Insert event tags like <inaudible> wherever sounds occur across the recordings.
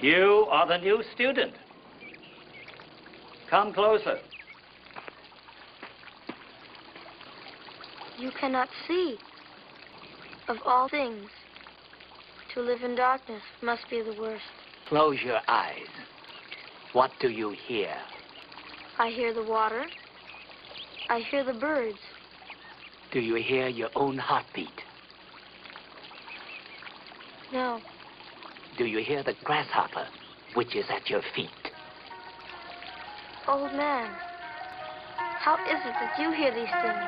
You are the new student. Come closer. You cannot see. Of all things, to live in darkness must be the worst. Close your eyes. What do you hear? I hear the water. I hear the birds. Do you hear your own heartbeat? No, Do you hear the grasshopper, which is at your feet? old man. How is it that you hear these things?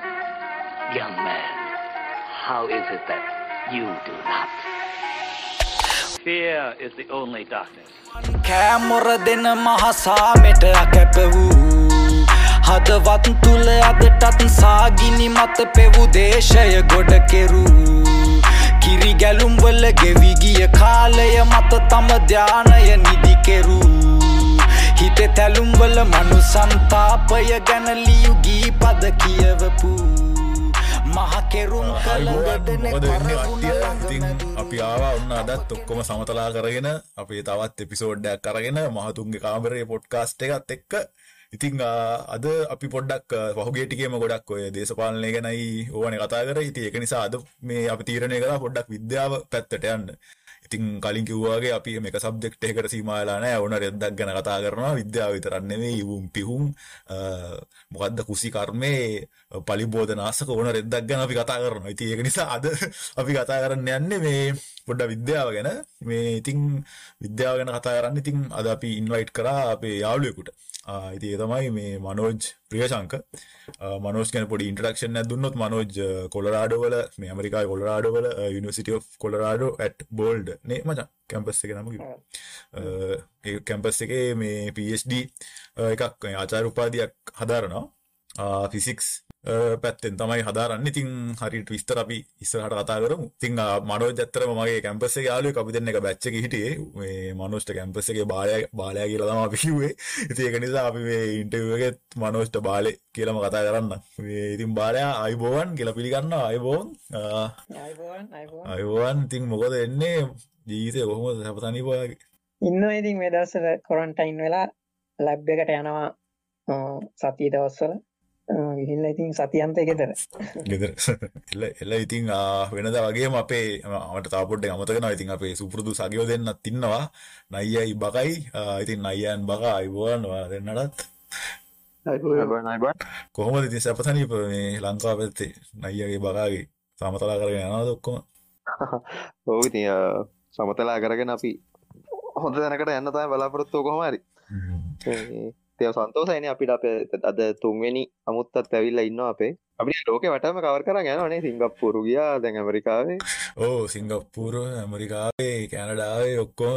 Young man, how is it that you do not? Fear is the only darkness. කෑමොර දෙන මහසාමෙට අකැප වූ හදවත් තුළ අදටත් සාගිනි මත පෙවූ දේශය ගොඩ කෙරූ කිරි ගැලුම්වල ගෙවිගිය කාලය මත තම ධ්‍යානය නිදි කෙරූ හිත තැලුම්වල මනු සන්තාපය ගැන ලියුගී පද කියවපු මහකෙරුම් අපි ආවා ඔන්න අදත් ඔක්කොම සමතලා කරගෙන අපේ තවත් එපිසෝඩ්ඩයක් කරගෙන මහතුන්ගේ කාමරයේ පොඩ්කාස්ට් එකත් එක්ක ඉතිං ආ, අද අපි පොඩ්ඩක් පහුගේටිකේම ගොඩක් ඔය දේශපාලනය ගැනයි ඕන කතා කර ඉති එක නිසා අද මේ අපි තීරණය කලා පොඩ්ඩක් විද්‍යාව පැත්තට යන්න ඉතින් කලින් කිව්වාගේ අපි මේක සබ්ජෙක්ට් එකකට සීමාලා නැහැ ඕන රෙද්දක් ගැන කතා කරනවා විද්‍යාව විතරක් නෙවෙයි ඉවුම් පිහුම් අ, මොකද්ද කුසි කර්මේ පලිබෝධනාසක ඕන රෙද්දක් ගැන අපි කතා කරනවා. ඉතින් ඒක නිසා අද අපි කතා කරන්න යන්නේ මේ පොඩ්ඩක් විද්‍යාව ගැන. මේ ඉතින් විද්‍යාව ගැන කතා කරන්න ඉතින් අද අපි ඉන්වයිට් කරා අපේ යාළුවෙකුට. ඒ තමයි මේ මනෝජ් ප්‍රියශංක. ආ, මනෝජ් ගැන පොඩි ඉන්ට්‍රොඩක්ෂන් එකක් දුන්නොත් මනෝජ් කොලරාඩෝ වල මේ ඇමරිකාවේ කොලරාඩෝ වල යුනිවර්සිටි ඔෆ් කොලරාඩෝ ඇට් බෝල්ඩ් නේ මචං කැම්පස් එකේ නම. ඒ කැම්පස් එකේ මේ PhD එකක් ආචාර්ය උපාධියක් හදාරනවා ෆිසික්ස් පැත්තෙන් තමයි හදාරන්න ඉතින් හරියට විස්තර අපි ඉස්සරහට කතා කරමු. ඉතින් මනෝජ් ඇත්තටම මගේ කැම්පස් එකේ යාළුවෙක් අපි දෙන්න එක බැච් එකේ හිටියේ. මේ මනෝජ්ට කැම්පස් එකේ බාලයා බාලයා කියලා තමයි අපි කිව්වේ. ඉතින් ඒක නිසා අපි මේ ඉන්ටර්විව් එකෙත් මනෝජ්ට බාලේ කියලාම කතා කරන්න. මේ ඉතින් බාලයා අයිබෝවන් කියලා පිළිගන්නවා අයිබෝවන්. ආ, අයිබෝන් අයිබෝන් අයිබෝවන් ඉතින් මොකද එන්නේ ජීවිතේ කොහොමද සපතනිප ඔයාගේ? ඉන්න ඉතින් මේ දවස්වල කොරන්ටයින් වෙලා ලැබ් එකට යනවා සතිය දවස්වල ගිහිල්ලා ඉතින් සතියන්තය ගෙදර. ගෙදර. එල්ල එල්ල ඉතින් වෙනදා වගේම අපේ මට තව පොඩ්ඩක් අමතක වෙනවා. ඉතින් අපේ සුපුරුදු සගයෝ දෙන්නත් ඉන්නවා. නයියයි බකයි. ඉතින් නයියන් බක අයිබෝවන් ඔයාලා දෙන්නටත්. කොහොමද ඉතින් සපතනිප මේ ලංකාව පැත්තේ නයියගේ බකාගේ සමතලා කරගෙන යනවද ඔක්කොම? <laughs> ඔව් ඉතින් සමතලා කරගෙන අපි හොඳ තැනකට යන්න තමයි බලාපොරොත්තු කොහොම හරි තිය සන්තෝසයින අපිට අප අද තුන්වෙනි අමුත්තත් ඇවිල්ලා ඉන්න අපේ. අපි ලෝක වටම කවර කර යනනේ සිංගප්පුරු ගියා දැන් ඇමරිකාවේ. ඕ සිංගප්පූරුව ඇමරිකාවේ කැනඩාවේ ඔක්කොම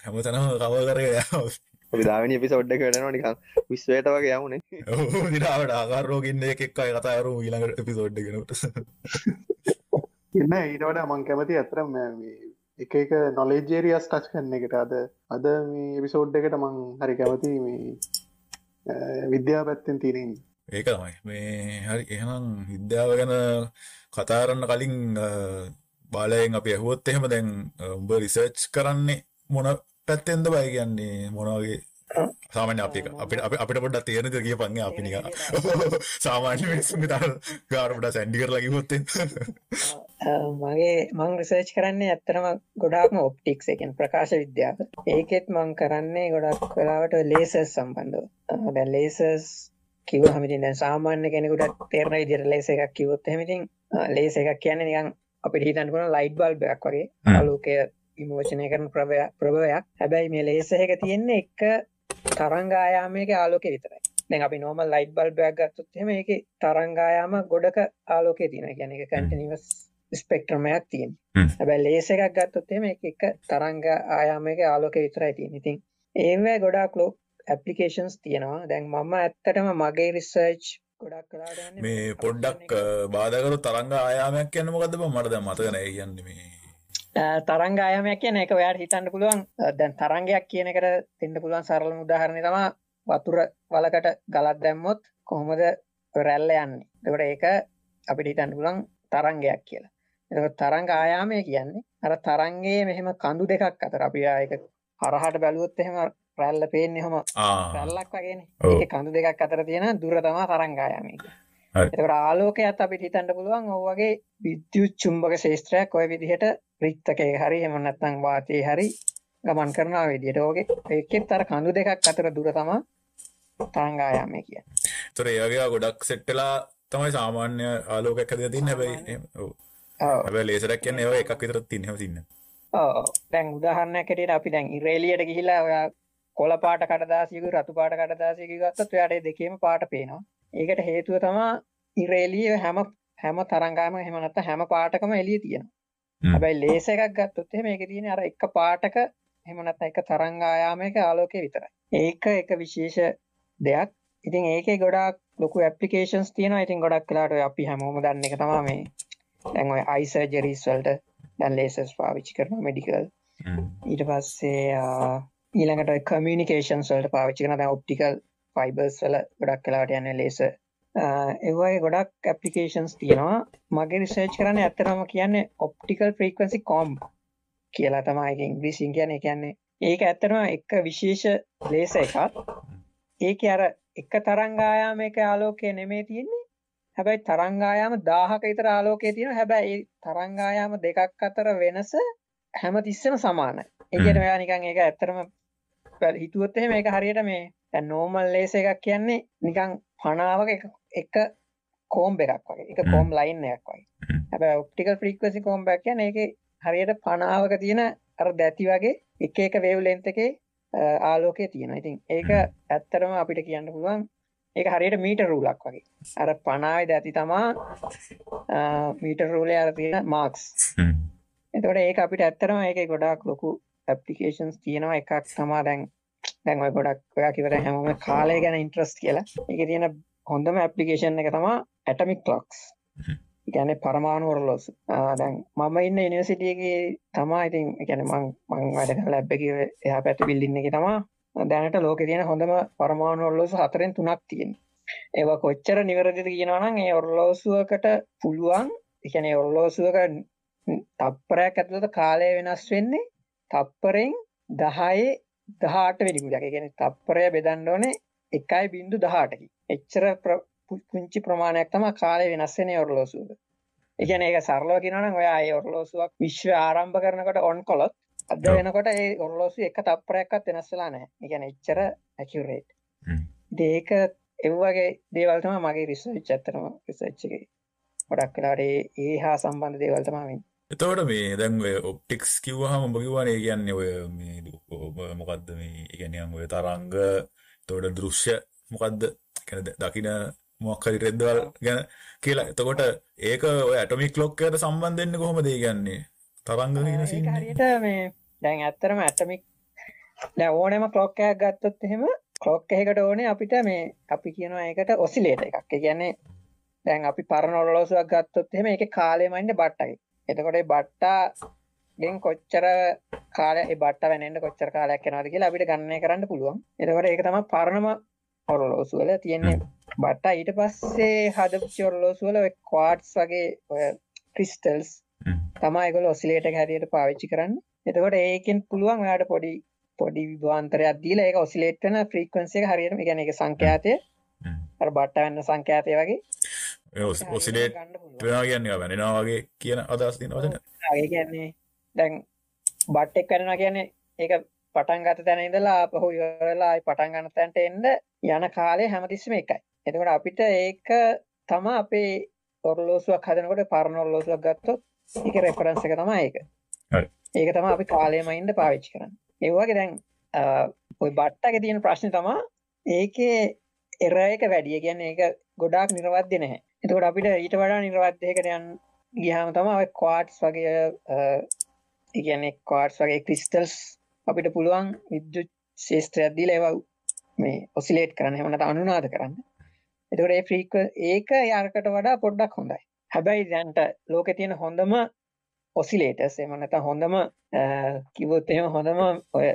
හැමතැනම කව කරගෙන යනවා. අපි දාවනි එපිසෝඩ් එක වෙනවා නිකන් විශ්වයට වගේ යමුනේ. ඕ දිනාවට ආකාරෝගින්න එකක් අය කතා කරු ඊළඟ එපිසෝඩ් එකනට ඉන්න ඊට වඩා මං කැමති ඇතරම් එක එක නොලෙජේරියස් ටච් කරන එකට. අද අද මේ එපිසෝඩ් එකට මං හරි කැමති මේ අ, විද්‍යා පැත්තෙන් තිරෙන් ඒක තමයි. මේ හරි එහෙනම් විද්‍යාව ගැන කතා කරන්න කලින් අ, බාලයෙන් අපි ඇහුවොත් එහෙම දැන් අ, උඹ රිසර්ච් කරන්නේ මොන පැත්තෙන්ද බයි කියන්නේ? මොන වගේ සාමාන්‍ය අපි අපිට අපිට පොඩ්ඩක් තේරෙනද කියපන් නේ අපි නිකන් <laughs> සාමාන්‍ය මිනිස්සුන්ගේ තරම් ගාන පොඩ්ඩක් සැන්ඩි කරලා <laughs> අ, මගේ මං රිසර්ච් කරන්නේ ඇත්තරම ගොඩාක්ම ඔප්ටික්ස් එකෙන් ප්‍රකාශ විද්‍යාව. ඒකෙත් මං කරන්නේ ගොඩක් වෙලාවට ලේසර්ස් සම්බන්ධව. දැන් ලේසර්ස් කිව්ව හමිතින් දැන් සාමාන්‍ය කෙනෙකුට තේරෙන විදිහට ලේස එකක් කිව්වොත් එහෙම ඉතින් ලේස එකක් කියන්නේ නිකන් අපිට හිතන්න පුළුවන් ලයිට් බල්බ් එකක් වගේ. ආලෝකය විමෝචනය කරන ප්‍රභවයක් හැබැයි මේ ලේස එක තියෙන්නේ එක තරංග ආයාමයක ආලෝකය විතරයි. දැන් අපි නෝමල් ලයිට් බල්බයක් ගත්තොත් එහෙම ඒකේ තරංග ආයාම ගොඩක ආලෝකය තියෙනවා. කියන්නේ ඒක කන්ටිනියස් ස්පෙක්ට්‍රමයක් තියෙන හ්ම්. හැබැයි ලේස එකක් ගත්තොත් එහෙම ඒක එක තරංග ආයාමයක ආලෝකය විතරයි තියෙන්නේ. ඉතින් ඒවැ ගොඩාක් ලෝ ඇප්ලිකේෂන්ස් තියෙනවා. දැන් මම ඇත්තටම මගේ රිසර්ච් මේ පොඩ්ඩක් production අ, බාධා කරොත් තරංග ආයාමයක් බං? මට දැන් මතක නැහැ කියන්නේ මේ එක. තරංග ආයාමයක් කියන එක ඔයාට හිතන්න පුළුවන් දැන් තරංගයක් කියන එකට දෙන්න පුළුවන් සරලම උදාහරණය තමයි වතුර වලකට ගලක් දැම්මොත් කොහොමද රැල්ල යන්නේ. එතකොට ඒක අපිට හිතන්න පුළුවන් තරංගයක් කියලා. එතකොට තරංග ආයාමය කියන්නේ අර තරංගයේ මෙහෙම කඳු දෙකක් අතර අපි ආ ඒක හරහට බැලුවොත් එහෙම රැල්ල පේන්නේ හොම රැල්ලක් වගේන ඔව්. ඒ කඳු දෙකක් අතර තියෙන දුර තමා තරංගායමක හරි. එතකට ආලෝකයත් අපිට හිතන්න පුළුවන් ඔවගේ විද්‍යුත් චුම්භක ශේෂත්‍රයක් ඔය විදිහට රික්තකය හරි එමනත්තං වාතය හරි ගමන් කරනා විදියට ඕගේ එකෙත් අර කඳු දෙකක් අතර දුර තමා තරංගායාමය කිය තොර ඒගේ ගොඩක් සෙට්ටලා තමයි සාමාන්‍ය ආලෝකයක් හද තින්න හැබයි එහෙම. ඔව්. හැබැයි ලේසරක් කියන්නේ ඒවා එකක් විතරක් තින්න. හැම තින්න. දැන් උදාහරණයකටට අපි දැන් ඉරේලියට ගිහිලා ඔයා කොල පාට කඩදාසියක රතු පාට කඩදාසියක ගත්තත් ඔයාට දෙකේම පාට පේනවා ඒකට හේතුව තමා ඉරේලිය හැම හැම තරංගාම හෙමනත්ත හැම පාටකම එලිය තියෙන. හැබැයි ලේස එකක් ගත්තොත් එහෙම ඒක තියෙන අර එක පාටක හෙමනත්ත එක තරංගායාමයක ආලෝකය විතරයි. ඒක එක විශේෂ දෙයක්. ඉතින් ඒකේ ගොඩක් ලොකු ඇපලිකේෂන්ස් තියෙනවා. ඉතින් ගොඩක් කලාට අපි හැමෝම දන්න එක තමා මේ දැන් ඔය අයිසර්ජරීස් වලට දැන් ලේසස් පාවිච්චි කරනවා මෙඩිකල් ඊට පස්සේ ඊළඟට කමියනිකේෂන්ස් වලට පාවිච්චි කරන දැන් ඔප්ටිකල් ෆයිබර්ස් වල ගොඩක් කලාවට යන්නේ ලේස. ඒවගේ ගොඩක් ඇපලිකේෂන්ස් තියෙනවා. මගේ රිසර්ච් කරන්න ඇත්තරම කියන්නේ ඔප්ටිකල් ෆ්‍රීකවන්සි කොම් කියලා තමයි ඒක ඉංග්‍රීසියෙන් කියන්නේ. කියන්නේ ඒක ඇත්තටම එක විශේෂ ලේස එකක්. ඒක අර එක තරංගායාමයක ආලෝකය නෙමේ තියෙන්නේ. හැබැයි තරංගායාම 1000ක විතර ආලෝකය තියෙනවා. හැබැයි ඒ තරංගායාම දෙකක් අතර වෙනස හැම තිස්සෙම සමානයි. ඒ කියන්නේ ඔයා නිකන් ඒක ඇත්තටම බැල- හිතුවොත් එහෙම ඒක හරියට මේ දැන් නෝමල් ලේස් එකක් කියන්නේ නිකන් පනාවක එක එක කෝම්බ එකක් වගේ. එක. කෝම් ලයින් එකක් වගේ. හැබැයි ඔප්ටිකල් ෆ්‍රීකවන්සි කෝම්බ එකක් කියන්නේ ඒකේ හරියට පනාවක තියෙන අර දැති වගේ එක එක වේව් ලෙන්ත් එකේ ආලෝකය තියෙනවා. ඉතින් ඒක ඇත්තටම අපිට කියන්න පුළුවන් ඒක හරියට මීටර් රූලක් වගේ. අර පනාවේ දැති තමා මීටර් රූලේ අර තියෙන මාක්ස්. එතකොට ඒක අපිට ඇත්තටම ඒකේ ගොඩාක් ලොකු ඇප්ලිකේෂන්ස් තියෙනවා එකක් තමා දැන් දැන් ඔය ගොඩක් ඔයා දැන් හැමෝම කාලය ගැන ඉන්ට්‍රස්ට් කියලා. ඒකේ තියෙන හොඳම ඇප්ලිකේෂන් එක තමා ඇටොමික් ක්ලොක්ස්. ඒ කියන්නේ පරමාණු ඔරලෝසු. ආ, දැන් මම ඉන්න යුනිවර්සිටි එකේ තමා ඉතින් කියන්නේ මං මං වැඩ කරන ලැබ් එකේ එහා පැත්තේ බිල්ඩින් එකේ තමා දැනට ලෝකේ තියෙන හොඳම පරමාණු ඔරලෝසු හතරෙන් තුනක් තියෙනවා. ඒවා කොච්චර නිවැරදිද කියනවා නම් ඒ ඔරලෝසුවකට පුළුවන් කියන්නේ ඔරලෝසුවක තප්පරයක් ඇතුළත කාලය වෙනස් වෙන්නේ තප්පරෙන් 10 18 වෙනි කුලයක්. ඒ කියන්නේ තප්පරය බෙදන්න ඕනේ 1.18කින්. එච්චර ප්‍ර- පු- පුංචි ප්‍රමාණයක් තමයි කාලය වෙනස් වෙන්නේ ඔරලෝසුවක. ඒ කියනවා නම් ඔයා ඔරලෝසුවක් විශ්ව ආරම්භ කරනකොට ඔන් කළොත් අද. වෙනකොට ඒ ඔරලෝසුව එක තප්පරයක්වත් වෙනස් වෙලා නැහැ. ඒ කියන්නේ එච්චර ඇකියුරේට්. හ්ම්. ඉතින් ඒක ඒ වගේ දේවල් තමයි මගේ රිසර්ච් ඇත්තටම රිසර්ච් එකේ ගොඩක් වෙලාවට ඒ හා සම්බන්ධ දේවල් තමයි වෙන්නේ. එතවට මේ දැන් ඔප්ටික්ස් කිව්වහම ඔබ කිව්වනේ ඒ කියන්නේ ඔය මේ ඔබ මොකද්ද මේ නිකන් ඔය තරංග එතකොට දෘශ්‍ය මොකද්ද කියන්නේ ද- දකින මොකක් හරි රෙද්දවල් ගැන කියලා. එතකොට ඒක ඔය ඇටොමික් ක්ලොක් එකට සම්බන්ධ වෙන්නේ කොහොමද ඒ කියන්නේ? තරංග. හරියට මේ දැන් ඇත්තටම ඇටමික් ඕනෑම ක්ලොක් එකක් ගත්තොත් එහෙම ක්ලොක් එකකට ඕනේ අපිට මේ අපි කියනවා ඒකට ඔසිලේටර් එකක්. කියන්නේ දැන් අපි පරණ ඔරලෝසුවක් ගත්තොත් එහෙම ඒකේ කාලය මනින්න බට්ටයි. එතකොට ඒ බට්ටාගෙන් කොච්චර කාලය ඒ බට්ට වෙනෙන්න කොච්චර කාලයක් යනවද කියලා අපිට ගණනය කරන්න පුළුවන්. එතකොට ඒක තමයි පරණම ඔරලෝසු වල තියෙන්නේ බට්ටා ඊට පස්සේ හදපු ඔරලෝසු වල ඔය ක්වාඩ්ස් වගේ ක්‍රිස්ටල්ස් හ්ම්. තමයි ඒගොල්ලෝ ඔසිලේටර් එක හැටියට පාවිච්චි කරන්නේ. එතකොට ඒකෙන් පුළුවන් ඔයාලට පොඩි පොඩි විභවාන්තරයක් දීලා ඒක ඔසිලේට් වෙන ෆ්‍රීකවන්සි එක හරියටම ඒ කියන්නේ ඒක සංඛ්‍යාතය බට්ට වෙන සංඛ්‍යාතය වගේ ඔසිලේට්. වෙනවා කියන්නේ වෙනවා වගේ කියන අදහස් තියෙන වචන. ඒ කියන්නේ දැන් බට්ටෙක් වෙනවා කියන්නේ ඒක පටන් ගත තැන ඉඳලා ආපහු ඉවරලා ආයි පටන් ගන්න තැනට එන්න යන කාලය හැමතිස්සෙම එකයි. එතකොට අපිට ඒක තමයි අපේ ඔරලෝසුවක් හදනකොට පරණ ඔරලෝසුවක් ගත්තොත් ඒකේ රෙෆරන්ස් එක තමයි ඒක. හරි. ඒක තමයි අපි කාලයම ඉන්න පාවිච්චි කරන්නේ. ඒ වගේ දැන් ওই බට්ටගේ තියෙන ප්‍රශ්නේ තමයි ඒකේ එර එක වැඩි. ඒ කියන්නේ ඒක ගොඩාක් නිර්වද්‍ය නැහැ. එතකොට අපිට ඊට වඩා නිර්වද්‍යයකට යන්න ගියාම තමයි ඔය ක්වාඩ්ස් වගේ කියන්නේ ක්වාඩ්ස් වගේ ක්‍රිස්ටල්ස් අපිට පුළුවන් විද්‍යුත් ශේෂ්ත්‍රයක් දීලා ඒවා මේ ඔසිලේට් කරන්න නැත්නම් අනුනාද කරන්න. එතකොට ඒ ෆ්‍රීක ඒක යාරකට වඩා පොඩ්ඩක් හොඳයි. හැබැයි දැන්ට ලෝකේ තියෙන හොඳම ඔසිලේටර්ස් එහෙම නැත්නම් හොඳම එහෙම හොඳම ඔය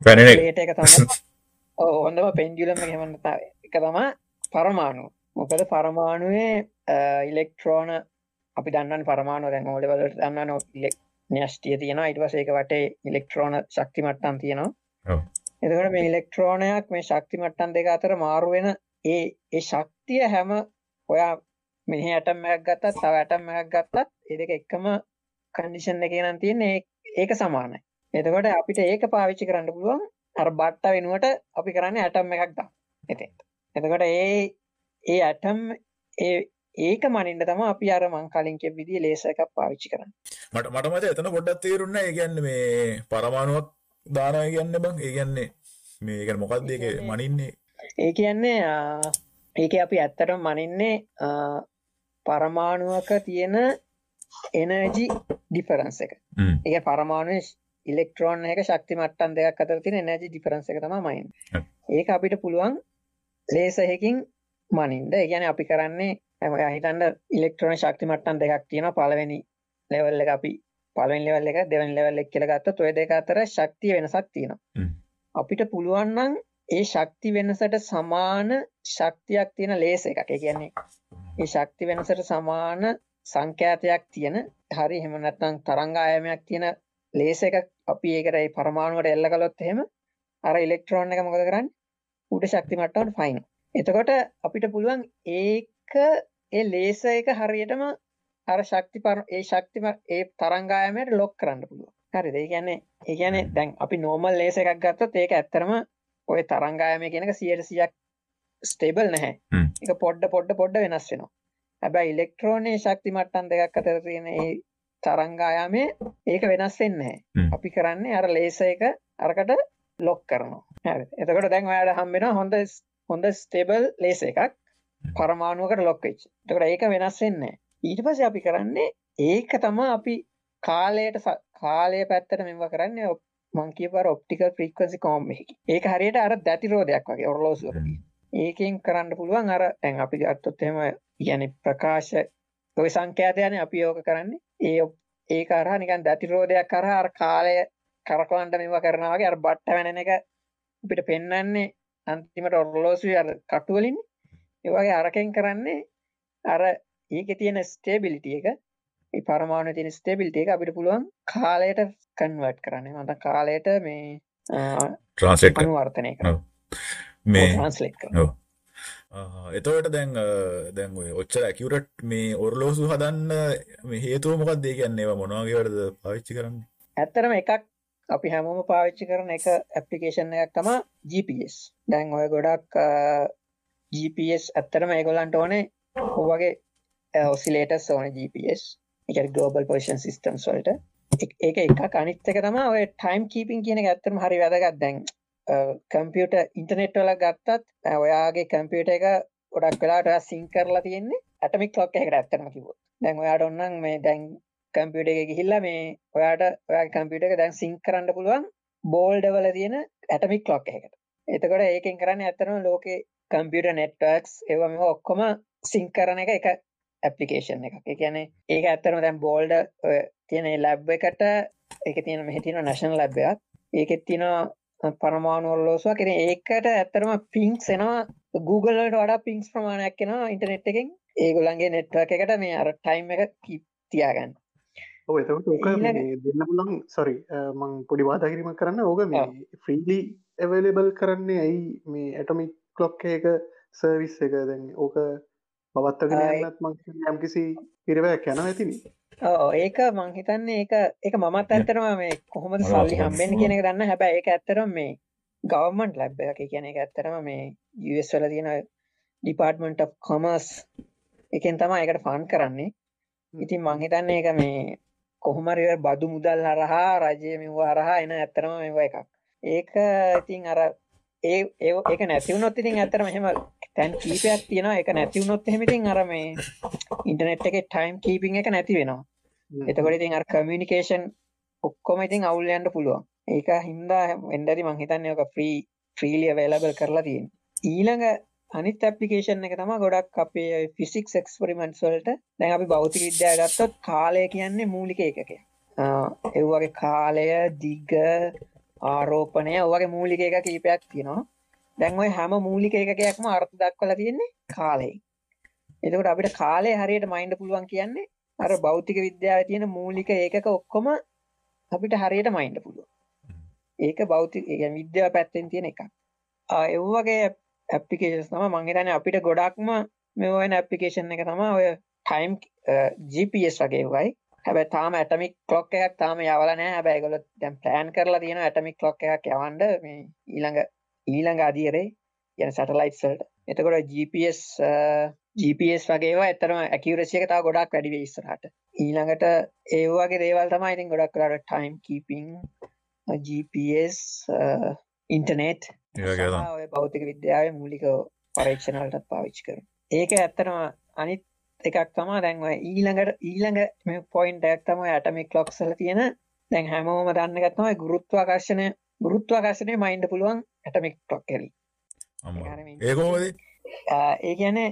වැනෙන එක. <laughs> ඔව් හොඳම පෙන්ඩියුලම් නැත්නම් එක තමයි පරමාණු. මොකද පරමාණුවේ ඉලෙක්ට්‍රෝන අපි දන්නවනේ පරමාණු දැන් ලෙවල් වලට දන්නවනේ න්‍යෂ්ටිය තියෙනවා ඊට පස්සේ ඒක වටේ ඉලෙක්ට්‍රෝන ශක්ති මට්ටම් තියෙනවා. එතකොට මේ ඉලෙක්ට්‍රෝනයක් මේ ශක්ති මට්ටම් දෙක අතර මාරු වෙන ඒ ඒ ශක්තිය හැම ඔයා මෙහි ඇටම් එකක් ගත්තත් තව ඇටම් එකක් ගත්තත් ඒ දෙක එකම කන්ඩිෂන් එකේ නම් තියෙන්නේ ඒක සමානයි. එතකොට අපිට ඒක පාවිච්චි කරන්න පුළුවන් අර බට්ට වෙනුවට අපි කරන්නේ ඇටම් එකක් දාන්න. එතෙන්ට. එතකොට ඒ ඒ ඇටම් ඒක මනින්න තමයි අපි අර මං කලින් කියපු විදිහේ ලේසර් එකක් පාවිච්චි කරන්නේ. මට මට මත එතන පොඩ්ඩක් තේරුන්නේ නැහැ. ඒ කියන්නේ මේ පරමාණුවක් දානවා කියන්නේ බං. ඒ කියන්නේ මේ ඒ කියන්නේ මොකක්ද ඒක මනින්නේ? ඒ කියන්නේ ඒක අපි ඇත්තටම මනින්නේ පරමාණුවක තියෙන එනර්ජි ඩිෆරන්ස් එක. ඒ පරමාණුවේ ඉලෙක්ට්‍රෝන එක ශක්ති මට්ටම් දෙකක් අතර තියෙන එනර්ජි ඩිෆරන්ස් එක මනින්නේ. හ්ම්. ඒක අපිට පුළුවන් ලේසර් ඒ කියන්නේ අපි කරන්නේ ඔයා හිතන්න ඉලෙක්ට්‍රෝන ශක්ති මට්ටම් දෙකක් තියෙනවා. පළවෙනි ලෙවල් එක අපි පළවෙනි ලෙවල් එක දෙවෙනි ලෙවල් එක කියලා ගත්තොත් ওই දෙක අතර ශක්තිය වෙනසක් තියෙනවා. අපිට පුළුවන් නම් ඒ ශක්ති වෙනසට සමාන ශක්තියක් තියෙන ලේස එකක්. කියන්නේ ඒ ශක්ති වෙනසට සමාන සංඛ්‍යාතයක් තියෙන හරි එහෙම නැත්නම් තරංග ආයාමයක් තියෙන ලේස එකක් අපි ඒකට ඒ පරමාණුවට එල්ල කළොත් එහෙම අර ඉලෙක්ට්‍රෝන එක මොකද කරන්නේ? උඩ ශක්ති මට්ටමට පයින්නවා. එතකොට අපිට පුළුවන් ඒක ඒ ලේස එක හරියටම අර ශක්ති පර- ඒ ශක්ති ම- ඒ තරංග ආයාමයට ලොක් කරන්න පුළුවන්. හරිද? ඒ කියන්නේ ඒ කියන්නේ දැන් අපි නෝමල් ලේස එකක් ගත්තොත් ඒක ඇත්තරම ඔය තරංග ආයාමය කියන එක 100%ක් ස්ටේබල් නැහැ. ඒක පොඩ්ඩ පොඩ්ඩ පොඩ්ඩ වෙනස් වෙනවා. හැබැයි ඉලෙක්ට්‍රෝනයේ ශක්ති මට්ටම් දෙකක් අතර තියෙන ඒ තරංග ආයාමය ඒක වෙනස් වෙන්නේ. අපි කරන්නේ අර ලේසර් එක අරකට ලොක් කරනවා. එතකොට දැන් ඔයාලට හම්බ වෙනවා හොඳ හොඳ ස්ටේබල් ලේසර් එකක් පරමාණුවකට ලොක් වෙච්ච. එතකොට ඒක වෙනස් වෙන්නේ නැහැ. ඊට පස්සේ අපි කරන්නේ ඒක තමයි අපි කාලයට ස- කාලය පැත්තට මෙව කරන්නේ ඔප්- මං කියපු අර ඔප්ටිකල් ෆ්‍රීකවන්සි කෝම් එකකින්. ඒක හරියට අර දැතිරෝධයක් වගේ ඔරලෝසුවක තියෙන. ඒකෙන් කරන්න පුළුවන් අර දැන් අපි ගත්තොත් එහෙම කියන්නේ ප්‍රකාශ ඔය සංඛ්‍යාතයනේ අපි යෝග කරන්නේ. ඒ ඔප්- ඒක අරහා නිකන් දැතිරෝධයක් කරා අර කාලය කරකවන්න මෙව කරනවා වගේ අර බට්ට වෙනන එක අපිට පෙන්වන්නේ අන්තිමට ඔරලෝසුවේ අර කටු වලින් ඒ වගේ අරකින් කරන්නේ අර ඒකේ තියෙන ස්ටේබිලිටි එක ඒ පරමාණුවේ තියෙන ස්ටේබිලිටි එක අපිට පුළුවන් කාලයට කන්වර්ට් කරන්න. නැත්නම් කාලයට මේ. අනුවර්තනය කරන්න. මේ එතකොට දැන් දැන් ඔච්චර ඇකියුරට් මේ ඔරලෝසු හදන්න හේතුව මොකක්ද? ඒ කියන්නේ ඒවා මොනවා වගේ වැඩද පාවිච්චි කරන්නේ? ඇත්තටම එකක් අපි හැමෝම පාවිච්චි කරන එක ඇප්ලිකේෂන් එකක් තමයි GPS. දැන් ඔය ගොඩක් GPS ඇත්තටම ඒගොල්ලන්ට ඕනේ ඔය වගේ ඔසිලේටර්ස් ඕනේ GPS. කියන්නේ global position systems වලට. ඒක එකක් අනිත් එක තමයි ඔය time keeping කියන එක ඇත්තටම හරි වැදගත් දැන් කම්පියුටර් ඉන්ටර්නෙට් වල ගත්තත් ඔයාගේ කම්පියුටර් එක ගොඩක් වෙලාවට ඔයා සිංක් කරලා තියෙන්නේ ඇටමික් ක්ලොක් එකකට ඇත්තටම කිව්වොත්. දැන් ඔයාට ඕනනම් මේ දැන් කම්පියුටර් එකේ ගිහිල්ලා මේ ඔයාට ඔයාගේ කම්පියුටර් එක දැන් සිංක් කරන්න පුළුවන් බෝල්ඩ් වල තියෙන ඇටමික් ක්ලොක් එකකට. එතකොට ඒකෙන් කරන්නේ ඇත්තටම ලෝකේ කම්පියුටර් නෙට්වර්ක්ස් ඒවා මේවා ඔක්කොම සිංක් කරන එක එක ඇප්ලිකේෂන් එකක්. ඒ කියන්නේ ඒක ඇත්තටම දැන් බෝල්ඩ් ඔය තියෙන ලැබ් එකට ඒකේ තියෙන මෙහි තියෙන නැෂනල් ලැබ් එකක්. ඒකෙත් තියෙනවා පරමාණු ඔරලෝසුවක්. ඉතින් ඒකට ඇත්තටම පින්ක්ස් එනවා Google වලට වඩා පින්ක්ස් ප්‍රමාණයක් එනවා ඉන්ටර්නෙට් එකෙන්. ඒගොල්ලන්ගේ නෙට්වර්ක් එකට මේ අර ටයිම් එක කීප් තියාගන්න. ඔව එතකට ඕක දෙන්න පුලන් සොරි මං පොඩි වාදාකිරීමක් කරන්න. ඕක මේ ෆ්‍රීලි එවලබල් කරන්නේ ඇයි? මේ ඇටමික් කලොක් එක සර්විස් එක? දැන් ඕක පවත්තගෙන ආ, යන්නත් මං යම්කිසි පිරවයක් යන ඇතිනි. ඒක මං හිතන්නේ ඒක ඒක මමත් ඇත්තරම මේ කොහොමද සල්ලි? හම්බෙන්නේ කියන එක දන්න හැබැයි ඒක ඇත්තරම මේ ගවර්න්මන්ට් ලැබ් එකක්. ඒ කියන්නේ ඒක ඇත්තරම මේ US වල තියෙන ඩිපාර්ට්මන්ට් ඔෆ් කොමර්ස් එකෙන් තමයි ඒකට ෆන්ඩ් කරන්නේ. ඉතින් මං හිතන්නේ ඒක මේ කොහොම හරි ඔය බදු මුදල් හරහා රජය මෙව හරහා එන ඇත්තරම මෙව එකක් ඒක ඉතින් අර ඒ ඒක නැති වුණොත් ඉතින් ඇත්තටම එහෙම තැන් කීපයක් තියෙනවා ඒක නැති වුණොත් එහෙම ඉතින් අර මේ ඉන්ටර්නෙට් එකේ ටයිම් කීපින් එක නැති වෙනවා එතකොට ඉතින් අර කමියුනිකේෂන් ඔක්කොම ඉතින් අවුල් යන්න පුළුවන්. ඒක හින්දා වෙන්නදි මං හිතන්නේ ඔක ෆ්‍රී ෆ්‍රීලි අවේලබල් කරලා තියෙන්නේ. ඊළඟ අනිත් ඇප්ලිකේෂන් එක තමයි ගොඩක් අපේ ෆිසික්ස් එක්ස්පෙරිමන්ට්ස් වලට දැන් අපි භෞතික විද්‍යාව ගත්තොත් කාලය කියන්නේ මූලික ඒකකයක්. ඒ වගේ කාලය, දිග, ආරෝපණය ඔය වගේ මූලික ඒක කීපයක් තියෙනවා. දැන් ওই හැම මූලික ඒකකයක්ම අර්ථ දක්වලා තියෙන්නේ කාලයෙන්. එතකොට අපිට කාලය හරියට මයින්ඩ් පුළුවන් කියන්නේ අර භෞතික විද්‍යාවේ තියෙන මූලික ඒකක ඔක්කොම අපිට හරියට මයින්ඩ පුළුව ඒක බෞති විද්‍යා පැත්තෙන් තියෙන එක එව්වගේ ඇපිකේෂන් තම මංහිතන අපිට ගොඩක්ම මෙවන ඇපිකේෂන් එක තම ඔය ටයිම් GPS වගේ වයි හැබ තාම ඇටමික් කලොක් එකක් තාම යවලනෑ හැබැයි ගොල දැම් ප්ලෑන් කරලා තියෙන ඇටමික් ලොක් එකක් යවන්ඩ මේ ඊළඟ ඊළඟ අදියරේ යන සටලයිට්සල්ට එතකොට GPS GPS වගේවා එතරම ඇකිවරසියක තාව ගොඩක් වැඩිවේ ඉස්සරහට. ඊළඟට ඒවාගේ දේවල් තමයි ඉතින් ගොඩක් කරට ටයිම් කීපිං GPS ඉන්ටනෙට් ඔය බෞතික විද්‍යාව මූලික පරීක්ෂණවලටත් පාවිච්චි කර ඒක ඇත්තනම අනිත් එකක් තමා දැන්ව ඊළඟට ඊළඟ මේ පොයින්ට ඇක් තම ඇටමික් ලොක්සල තියෙන. දැන් හැමෝම දන්න ගත්තමයි ගුරුත්වාකර්ශණය ගුරුත්වාකර්ශණය මයින්ඩ පුළුවන් ඇටමික් ටොක් කෙරී ඒකෝද ඒ කියන්නේ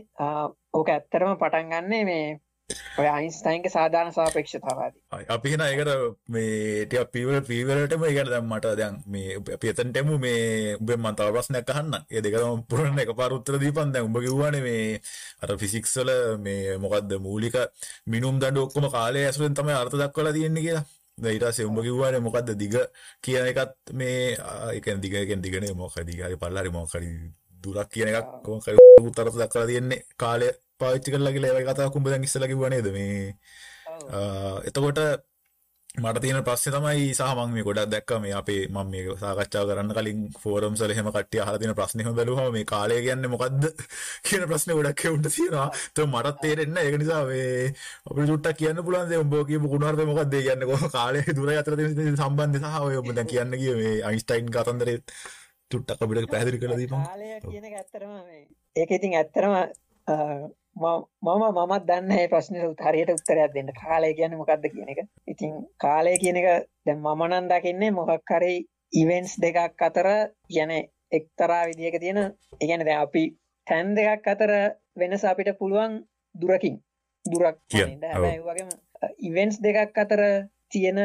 ඕක ඇත්තරම පටන් ගන්නේ මේ ඔය අයින්ස්ටයින්ක සාධාන සාපේක්ෂතාවාද. අපි හින ඒකට මේට පිවර පීවරටම ඒකට දැම් මට දැන් මේ පියතන්ටෙමු මේ උබෙන් මන්තාව ප්‍රශ්නයක් අහන්න. ඒ දෙකම පුරණ එක පරුත්තර දීපන්. දැන් උඹ කිව්වන මේ අර ෆිසික්සල මේ මොකක්ද මූලික මිනුම් දඩ ඔක්කොම කාලය ඇසුරෙන් තමයි අර්ථ දක්වලා තියෙන්නේ කියලා. ඊට පස්සේ උඹ කිව්වනේ මොකද්ද දිග කියන එකත් මේ ඒ කියන්නේ දිග කියන්නේ දිගනේ මොකක්ද දිග හරි පල්ල හරි මොකක් හරි දුරක් කියන එකක් කොහොම හරි උත්තරත දක්වලා තියෙන්නේ කාලය. පාවිච්චි කරලා කියලා ඒ කතාවක් උඹ දැන් ඉස්සලා කිව්වා නේද මේ එතකොට මට තියෙන ප්‍රශ්නේ තමයි සහ මම මේ ගොඩක් දැක්කා මේ අපේ මම මේ සාකච්ඡාව කරන්න කලින් ෆෝරම්ස් වල එහෙම කට්ටිය අහලා තියෙන ප්‍රශ්නේ හැම බැලුවම මේ කාලය කියන්නේ මොකද්ද <laughs> කියන ප්‍රශ්නේ ගොඩක් එවුන්ට තියෙනවා. ඒක මටත් තේරෙන්නේ නැහැ. ඒක නිසා මේ අපිට චුට්ටක් කියන්න පුළුවන් දේ උඹ කියපු කුණුහරුපේ මොකද්ද ඒ කියන්නේ කොහොම කාලය <laughs> දුර අතර තියෙන සම්බන්ධය සහ ඔය උඹ දැන් කියන්න ගිය මේ අයින්ස්ටයින් කතන්දරේ චුට්ටක් අපිට පැහැදිලි කරලා දීපන්. කාලය කියන එක ඇත්තටම මේ ඒක ඉතින් ඇත්තටම මම මමත් දන්න ඒ ප්‍රශ්නයට හරියට උත්තරයක් දෙන්න කාලය කියන්නේ මොකක්ද කියන එක. ඉතින් කාලය කියන එක දැන් මම නම් දකින්නේ මොකක් හරි ඉවෙන්ට්ස් දෙකක් අතර කියන්නේ එක්තරා විදියක තියෙන කියන්නේ දැන් අපි තැන් දෙකක් අතර වෙනස අපිට පුළුවන් දුරකින් දුරක් වගේම ඉවෙන්ට්ස් දෙකක් අතර තියෙන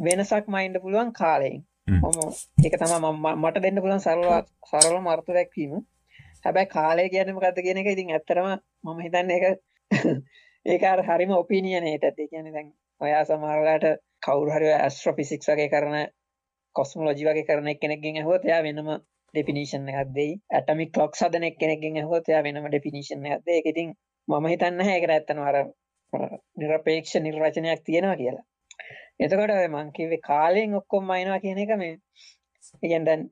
වෙනසක් මයින්ඩ පුළුවන් කාලයෙන්. මම ඒක තමයි මට දෙන්න පුළුවන් සරල සරල අර්ථ දැක්වීම. හැබැයි කාලය කියන්නේ මොකක්ද කියන එක ඉතින් ඇත්තටම මම හිතන්නේ ඒක <laughs> ඒක අර හරිම ඔපිනියන් එකටත් ඒ කියන්නේ දැන් ඔයා සමහරලාට කවුරු හරි ඇස්ට්‍රොෆිසික්ස් වගේ කරන කොස්මොලොජි වගේ කරන කෙනෙක්ගෙන් අහුවොත් එයා වෙනම ඩෙෆිනිෂන් එකක් දෙයි. ඇටමික් ක්ලොක්ස් හදන කෙනෙක්ගෙන් අහුවොත් එයා වෙනම ඩෙෆිනිෂන් එකක් දෙයි. ඒක ඉතින් මම හිතන්නේ නැහැ. ඒකට ඇත්තටම අර නිරපේක්ෂ නිර්වචනයක් තියෙනවා කියලා. එතකොට ඔය මං කිව්වේ කාලයෙන් ඔක්කොම අයින්නවා කියන එක මේ කියන්නේ දැන්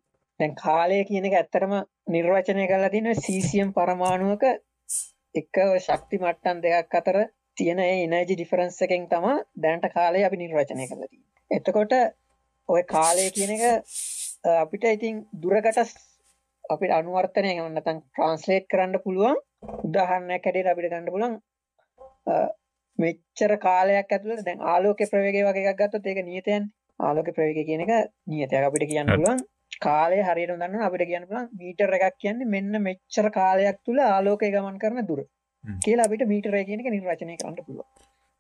දැන් කාලය කියන එක ඇත්තටම නිර්වචනය කරලා තියෙනවා සීසියම් පරමාණුවක එක ශක්ති මට්ටම් දෙකක් අතර තියෙන ඒ එනර්ජි ඩිෆරන්ස් එකෙන් තමයි දැනට කාලය අපි නිර්වචනය කරලා තියෙන්නේ. එතකොට ওই කාලය කියන එක අපිට ඉතින් දුරකට අපිට අනුවර්තනය කරන්න නැත්නම් ට්‍රාන්ස්ලේට් කරන්න පුළුවන් උදාහරණයක් හැටියට අපිට ගන්න පුළුවන් මෙච්චර කාලයක් ඇතුළත දැන් ආලෝක ප්‍රවේගය වගේ එකක් ගත්තොත් ඒක නියතයන්නේ. ආලෝක ප්‍රවේගය කියන එක නියතයක් අපිට කියන්න පුළුවන්. කාලය හරියට දන්න අපිට කියන්න පුළුවන් මීටර එකක් කියන්නේ මෙන්න මෙච්චර කාලයක් තුල ආලෝකය ගමන් කරන දුර කියලා අපිට මීටරය කියන එක නිර්වචනය කරන්න පුළුවන්.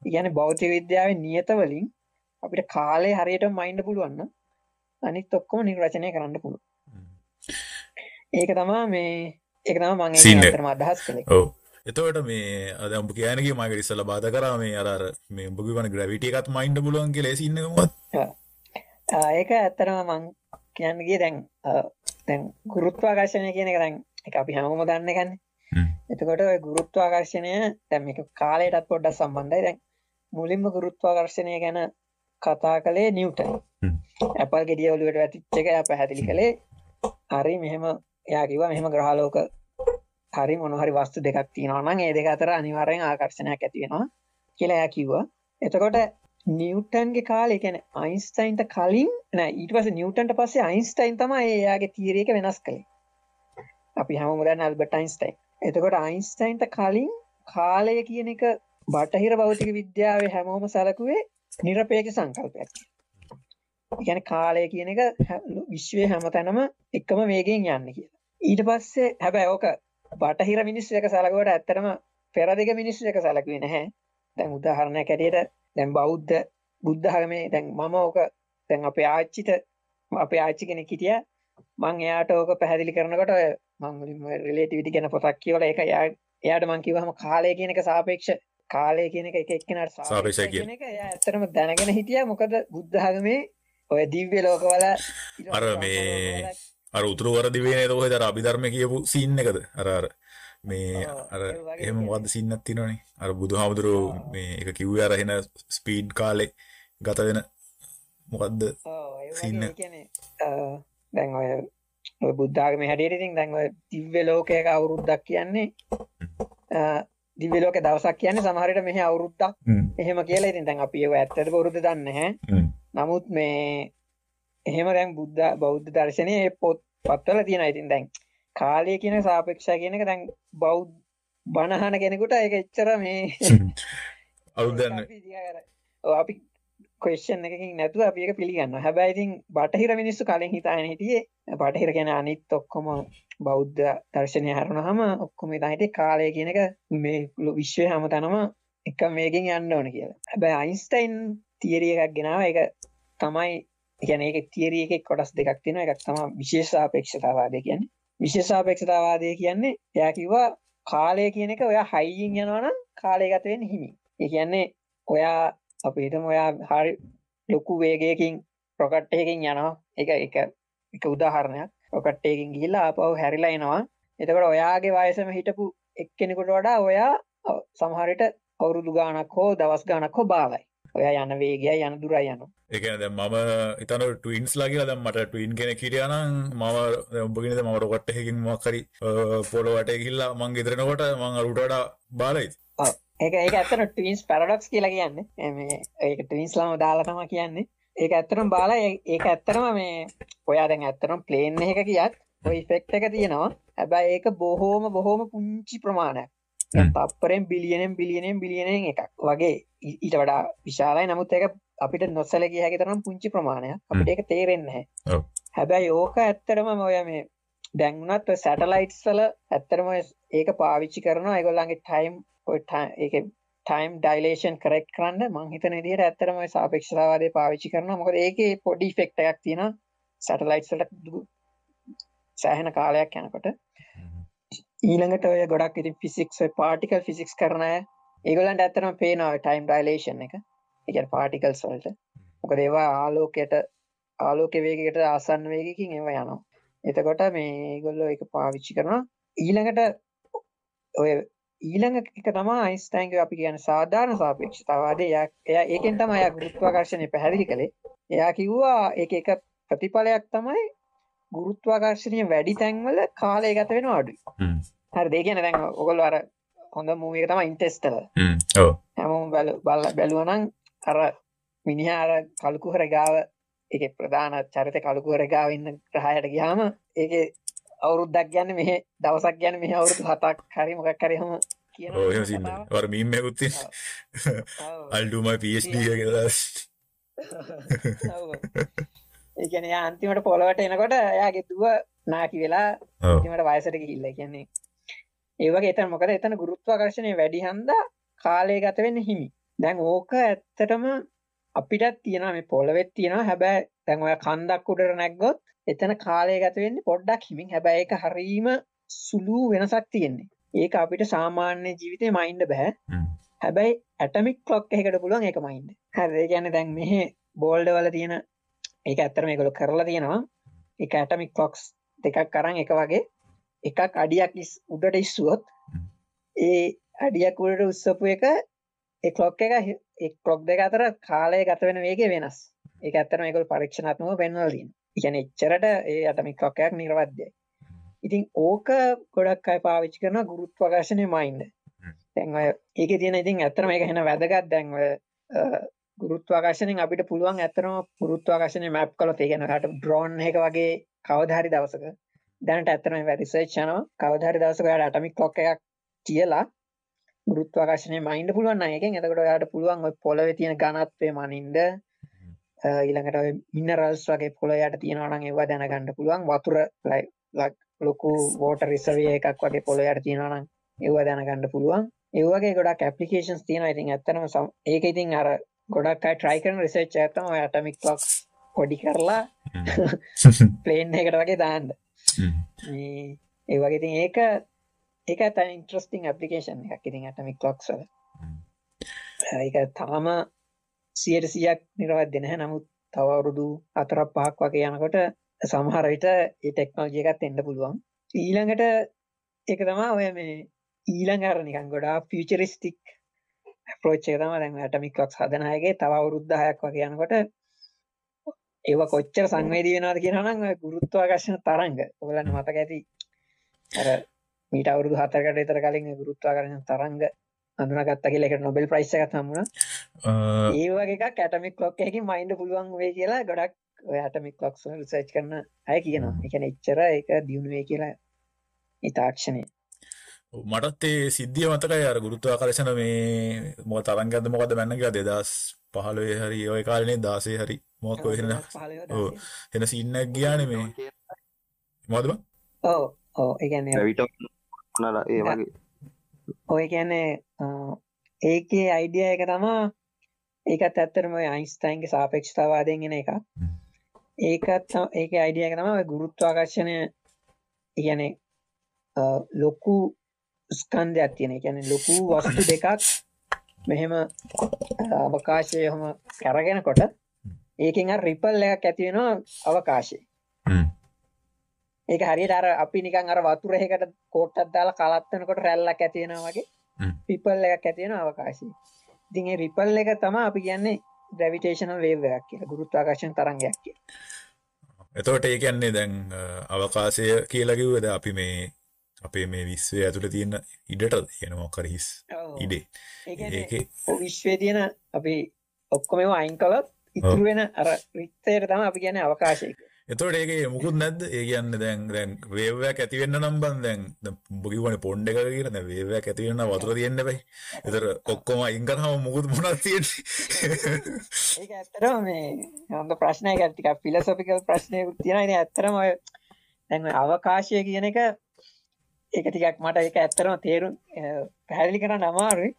කියන්නේ භෞතික විද්‍යාවේ නියත වලින් අපිට කාලය හරියට මයින්ඩ් පුළුවන් නම් අනිත් ඔක්කොම නිර්වචනය කරන්න පුළුවන්. ඒක තමයි මේ ඒක තමයි මම ඒක අතරම අදහස් කළේ. ඔව්. එතවට මේ අද උඹ කියනගේ මගේ ඉස්සල බාධ කරා මේ අර මේ උඹ වන ග්‍රවිට එකත් මයින්ඩ පුළුවන් කියලා සින්නකමත් ඒක ඇත්තරම මං කියන්නගේ දැන් දැන් ගුරුත්වාකර්ශණය කියන දැන් එක අපි හැමෝම දන්න ගන්න. එතකොට ගුරුත්වාකර්ශණය එක කාලයටත් පොඩ්ඩක් සම්බන්ධයි. දැන් මුලින්ම ගුරුත්වාකර්ශණය ගැන කතා කළේ නිවටන්. ඇපල් ගෙඩිය ඔලුවට ඇතිච්ච එක පැහැදිලි කළේ. හරි මෙහෙම යා කිවා මෙහෙම ග්‍රහලෝක හරි මොනහරි වස්තු දෙකක් තියෙනවා නම් ඒ දෙක අතර අනිවාර්යෙන් ආකර්ෂණයක් ඇති වෙනවා කියලා එයා කිව්වා. එතකොට නිව්ටන්ගේ කාලේ කියන්නේ අයින්ස්ටයින්ට කලින් නෑ ඊට පස්සේ නිව්ටන්ට පස්සේ අයින්ස්ටයින් තමයි එයාගේ තියරි එක වෙනස් කළේ. අපි හැමෝම දන්න ඇල්බර්ට් අයින්ස්ටයින්. එතකොට අයින්ස්ටයින්ට කලින් කාලය කියන එක බටහිර භෞතික විද්‍යාවේ හැමෝම සැලකුවේ නිරපේක්ෂ සංකල්පයක්. කියන්නේ කාලය කියන එක විශ්වයේ හැමතැනම එකම වේගයෙන් යන්නේ කියලා. ඊට පස්සේ හැබැයි ඕක බටහිර මිනිස්සු එක සලකුවට ඇත්තටම පෙරදිග මිනිස්සු එක සලකුවේ නැහැ. දැන් උදාහරණයක් ඇටියට දැන් බෞද්ධ බුද්ධ ආගමේ දැන් මම ඕක දැන් අපේ ආච්චිට අපේ ආච්චි කෙනෙක් හිටියා. මං එයාට ඕක පැහැදිලි කරනකොට මං මුලින්ම රිලේටිවිටි ගැන පොතක් කියවලා ඒක එයාට මං කිව්වහම කාලය කියන එක සාපේක්ෂ කාලය කියන එක එක එක්කෙනාට සාපේක්ෂ කියන එක එයා ඇත්තටම දැනගෙන හිටියා. මොකද බුද්ධ ආගමේ ඔය දිව්‍ය ලෝකවල අර මේ අර උතුරු වර දිවේ තෝහ තර අභිධර්ම කියපු සින්න එකද? අර අර මේ අර එහෙම තියෙනවා. වද සින්නත් තිනනේ අර බුදු හාමුදුරුව මේ එක කිව්ව අරහෙන ස්පීඩ් කාලෙ ගත වෙන මොකක්ද සින්න. දැන් ඔය ඔය බුද්ධාගම හැටියට ඉතින් දැන් ඔය දිව්‍ය ලෝකයක අවුරුද්දක් කියන්නේ දිව්‍ය ලෝක දවසක් කියන්නේ සමහරට මෙහි අවුරුද්දක් හ්ම්. එහෙම කියලා ඉතින් දැන් අපි ඒව ඇත්තට බොරුද දන්නේ නැහැ. නමුත් මේ එහෙම දැන් බුද්ධ බෞද්ධ දර්ශනයේ පොත් පත්වල තියෙනවා ඉතින් දැන් කාලය කියන සාපේක්ෂය කියන එක දැන් බෞද්ධ බණහන කෙනෙකුට ඒක එච්චර මේ <laughs> අවුරුද්දන්න අපි ක්වෙස්චන් එකකින් නැතුව අපි ඒක පිළිගන්නවා. හැබැයි ඉතින් බටහිර මිනිස්සු කලින් හිතාගෙන හිටියේ බටහිර කියන්නේ අනිත් ඔක්කොම බෞද්ධ දර්ශනය හරනහම ඔක්කොම හිතා හිටියේ කාලය කියන එක මේ විශ්වයේ හැමතැනම එක මේකින් යන්න ඕන කියලා. හැබැයි අයින්ස්ටයින් තියරි එකක් ගෙනාවා. ඒක තමයි ඒ කියන්නේ ඒකේ තියරි එකේ කොටස් දෙකක් තියෙනවා. එකක් තමයි විශේෂ සාපේක්ෂතාවාදය කියන්නේ. විශේෂ සාපේක්ෂතාවාදය කියන්නේ එයා කිව්වා කාලය කියන එක ඔයා හයියෙන් යනවා නම් කාලය ගත වෙන්නේ හිමි. ඒ කියන්නේ ඔයා අපි හිතමු ඔයා හරි ලොකු වේගයකින් රොකට් එකකින් යනවා. ඒක එක එක උදාහරණයක්. රොකට් එකකින් ගිහිල්ලා ආපහු හැරිලා එනවා. එතකොට ඔයාගේ වයසම හිටපු එක්කෙනෙකුට වඩා ඔයා අ, සමහර විට අවුරුදු ගාණක් හෝ දවස් ගාණක් හෝ බාලයි. ඔයා යන වේගයයි යන දුරයි යනවා. එකන මම ඉතන ටවින්ස් ලාගලා දැම් මට ටවින් කෙන කිරියනම් මම උඹගෙනද ම රොකට් එකකින් මක්කරි පොලොවට කිල්ලා මං ගෙතරනකොට මං අරුටඩ බාලයි ඒක ඒක ඇත්තන ටවින්ස් පැරඩක්ස් කියලා කියන්නේ. ඒක ටවින්ස් ලාම දාලා තමයි කියන්නේ. ඒක ඇත්තටම බාලා ඒක ඇත්තටම මේ ඔයා දැන් ඇත්තටම ප්ලේන් එකක ගියත් ඔය ඉෆෙක්ට් එක තියෙනවා. හැබැයි ඒක බොහෝම බොහෝම පුංචි ප්‍රමාණයක් හ්ම්. තප්පරෙන් බිලියනෙන් බිලියනෙන් බිලියනෙන් එකක්. වගේ ඊට වඩා විශාලයි. නමුත් ඒක අපිට නොසැලකිය හැකි තරම් පුංචි ප්‍රමාණයක්. අපිට ඒක තේරෙන්නේ. හැබැයි ඕක ඇත්තටම ඔය මේ දැන් වුණත් ඔය සැටලයිට්ස් වල ඇත්තටම ඔය ඒක පාවිච්චි කරනවා. ඒගොල්ලන්ගේ ටයිම් ඒක ටයිම් ඩයිලේෂන් කරෙක්ට් කරන්න. මං හිතන විදිහට ඇත්තටම ඔය සාපේක්ෂතාවාදය පාවිච්චි කරනවා. මොකද ඒකේ පොඩි ඉෆෙක්ට් එකක් තියෙනවා. සැටලයිට්ස් වලට දු- සෑහෙන කාලයක් යනකොට ඊළඟට ඔය ගොඩක් ඉතින් ෆිසික්ස් ඔය පාටිකල් ෆිසික්ස් කරන අය ඒගොල්ලන්ට ඇත්තටම පේනවා ඔය ටයිම් ඩයිලේෂන් එක. ඒ කියන්නේ පාටිකල්ස් වලට. මොකද ඒවා ආලෝකයට ආලෝක වේගයකට ආසන්න වේගයකින් ඒවා යනවා. එතකොට මේ ඒගොල්ලෝ ඒක පාවිච්චි කරනවා. ඊළඟට ඔය ඊළඟ එක තමයි අයින්ස්ටයින්ගේ අපි කියන්නේ සාධාරණ සාපේක්ෂතාවාදය එයා එයා ඒකෙන් තමයි එයා ගුරුත්වාකර්ෂණය පැහැදිලි කළේ. එයා කිව්වා ඒක එක ප්‍රතිඵලයක් තමයි ගුරුත්වාකර්ෂණය වැඩි තැන්වල කාලය ගත වෙනවා අඩුයි. හරි කියන්නේ දැන් ඔයගොල්ලෝ අර හොඳ මූවි එක තමයි ඉන්ටෙස්ටර් ඕ හැමෝම බැලු බල්ල බැලුවනම් අර මිනිහා අර කළුකුහර ගාව ඒකේ ප්‍රධාන චරිත කළුකුහර ගාව ඉන්න ග්‍රහයට ගියාම ඒකේ අවුරුද්දක් කියන්නේ මෙහෙ දවසක් කියන්නේ මෙහෙ අවුරුදු හතක් හරි මොකක් හරි එහෙම කියන ඕ එහෙම සින්න. වර මීමයකුත්ති අල්ඩුමයි පස්ඩ කියලා ඒ කියන්නේ එයා අන්තිමට පොළවට එනකොට එයාගේ දුව නාකි වෙලා. අන්තිමට වයසට ගිහිල්ලා කියන්නේ ඒ වගේ එතන මොකද එතන ගුරුත්වාකර්ෂණය වැඩි හන්දා කාලය ගත වෙන්න හිමි. දැන් ඕක ඇත්තටම අපිටත් තියෙනවා මේ පොළවෙත් තියෙනවා හැබැයි දැන් ඔය කන්දක් උඩට නැග්ගොත් එතන කාලය ගත වෙන්නේ පොඩ්ඩක් හිමින්. හැබැයි ඒක හරීම සුළු වෙනසක් තියෙන්නේ. ඒක අපිට සාමාන්‍ය ජීවිතේ මයින්ඩ් බෑ. හැබැයි ඇටමික් ක්ලොක් එකකට පුළුවන් ඒක මයින්ඩ්. හරි කියන්නේ දැන් මෙහි බෝල්ඩ් වල තියෙන ඒක ඇත්තටම මේගොල්ලෝ කරලා තියෙනවා. ඒක ඇටමික් ක්ලොක්ස් දෙකක් අරන් එක වගේ එකක් අඩියක් ඉස්- උඩට ඉස්සුවොත් ඒ අඩියක් උඩට උස්සපු එක ඒ ක්ලොක් එක හි- ඒ ක්ලොක් දෙක අතර කාලය ගත වෙන වේගය වෙනස්. ඒක ඇත්තටම මේගොල්ලෝ පරීක්ෂණාත්මකව පෙන්වලා තියෙනවා. ඒ කියන්නේ එච්චරට ඒ ඇටමික් ක්ලොක් එකක් නිර්වද්‍යයි. ඉතින් ඕක ගොඩක් අය පාවිච්චි කරනවා ගුරුත්වාකර්ෂණයේ මයින්ඩ්. දැන් ඔය ඒකේ තියෙන ඉතින් ඇත්තටම මේක වෙන වැදගත් දැන් ගුරුත්වාකර්ෂණයෙන් අපිට පුළුවන් ඇත්තටම ගුරුත්වාකර්ෂණය මැප් කළොත් ඒ කියන්නේ ඔයාලට ඩ්‍රෝන් එක වගේ කවදා හරි දවසක දැනට ඇත්තටම මේවා රිසර්ච් යනවා. කවදා හරි දවසක ඔයාලට ඇටමික් ක්ලොක් එකක් කියලා ගුරුත්වාකර්ෂණය මයින්ඩ් පුළුවන් නම් එකෙන්. එතකොට ඔයාලට පුළුවන් ඔය පොළවේ තියෙන ඝනත්වය මනින්න ඊළඟට ඔය මිනරල්ස් වගේ පොළොවේ යට තියෙනවා නම් ඒවා දැනගන්න පුළුවන්. වතුර ලොකු වෝටර් රිසර්වර් එකක් වගේ පොළොවේ යට තියෙනවා නම් ඒවා දැනගන්න පුළුවන්. ඒ වගේ ගොඩක් ඇප්ලිකේෂන්ස් තියෙනවා. ඉතින් ඇත්තටම ඒක ඉතින් අර ගොඩක් අය try කරන රිසර්ච් ඔය ඇටමික් ක්ලොක්ස් පොඩි කරලා <laughs> ප්ලේන් එකකට වගේ දාන්න. ඒ වගේ ඉතින් ඒක ඒක ඇත්තට ඉන්ට්‍රස්ටිං ඇප්ලිකේෂන් එකක්. ඉතින් ඇටමික් ක්ලොක්ස් වල. ඒක තාම 100%ක් නිර්වද්‍ය නැහැ. නමුත් තව අවුරුදු හතරක් පහක් වගේ යනකොට සමහර විට ඒ ටෙක්නෝලොජි එකත් එන්න පුළුවන්. ඊළඟට ඒක තමයි ඔය මේ ඊළඟ අර නිකන් ගොඩාක් ෆියුචරිස්ටික් අප්‍රෝච් එක තමයි දැන් ඇටමික් ක්ලොක්ස් හදන අයගේ තව අවුරුදු 10ක් වගේ යනකොට ඒව කොච්චර සංවේදී වෙනවද කියනවා නම් ඔය ගුරුත්වාකර්ෂණ තරංග ඔයගලන්ට මතක ඇති අර මීට අවුරුදු 4කට විතර කලින් ඒ ගුරුත්වාකර්ෂණ තරංග හඳුනාගත්තා කියලා ඒකට නොබෙල් ප්‍රයිස් එකක් හම්බුණා ඒ වගේ එකක් ඇටමික් ක්ලොක් එකකින් මයින්ඩ් පුළුවන් වෙයි කියලා ගොඩක් ඔය ඇටමික් ක්ලොක්ස් වල රිසර්ච් කරන අය කියනවා. ඒ කියන්නේ එච්චර ඒක දියුණු වෙයි කියලා ඒ තාක්ෂණය. මටත් ඒ සිද්ධිය මතකයි අර ගුරුත්වාකර්ෂණ මේ මොක තරංගයක්ද මොකද මැන්න කියලා 2015 හරි ওই කාලේ 16 හරි මොකක් ඔය වෙන ඔව්. එන සීන් එකක් ගියානේ මේ. මොකද බං ඔව් ඔව්. ඒ කියන්නේ රැවිට නලා ඒ වගේ. ඔය කියන්නේ ඒකේ අයිඩියා එක තමා ඒකත් ඇත්තටම ඔය අයින්ස්ටයින්ගේ සාපේක්ෂතාවාදයෙන් එන එකක්. ඒකත් ඒකේ අයිඩියා එක තමයි ඔය ගුරුත්වාකර්ෂණය කියන්නේ ලොකු ස්කන්ධයක් තියෙන. කියන්නේ ලොකු වස්තු දෙකක් මෙහෙම අවකාශයේ එහෙම කරගෙනකොට ඒකෙන් අර රිපල් එකක් ඇති වෙනවා අවකාශයේ. ඒක හරියට අර අපි නිකන් අර වතුර එකකට කෝට්ටක් දාලා කලත් වෙනකොට රැල්ලක් ඇති වෙනවා වගේ රිපල් එකක් ඇති වෙනවා අවකාශයේ. ඉතින් ඒ රිපල් එක තමයි අපි කියන්නේ ග්‍රැවිටේෂනල් වේව් එකක් කියලා. ගුරුත්වාකර්ෂණ තරංගයක් කියලා. එතකොට ඒ කියන්නේ දැන් අවකාශය කියලා කිව්වද අපි මේ අපේ මේ විශ්වය ඇතුළේ තියෙන ඉඩට කියන මොකක් හරි හිස් ඉඩේ. ඒකේ විශ්වයේ තියෙන අපි ඔක්කොම ඒවා අයින් කළොත් ඉතුරු වෙන අර රික්තයට තමයි අපි කියන්නේ අවකාශය. එතකොට ඒකේ මුකුත් නැද්ද? ඒ කියන්නේ දැන් දැන් වේව් එකක් ඇති වෙන්න නම් බං දැන් ඔබ කිව්වනේ පොන්ඩ් එකක කියලා දැන් වේව් එකක් ඇති වෙන්න වතුර තියෙන්න බෑ. ඒතර ඔක්කොම අයින් කරාම මුකුත් මොනවද තියෙන්නේ? <laughs> ඒක ඇත්තටම මේ හොඳ ප්‍රශ්නයක් ටිකක් ෆිලොසොෆිකල් ප්‍රශ්නයක් තියෙනවා. ඉතින් ඇත්තටම ඔය දැන් ඔය අවකාශය කියන එක ඒක ටිකක් මට ඒක ඇත්තටම තේරුම් පැහැදිලි කරන්න අමාරුයි.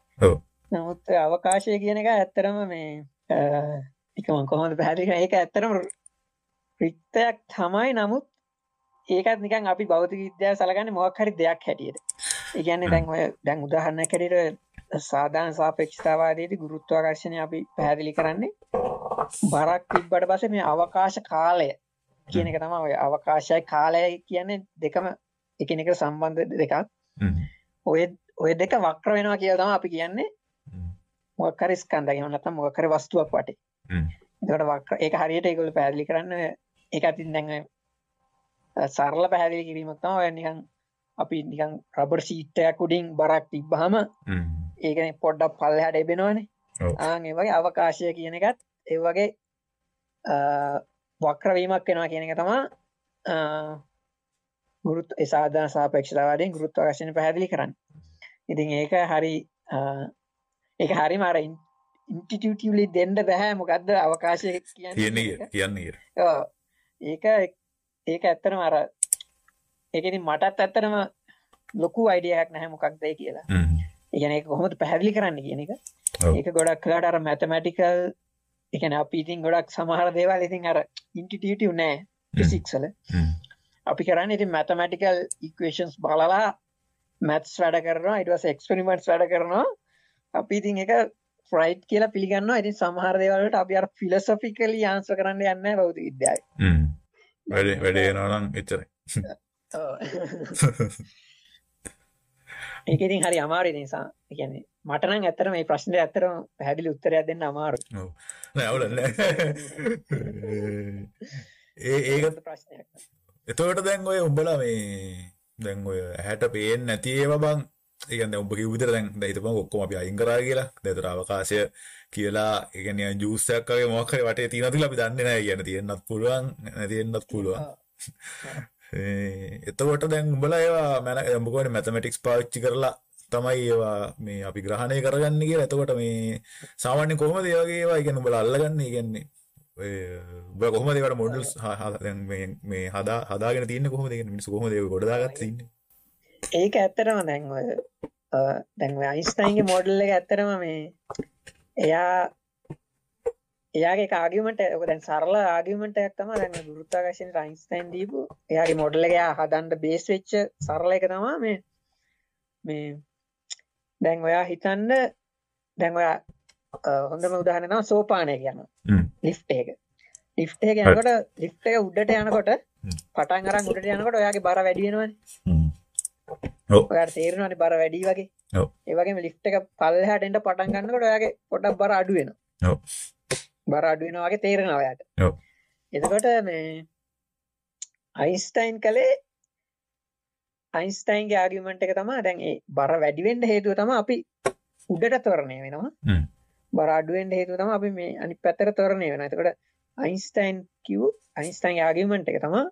නමුත් අවකාශය කියන එක ඇත්තටම මේ ඒක මම කොහොමද පැහැදිලි කරන්නේ? ඒක ඇත්තටම රික්තයක් තමයි නමුත් ඒකත් නිකන් අපි භෞතික විද්‍යාව සලකන්නේ මොකක් හරි දෙයක් හැටියට. ඒ කියන්නේ දැන් ඔය දැන් උදාහරණයක් හැටියට සාධාරණ සාපේක්ෂතාවාදයේදී ගුරුත්වාකර්ෂණය අපි පැහැදිලි කරන්නේ බරක් තිබ්බට පස්සේ මේ අවකාශ කාලය කියන එක තමයි ඔය අවකාශයයි කාලයයි කියන්නේ දෙකම එකිනෙකට සම්බන්ධ දෙකක්. ඔය ඔය දෙක වක්‍ර වෙනවා කියලා තමයි අපි කියන්නේ මොකක් හරි ස්කන්ධයක් එහෙම නැත්නම් මොකක් හරි වස්තුවක් වටේ. එතකොට වක්‍ර ඒක හරියට ඒගොල්ලෝ පැහැදිලි කරන්න ඒක අතින් දැන් සරල පැහැදිලි කිරීමක් තමයි ඔය නිකන් අපි නිකන් රබර් ෂීට් එකක් උඩින් බරක් තිබ්බහම ඒකනේ පොඩ්ඩක් පල්ලෙහාට එබෙනවනේ. ආන් ඒ වගේ අවකාශය කියන එකත් ඒ වගේ වක්‍ර වීමක් වෙනවා කියන එක තමයි ගුරුත් ඒ සාධාරණ සාපේක්ෂතාවාදයෙන් ගුරුත්වාකර්ෂණය පැහැදිලි කරන්නේ. ඉතින් ඒක හරි ඒක හරිම අර ඉන්ටිටියුටිව්ලි දෙන්න බෑ. මොකද්ද අවකාශය කියන්නේ කියන්නේ ඒක ඒක ඇත්තටම අර ඒක ඉතින් මටත් ඇත්තටම ලොකු අයිඩියා එකක් නැහැ මොකක්ද ඒ කියලා. ඒ කියන්නේ ඒක කොහොමද පැහැදිලි කරන්න කියන එක. ඒක ගොඩක් කලකට අර මැතමැටිකල් ඒ කියන්නේ අපි ඉතින් ගොඩක් සමහර දේවල් ඉතින් අර ඉන්ටිටියුටිව් නෑ ෆිසික්ස් වල. අපි කරන්නේ ඉතින් මැතමැටිකල් ඉක්වේෂන්ස් බලලා මැත්ස් වැඩ කරනවා පස්සේ එක්ස්පෙරිමන්ට්ස් වැඩ කරනවා. අපි ඉතින් ඒක ෆ්‍රයිට් කියලා පිළිගන්නවා. ඉතින් සමහර දේවල් වලට අපි අර ෆිලොසොෆිකලි ආන්සර් කරන්න යන්නේ විද්‍යාවේ. හ්ම්. වැඩේ වැඩේ යනවා නම් එච්චරයි. <laughs> ඒක ඉතින් හරි අමාරුයි නිසා. කියන්නේ මට නම් ඇත්තටම මේ ප්‍රශ්නේ ඇත්තටම පැහැදිලි උත්තරයක් දෙන්න අමාරුයි. ඔව්. නෑ අවුල නෑ. <laughs> <laughs> ඒ ඒක ප්‍රශ්නයක්. එතකොට දැන් ඔය උඹලා මේ දැන් ඔය ඇහැට පේන්නේ නැති ඒවා බං ඒ කියන්නේ ඔබ කිව්ව විදිහට දැන් දැන් හිතපන් ඔක්කොම අපි අයින් කරා කියලා. දැන් ඒතර අවකාශය කියලා ඒ කියන්නේ ජූස් එකක් වගේ මොකක් හරි වටේ තියෙනවද කියලා අපි දන්නේ නැහැ කියන්නේ තියෙන්නත් පුළුවන් නැති වෙන්නත් පුළුවන්. <laughs> එතකොට දැන් උඹලා ඒවා මම උඹ මැතමැටික්ස් පාවිච්චි කරලා තමයි ඒවා මේ අපි ග්‍රහණය කරගන්නේ කියලා. එතකොට මේ සාමාන්‍යයෙන් කොහොමද ඒ වගේ ඒවා කියන්නේ උඹලා අල්ලගන්නේ කියන්නේ ඔය කොහොමද ඒවට මොඩල්ස් දැන් මේ මේ හදා හදාගෙන තියන්නේ කොහොමද කියන්නේ මිනිස්සු කොහොමද ඒක ගොඩ දාගත්තේ තින්නේ? ඒක ඇත්තටම දැන් ඔය දැන් ඔය අයින්ස්ටයින්ගේ මොඩල් එක ඇත්තටම මේ එයා එයාගේ ආගියුමන්ට් ඔක දැන් සරල ආගියුමන්ට් එකක් තමයි දැන් ගුරුත්වාකර්ෂණයට අයින්ස්ටයින් දීපු එයාගේ මොඩල් එක එයා හදන්න බේස් වෙච්ච සරල එක තමයි මේ මේ දැන් ඔයා හිතන්න දැන් ඔයා හොඳම උදාහරණය තමයි සෝපානය කියනවා ලිෆ්ට් එක. ලිෆ්ට එක යනකොට ලිෆ්ට එක උඩට යනකොට පටන් අරන් උඩට යනකොට ඔයාගේ බර වැඩි වෙනවනේ. ඔයාට තේරෙනවනේ බර වැඩි වගේ ඔව්. ඒ වගේම ලිෆ්ට් එක පල්ලෙහාට එන්න පටන් ගන්නකොට ඔයාගේ පොඩ්ඩක් බර අඩු වෙනවා ඔව්. බර අඩු වෙනවා වගේ තේරෙනවා ඔයාට ඔව්. එතකොට මේ අයින්ස්ටයින් කළේ අයින්ස්ටයින්ගේ ආගියුමන්ට් එක තමයි දැන් ඒ බර වැඩි වෙන්න හේතුව තමයි අපි උඩට ත්වරණය වෙනවා හ්ම්. බර අඩු වෙන්න හේතුව තමයි අපි මේ අනිත් පැත්තට ත්වරණය වෙනවා එතකොට අයින්ස්ටයින් කිව් අයින්ස්ටයින්ගේ ආගියුමන්ට් එක තමයි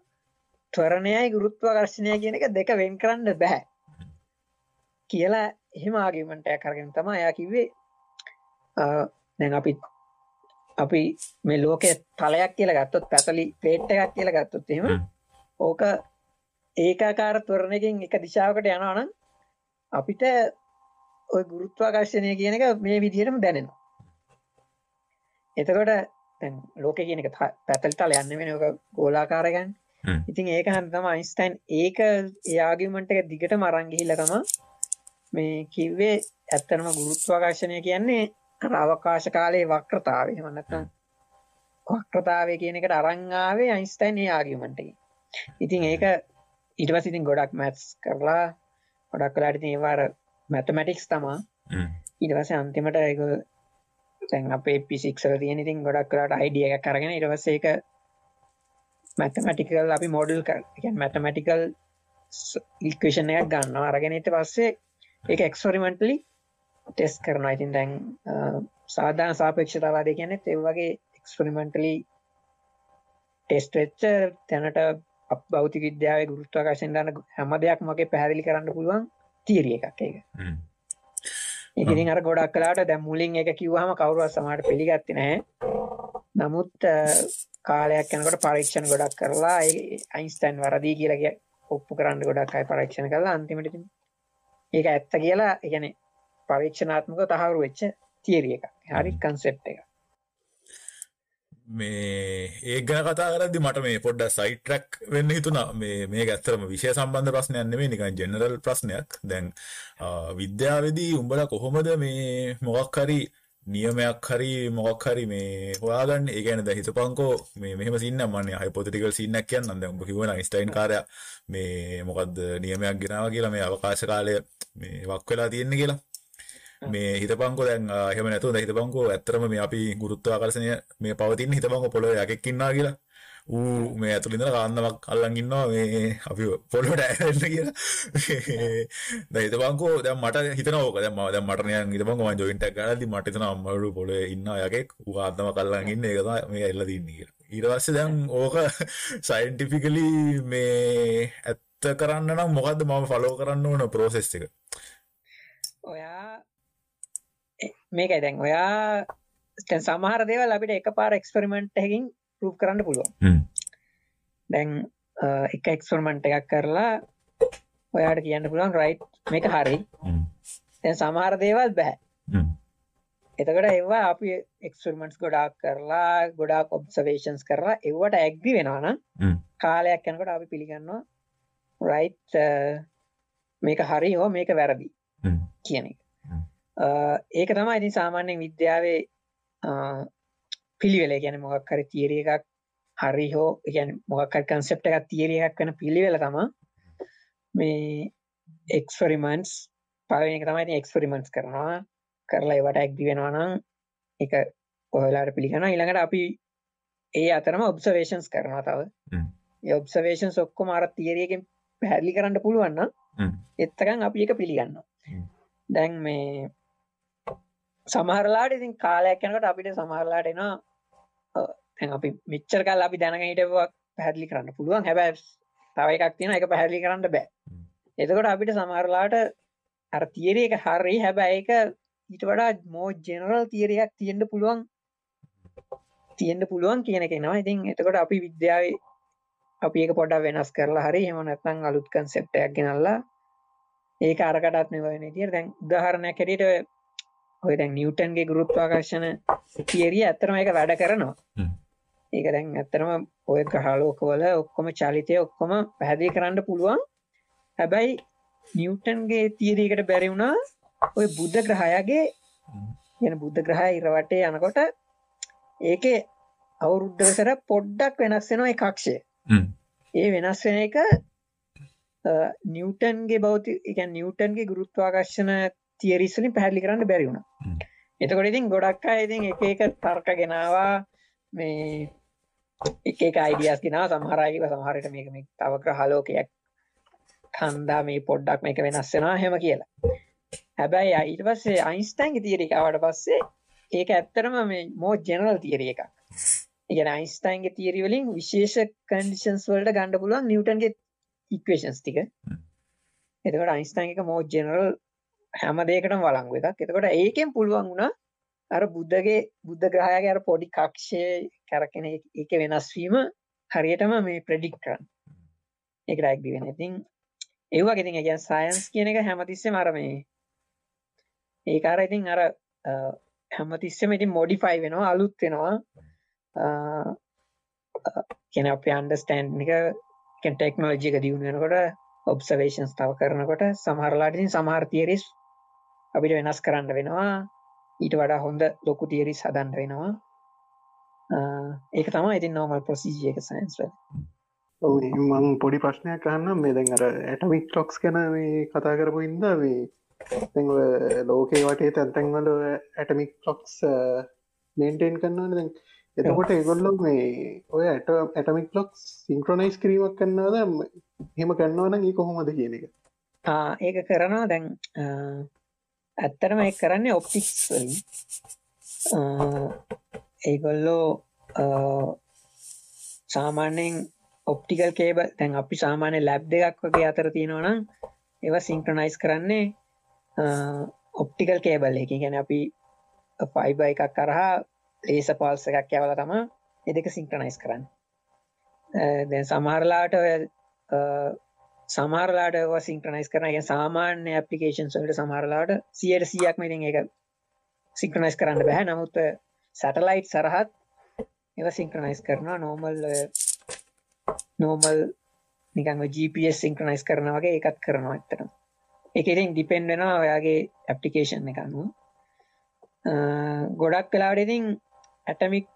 ත්වරණයයි ගුරුත්වාකර්ෂණය කියන එක දෙක වෙන් කරන්න බෑ කියලා එහෙම ආගියුමන්ට් එකක් අරගෙන තමයි එයා කිව්වේ දැන් අපි අපි මේ ලෝකයේ තලයක් කියලා ගත්තොත් පැතලි ප්ලේට් එකක් කියලා ගත්තොත් එහෙම හ්ම්. ඕක ඒකාකාර ත්වරණයකින් එක දිශාවකට යනවා නම් අපිට ওই ගුරුත්වාකර්ෂණය කියන එක මේ විදිහටම දැනෙනවා. එතකොට ලෝකේ කියන එක ත- පැතලි තල යන්නේ වෙන ඔක ගෝලාකාර ගන්න. හ්ම්. ඉතින් ඒක හන්ද තමයි අයින්ස්ටයින් ඒක ආගියුමන්ට් එක ගිහිල්ලා තමයි මේ කිව්වේ ඇත්තටම ගුරුත්වාකර්ෂණය කියන්නේ අවකාශ කාලයේ වක්‍රතාවය. එහෙම නැත්නම් වක්‍රතාවය කියන එකට අරන් ආවේ අයින්ස්ටයින් ඒ එකෙන්. ඉතින් ඒක පස්සේ ඉතින් ගොඩක් මැත්ස් කරලා ගොඩක් වෙලාට ඉතින් ඒවා අර මැතමැටික්ස්. ඊට පස්සේ අන්තිමට ඒක දැන් අපේ ෆිසික්ස් වල තියෙන ඉතින් ගොඩක් වෙලාට අයිඩියා එකක් අරගෙන ඊට පස්සේ ඒක මැතමැටිකල් අපි මොඩල් කර කියන්නේ මැතමැටිකල් ඉක්වේෂන් එකක් ගන්නවා අරගෙන ඊට පස්සේ ඒක එක්ස්පෙරිමන්ටලි ටෙස්ට් කරනවා. ඉතින් දැන් අ, සාධාරණ සාපේක්ෂතාවාදය කියන්නේ ඒ වගේ එක්ස්පෙරිමන්ටලි ටෙස්ට් වෙච්ච තැනට අප භෞතික විද්‍යාවේ ගුරුත්වාකර්ෂණ දාන හැම දෙයක්ම වගේ පැහැදිලි කරන්න පුළුවන් තියරි එකක් ඒක. ඉතින් අර ගොඩක් කලාට දැන් මුලින් එක කිව්වහම කවුරුවත් සමහරට පිළිගත්තේ නැහැ. නමුත් කාලයක් යනකොට පරීක්ෂණ ගොඩක් කරලා අයින්ස්ටයින් වැරදි කියලා කිය- ඔප්පු කරන්න ගොඩක් අය පරීක්ෂණ කරලා අන්තිමට ඒක ඇත්ත කියලා ඒ කියන්නේ පරීක්ෂණාත්මකව තහවුරු වෙච්ච තියරි එකක්. හරි කන්සෙප්ට් එක. මේ ඒ ගැන කතා කරද්දි මට මේ පොඩ්ඩක් සයිඩ් ට්‍රැක් වෙන්න හිතුණා. මේ මේක ඇත්තටම විෂය සම්බන්ධ ප්‍රශ්නයක් නෙමෙයි නිකන් ජෙනරල් ප්‍රශ්නයක්. දැන් ආ, විද්‍යාවේදී උඹලා කොහොමද මේ මොකක් හරි නියමයක් හරි මොකක් හරි මේ හොයාගන්න? ඒ කියන්නේ දැන් හිතපන්කෝ මේ මෙහෙම සීන් එකක් මන්නේ හයිපොතටිකල් සීන් එකක් කියන්නම්. දැන් උඹ කිව්වන අයින්ස්ටයින් කාර්යය මේ මොකද්ද නියමයක් ගෙනාවා කියලා මේ අවකාශ කාලය මේ වක් වෙලා තියෙන්නේ කියලා. මේ හිතපංකෝ දැන් ආ, එහෙම නැතුව දැන් හිතපංකෝ ඇත්තටම මේ අපි ගුරුත්වාකර්ෂණය මේ පවතින හිතපංකෝ පොළොවේ යකෙක් ඉන්නවා කියලා. ඌ මේ ඇතුළේ ඉඳලා කාන්දමක් අල්ලන් ඉන්නවා මේ අපි පොළොවට ඇරෙන්න කියලා. දැන් හිතපංකෝ දැන් මට හිතනවා ඕක. දැන් මම දැන් මට නිකන් හිතපංකෝ මම ජොයින්ට් එකක් ගන්නදී මට හිතනවා අම්මලු පොළොවේ ඉන්නවා යකෙක්. ඌ කාන්දමක් අල්ලන් ඉන්නේ ඒක තමයි මේ ඇල්ලලා තින්නේ කියලා. ඊට පස්සේ දැන් ඕක සයින්ටිෆිකලි මේ ඇත්ත කරන්න නම් මොකද්ද මම ෆලෝ කරන්න ඕන ප්‍රොසෙස් එක? ඔයා එ- මේකයි දැන් ඔයා දැන් සමහර දේවල් අපිට එකපාර එක්ස්පෙරිමන්ට් එකකින් ප්‍රූව් කරන්න පුළුවන්. දැන් එක එක්ස්පෙරිමන්ට් එකක් කරලා ඔයාට කියන්න පුළුවන් රයිට් මේක හරි. දැන් සමහර දේවල් බෑ. එතකොට ඒවා අපි එක්ස්පෙරිමන්ට්ස් ගොඩාක් කරලා ගොඩාක් ඔබ්සර්වේෂන්ස් කරලා ඒවට ඇග්‍රි වෙනවා නම්. කාලයක් යනකොට අපි පිළිගන්නවා රයිට් මේක හරි හෝ මේක වැරදි. කියන එක. ඒක තමයි ඉතින් සාමාන්‍යයෙන් විද්‍යාවේ පිළිවෙල. කියන්නේ මොකක් හරි තියරි එකක් හරි හෝ කියන්නේ මොකක් හරි concept එකක් තියරි එකක් වෙන පිළිවෙල තමයි මේ එක්ස්පෙරිමන්ට්ස් පළවෙනි එක තමයි ඉතින් එක්ස්පෙරිමන්ට්ස් කරනවා. කරලා ඒවට ඇග්‍රි වෙනවා නම් ඒක ඔයාලට පිළිගන්නවා. ඊළඟට අපි ඒ අතරම ඔබ්සර්වේෂන්ස් කරනවා තව. ඔබ්සර්වේෂන්ස් ඔක්කොම අර තියරි එකෙන් පැහැදිලි කරන්න පුළුවන් නම් හ්ම්. එත්තකන් අපි ඒක පිළිගන්නවා. හ්ම්. දැන් මේ සමහරලාට ඉතින් කාලයක් යනකොට අපිට සමහරලාට එනවා දැන් අපි මෙච්චර කල් අපි දැනගෙන හිටපුවා පැහැදිලි කරන්න පුළුවන්. හැබැයි තව එකක් තියෙනවා ඒක පැහැදිලි කරන්න බෑ. හ්ම්. එතකොට අපිට සමහරලාට අර තියරි එක හරි හැබැයි ඒක ඊට වඩා මෝ ජෙනරල් තියරි එකක් තියෙන්න පුළුවන් තියෙන්න පුළුවන් කියන එක එනවා. ඉතින් එතකොට අපි විද්‍යාවේ අපි ඒක පොඩ්ඩක් වෙනස් කරලා හරි එහෙම නැත්නම් අලුත් කන්සෙප්ට් එකක් ගෙනල්ලා ඒක අරකටත් මේ වෙන විදියට දැන් උදාහරණයක් හැටියට ඔය දැන් නිව්ටන්ගේ ගුරුත්වාකර්ෂණ තියරිය ඇත්තටම ඒක වැඩ කරනවා. ඒක දැන් ඇත්තටම ඔය ග්‍රහලෝකවල ඔක්කොම චලිතය ඔක්කොම පැහැදිලි කරන්න පුළුවන්. හැබැයි නිව්ටන්ගේ තියරියකට බැරි වුණා ඔය බුද්ධ ග්‍රහයාගේ. කියන බුද්ධ ග්‍රහය ඉර වටේ යනකොට ඒකේ අවුරුද්ධසර පොඩ්ඩක් වෙනස් වෙනවා ඒ වෙනස් වෙන එක නිවටන්ගේ බෞති එක නිවටන්ගේ ගුරුත්වාකර්ශන තියරිස්වලින් පැහැදිලි කරන්න බැරි වුණ. හ්ම්. එතකොට ඉතින් ගොඩක් අය ඉතින් එක එක තර්ක ගෙනවා. මේ එක අයිඩියස් ගෙනා සමහරයික සමහරට මේක මේ තව ග්‍රහලෝකයක් කන්දා මේ පොඩ්ඩක් මේක වෙනස් වෙනවා හෙම කියලා. හැබැයි ඊට පස්සේ අයින්ස්ටයින්ගේ තියරිකාවට පස්සේ ඒක ඇත්තරම මේ මෝ ජෙනරල් තියරිය එකක්. ඉගෙන අයින්ස්ටයින්ගේ තියරි වලින් විශේෂ කන්ඩිෂන්ස් වලට ගණ්ඩ පුළුවන් නිවටන්ගේ ඉක්වේෂන්ස් ටික. එතකට අයින්ස්ටයින් එක මෝ ජෙනරල් හැම දෙකටම වලංගු එකක්. එතකොට ඒකෙන් පුළුවන් වුණා අර බුද්ධගේ බුද්ධ ග්‍රහයාගේ අර පොඩි කක්ෂය කැරකෙන එක වෙනස්වීම හරියටම මේ ප්‍රඩික් කරන්න. එක රැක්දි වෙන ඉතින් ඒවා ඉතින් ගැ සයින්ස් කියන එක හැමතිස්සේ මර මේ ඒකාර ඉතින් අර හැමතිස්සම ඉතින් මොඩිෆයි වෙනවා අලුත් වෙනවා. කියන අප අන්ඩස්ටෑන්් එක ටෙක්නෝජික දියුණ වෙනකොට ඔබ්සවේෂන්ස් තව කරනකොට සමහරලාටින් සමහර්තියරිස් අපිට වෙනස් කරන්න වෙනවා. ඊට වඩා හොඳ ලොකු තියරිස් හදන්ට වෙනවා. ඒක තම ඉතින් නෝමල් ප්‍රසිජයක සයින්ස්වල මං පොඩි ප්‍රශ්නයක් කන්න මේ දැන් අර ඇටමික් ටොක්ස් ගැන මේ කතා කරපු ඉද මේ ලෝකේ වටේ තැන්තැන්වල ඇටමික් ටොක්ස් මේන්ටේන් කරන්නවන දැන්. එතකොට ඒගොල්ලො මේ ඔය ඇට ඇටමික් ලොක් සිංක්‍රනයිස් කිරීමක් කන්නාද හෙම කන්නවන ඒ කොහොමද කියන එක? ඒක කරනවා දැන් ඇත්තරම ඒ කරන්නේ ඔප්ටික්ස් වලින්. ඒගොල්ලෝ සාමාන්‍යයෙන් ඔප්ටිකල් කේබ තැන් අපි සාමාන්‍ය ලැබ් දෙකක් වගේ අතර තියෙනවනම් ඒව සිංක්‍රනයිස් කරන්නේ ඔප්ටිකල් කේබල් එක. ගැන අපි ෆයිබ එකක් කරහා ලේස පාල්ස එකක් යවල තම එදක සිංක්‍රනයිස් කරන්න. දැ සමහරලාට සමාරලාට සිංක්‍රනයිස් කරන එක සාමාන්‍ය ඇපලිකේෂන් සොලට සමහරලාට සියට සියක් මෙතින් එක සිංක්‍රනයිස් කරන්න බැහැ නමුත් සැටලයිට් සරහත් ඒව සිංක්‍රනයිස් කරනවා. නෝමල් නෝමල් නිකං GPS සිංක්‍රනයිස් කරන වගේ එකත් කරනවා ඇත්තට එක ඉතින් ඩිපෙන්ඩ වෙනවා ඔයාගේ ඇප්ලිකේෂන් එකන්නු ගොඩක් කලාට ඉතින් ඇටමික්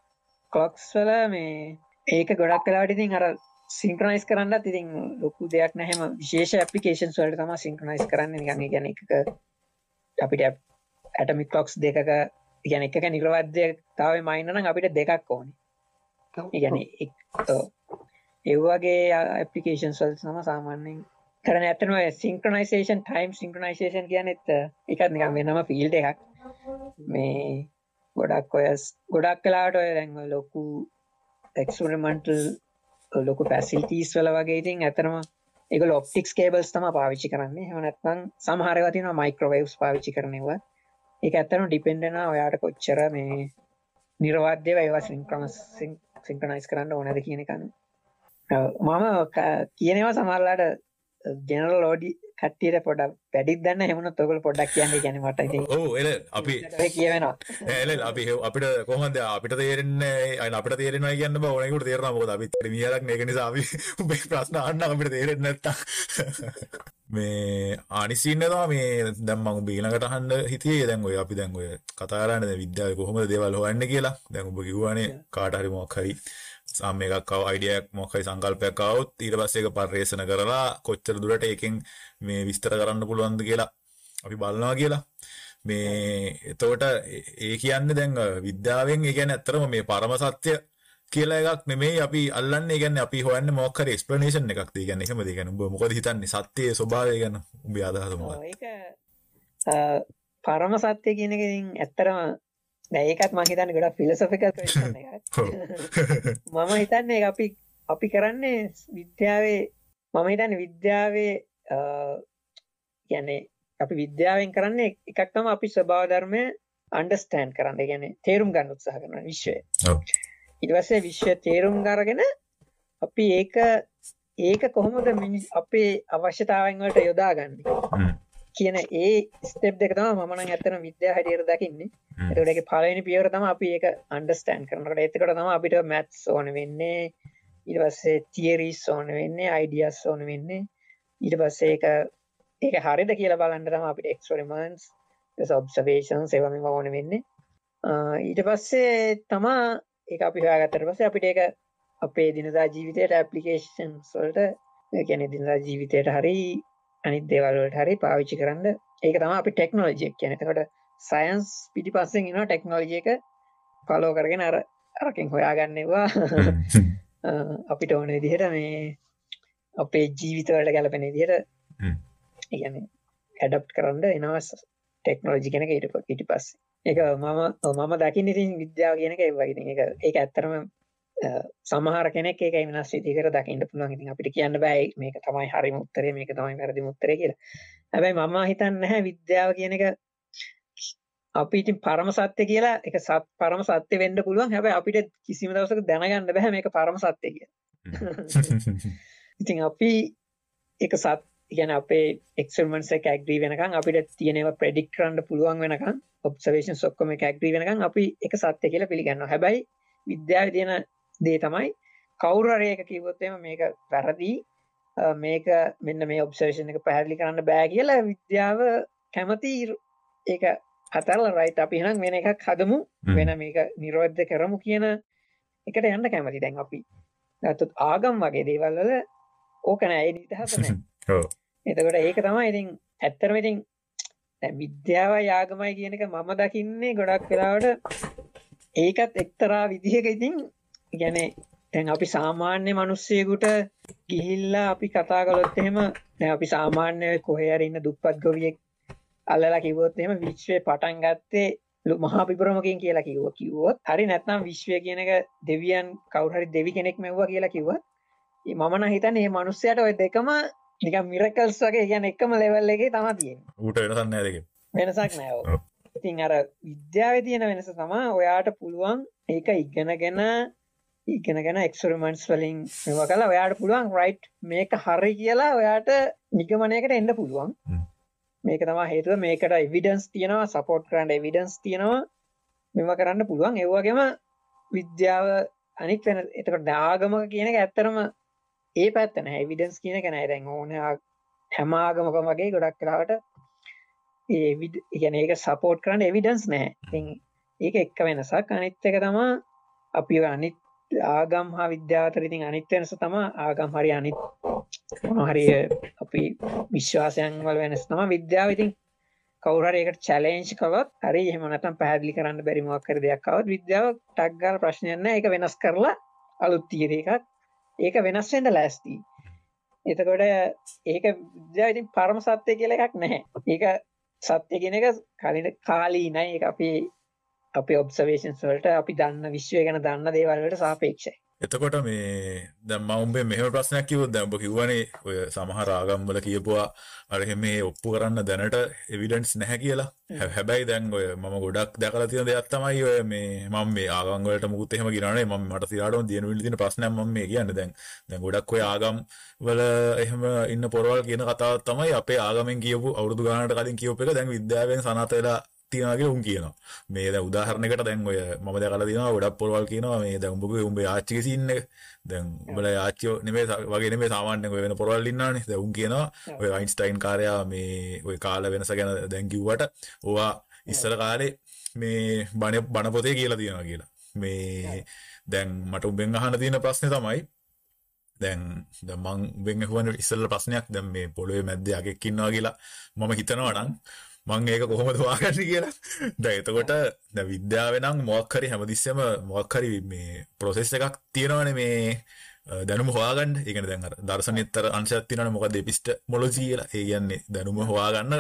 කොක්ස් වල මේ ඒක ගොඩක් කලාට ඉතින් අර සිංක්‍රනයිස් කරන්න ඉතින් ලොකු දෙයක් නැහෙම විශේෂ ඇපලිකේෂන් වලට තම සිංක්‍රනයිස් කරන්න. ගන්න ගැන එක අපිට ඇටමික් ලොක්ස් දෙකක ගැන එක නිරවද්‍ය තාව මයින්නන අපිට දෙකක් ඕනේ. ඉගැන ඒවගේ ඇපලිකේෂන් සල් සම සාමාන්‍යෙන් කරන ඇතනව සිංක්‍රනයිසේෂන් ටයිම් සිංක්‍රනයිසේෂන් කියන එත් එකත් නිකම් වෙනම ෆිල්ඩ එකක්. මේ ගොඩක් ඔය ගොඩක් කලාට ඔය දැන්ව ලොකු එක්ස්පරිමන්ටල් ලොකු පැසිල්ටීස් වල වගේ ඉතින් ඇතරම එක ලොප්ටික්ස් කේබල්ස් තම පාවිච්චි කරන්නේ. හනත්නම් සමහරවතින මයික්‍රවවස් පාවිච්චි කරනවා එක ඇත්තනු ඩිපෙන්ඩෙන ඔයාට කොච්චර මේ නිරවාද්‍ය ඒවා සිංක්‍රමස් සිංක්‍රනයිස් කරන්න ඕනද කියන කන්න මම කියනවා සමරලාට ජෙනරල් ලෝඩි කට්ටියට පොඩක් පැඩිත් දන්න හෙමන තොකල් පොඩක් කියන්න ගැන මට ඕ එල අපි කියවෙනවා. එල අපි අපිට කොහොමද? අපිට තේරෙන්නේ අයි අපිට තේරෙන කියන්න ඕනකට තේරන මොද අපිත් මියලක් නගනි සාවි උබේ ප්‍රශ්න අන්න අපිට තේරෙන්න නැත්තා <laughs> මේ අනිසින්නවා මේ දම්මං බීලකට හන්න හිතේ දැන් ඔය අපි දැන් ඔය කතාරන්න විද්‍යාව කොහොම දේවල් හොන්න කියලා. දැන් උඹ කිව්වානේ කාටහරි මොක් හරි සම එකක්ව අයිඩියක් මොකයි සංකල්පයක්කවත් ඊට පස්සේක පර්යේෂණ කරලා කොච්චර දුරට එකෙන් මේ විස්තර කරන්න පුළුවන්ද කියලා අපි බලනවා කියලා. මේ එතෝට ඒ කියන්න දැන් විද්‍යාවෙන් ඒගැන ඇත්තරම මේ පරම සත්‍යය කියලා එකක් නෙමේ අපි අල්ලන්න. ගැන අපි හොන්න මොක්කර ස්පලනේෂන් එකක් ගැන එකම දෙගැන මොකද හිතන්නේ? සත්‍යය ස්වභාවය ගැන උඹ අදහතුම පරම සත්‍යය කියනකින් ඇත්තරම ඒකත් මහිතන්න ගොඩ ෆිලසොෆිකල් මම හිතන්නේ අපි අපි කරන්නේ විද්‍යාවේ මම හිතන්න විද්‍යාවේ කියන්නේ අපි විද්‍යාවෙන් කරන්නේ එකක් තම අපි ස්වභාව ධර්මය අන්ඩස්ටෑන් කරන්න. ගැන තේරුම් ගන්න උත්සාහ කරන විශ්වය. ඉටවස්සේ විශ්ව තේරුම් ගරගෙන අපි ඒක ඒක කොහොමද මිනි අපේ අවශ්‍යතාවන් වලට යොදා ගන්න කියන ඒ ස්ටෙප් දෙක තම මන ඇතන විද්‍යා හටියට දකින්නේ. එතටක පලනි පියවර තම අපි ඒක අන්ඩස්ටෑන් කරනකට එතකට තම අපිට මැත්ස් ඕන වෙන්නේ. ඉට පස්සේ තියරිස් ඕන වෙන්නේ අයිඩියස් ඕන වෙන්නේ. ඊට පස්සේ ඒක ඒක හරිද කියලා බලන්න තම අපිට එක්ස්පරිමන්ස් ඔබ්සවේෂන් සෙවම ඕන වෙන්නේ. ඊට පස්සේ තමා එක අපි හොයාගත්තට පස්සේ අපිට ඒක අපේ දිනදා ජීවිතයට ඇප්ලිකේෂන් සොල්ට ගැන දිනදා ජීවිතයට හරි අනිත් දේවල්වලට හරි පාවිච්චි කරන්න. ඒක තම අපි ටෙක්නෝලජියක් කියනතකොට සයන්ස් පිටි පස්සෙන් එනවා ටෙක්නෝලජි එක පලෝ කරගෙන අර අරකින් හොයාගන්නවා <laughs> අපිට ඕන විදිහට මේ අපේ ජීවිතවලට ගැලපෙන දිහට ඉගන ඇඩප් කරන්න එනවස් ටෙක්නෝලජි කෙනක ඉට ඉටි පස්ස. එක මම මම දකින්න ඉතින් විද්‍යාව කියනක වගේ එක ඒ ඇත්තරම සමහර කෙනෙක් ඒක වෙනස් විදිහකට දකින්න පුළුවන් ඉතින් අපිට කියන්න බෑ මේක තමයි හරිම උත්තරේ මේක තමයි වැරදිම උත්තරේ කියලා. හැබැයි මම හිතන්නේ නැහැ විද්‍යාව කියන එක අපි ඉතින් පරම සත්‍ය කියලා එක සත් පරම සත්‍ය වෙන්න පුළුවන්. හැබැයි අපිට කිසිම දවසක දැනගන්න බෑ මේක පරම සත්‍ය කියලා. <laughs> ඉතින් අපි එක සත් ගැන අපේ එක්ස්පෙරිමන්ට්ස් එක ඇග්‍රී වෙනකන් අපිට තියෙනවා ප්‍රෙඩික්ට් කරන්න පුළුවන් වෙනකන් ඔබ්සර්වේෂන්ස් ඔක්කොම එක ඇග්‍රී වෙනකන් අපි එක සත්‍ය කියලා පිළිගන්නවා. හැබැයි විද්‍යාවේ තියෙන දේ තමයි. කවුරරයක කිවොත්තම මේක වැරදි. මේක මෙන්න මේ ඔබ්සේෂන් එක පැහැදිලි කරන්න බෑ කියලා විද්‍යාව කැමති ඒක අතරල රයිට අපි හනම් වෙන එකක් හදමු. වෙන මේක නිරෝධ්‍ය කරමු කියන එකට යන්න කැමති දැන් අපි. ඇතුත් ආගම් වගේ දේවල්වල ඕකන ඇයි නිතහසන එතකොට ඒක තමයි ඉතින් ඇත්තරම ඉතින් විද්‍යාව යාගමයි කියන එක මම දකින්නේ ගොඩක් වෙලාවට. ඒකත් එක්තරා විදිහක ඉතින් ගැන තැන් අපි සාමාන්‍ය මනුස්සයකුට ගිහිල්ලා අපි කතා කළොත් එහෙම අපි සාමාන්‍ය කොහේරඉන්න දුප්පත් ගොවියෙක් අල්ලලා කිවොත් එම විශ්වය පටන් ගත්තේ මහා පිපරමකින් කියලා කිව්ව කිව්වොත් හරි නැත්නම් විශ්වය කියනක දෙවියන් කවුහරි දෙවි කෙනෙක් මෙව්වා කියලා කිව්වත් මමන හිතන ඒ මනුස්සයට ඔය දෙකම නික මිරකල්ස් වගේ ගැන එකම ලෙවල් එක තම තියෙන ඌට වෙනසන්න ඇදක වෙනසක් නෑව ඉතින් අර විද්‍යාව තියෙන වෙනස තමා ඔයාට පුළුවන් ඒක ඉගෙනගෙන ඉගෙන ගැන එක්ස්පරිමන්ස් වලින් මෙව කලා ඔයාට පුළුවන් රයිට් මේක හරි කියලා ඔයාට නිගමනයකට එන්න පුළුවන්. මේක තමා හේතුව. මේකට එවිඩන්ස් තියෙනවා සපෝට් කරන්න එවිඩන්ස් තියෙනවා. මෙම කරන්න පුළුවන්. ඒවාගේම විද්‍යාව අනික් වෙන එතකට දාගමක කියනක ඇත්තරම ඒ පැත්තන එවිඩන්ස් කියන කැන දැන් ඕන හැමාගමක වගේ ගොඩක් කලාවට ඒ ඉගැන ඒක සපෝට් කරන්න එවිඩන්ස් නෑ. ඒක එක්ක වෙනසක්. අනිත් එක තමා අපි අනිත් ආගම් හා විද්‍යාතර ඉතින් අනිත් වෙනස තම ආගම් හරි අනිත් හරිය අපි විශ්වාසයන් වල වෙනස් තම විද්‍යාව ඉතින් කවුරර ඒකට චලේංච් කවත් හරි එහෙමනටම් පැදිලි කරන්න බැරිමක් කර දෙයක් කවත් විද්‍යාව ටක්ගල් ප්‍රශ්නයන්න එක වෙනස් කරලා අලුත් තීර එකක්. ඒක වෙනස්වෙන්ට ලෑස්ති. එතකොට ඒක විද්‍යා ඉතින් පරම සත්‍යය කියල එකක් නැහැ ඒක සත්‍ය කෙන එක කලින කාලී නයි එක අපේ අප ඔබ්සවේෂන්ස් වලට අපි දන්න විශ්වය ගැන දන්න දේවල්ලට සාපේක්ෂයි. එතකොට මේ දැම් මවුම්බේ මෙහම ප්‍රශ්නයක් කිවොත් දැම්බ කිව්වනේ ඔය සමහර ආගම්වල කියපුවා අරහෙ මේ ඔප්පු කරන්න දැනට එවිඩන්ස් නැහැ කියලා. හැබැයි දැන් ඔය ම ගොඩක් දැකල තියන දෙයක් තමයි ඔය මේ මම මේ ආගංවලට මුත් එහෙම ගරනේ ම මට සිරාට දියන විලිතින ප්‍රශ්නයක් ම මේ කියන්න. දැන් දැන් ගොඩක් ඔය ආගම් වල එහෙම ඉන්න පොරවල් කියන කතාව තමයි අපේ ආගමෙන් කියපු අවුදු ගානට කලින් කියප එක. දැන් විද්‍යාවෙන් සනතලා තියනගේ උන් කියනවා. මේ ද උදාහරණකට දැන් ඔය මම දැකලා තියෙනවා ගොඩක් පොරවල් කියනවා. මේ දැන් උඹගේ උඹේ ආච්චිගේ සීන් එක. දැන් උඹලා ආච්චියෝ නෙමෙයි වගේ නෙමෙයි සාමාන්‍යයෙන් ඔය වෙන පොරවල් ඉන්නවනේ. දැන් උන් කියනවා ඔය අයින්ස්ටයින් කාර්යයා මේ ඔය කාල වෙනස ගැන දැන් කිව්වට ඕවා ඉස්සර කාලේ මේ බණ බණ පොතේ කියලා තියෙනවා කියලා. මේ දැන් මට උඹෙන් අහන්න තියෙන ප්‍රශ්නේ තමයි දැන් මං වෙන් හුවන් ඉස්සල්ල ප්‍රශ්නයක්. දැන් මේ පොළොවේ මැද්දේ යකෙක් ඉන්නවා කියලා මම හිතනවා නම් මං ඒක කොහොමද හොයාගන්නේ කියලා. දැන් එතකොට දැන් විද්‍යාවේ නම් මොකක් හරි හැමතිස්සෙම මොකක් හරි මේ ප්‍රොසෙස් එකක් තියෙනවනේ මේ දැනුම හොයාගන්න. ඒ කියන්නේ දැන් අර දර්ශනෙත්තර අංශයක් තියෙනවනේ මොකද එපිස්ටමොලොජි කියලා. ඒ කියන්නේ දැනුම හොයාගන්න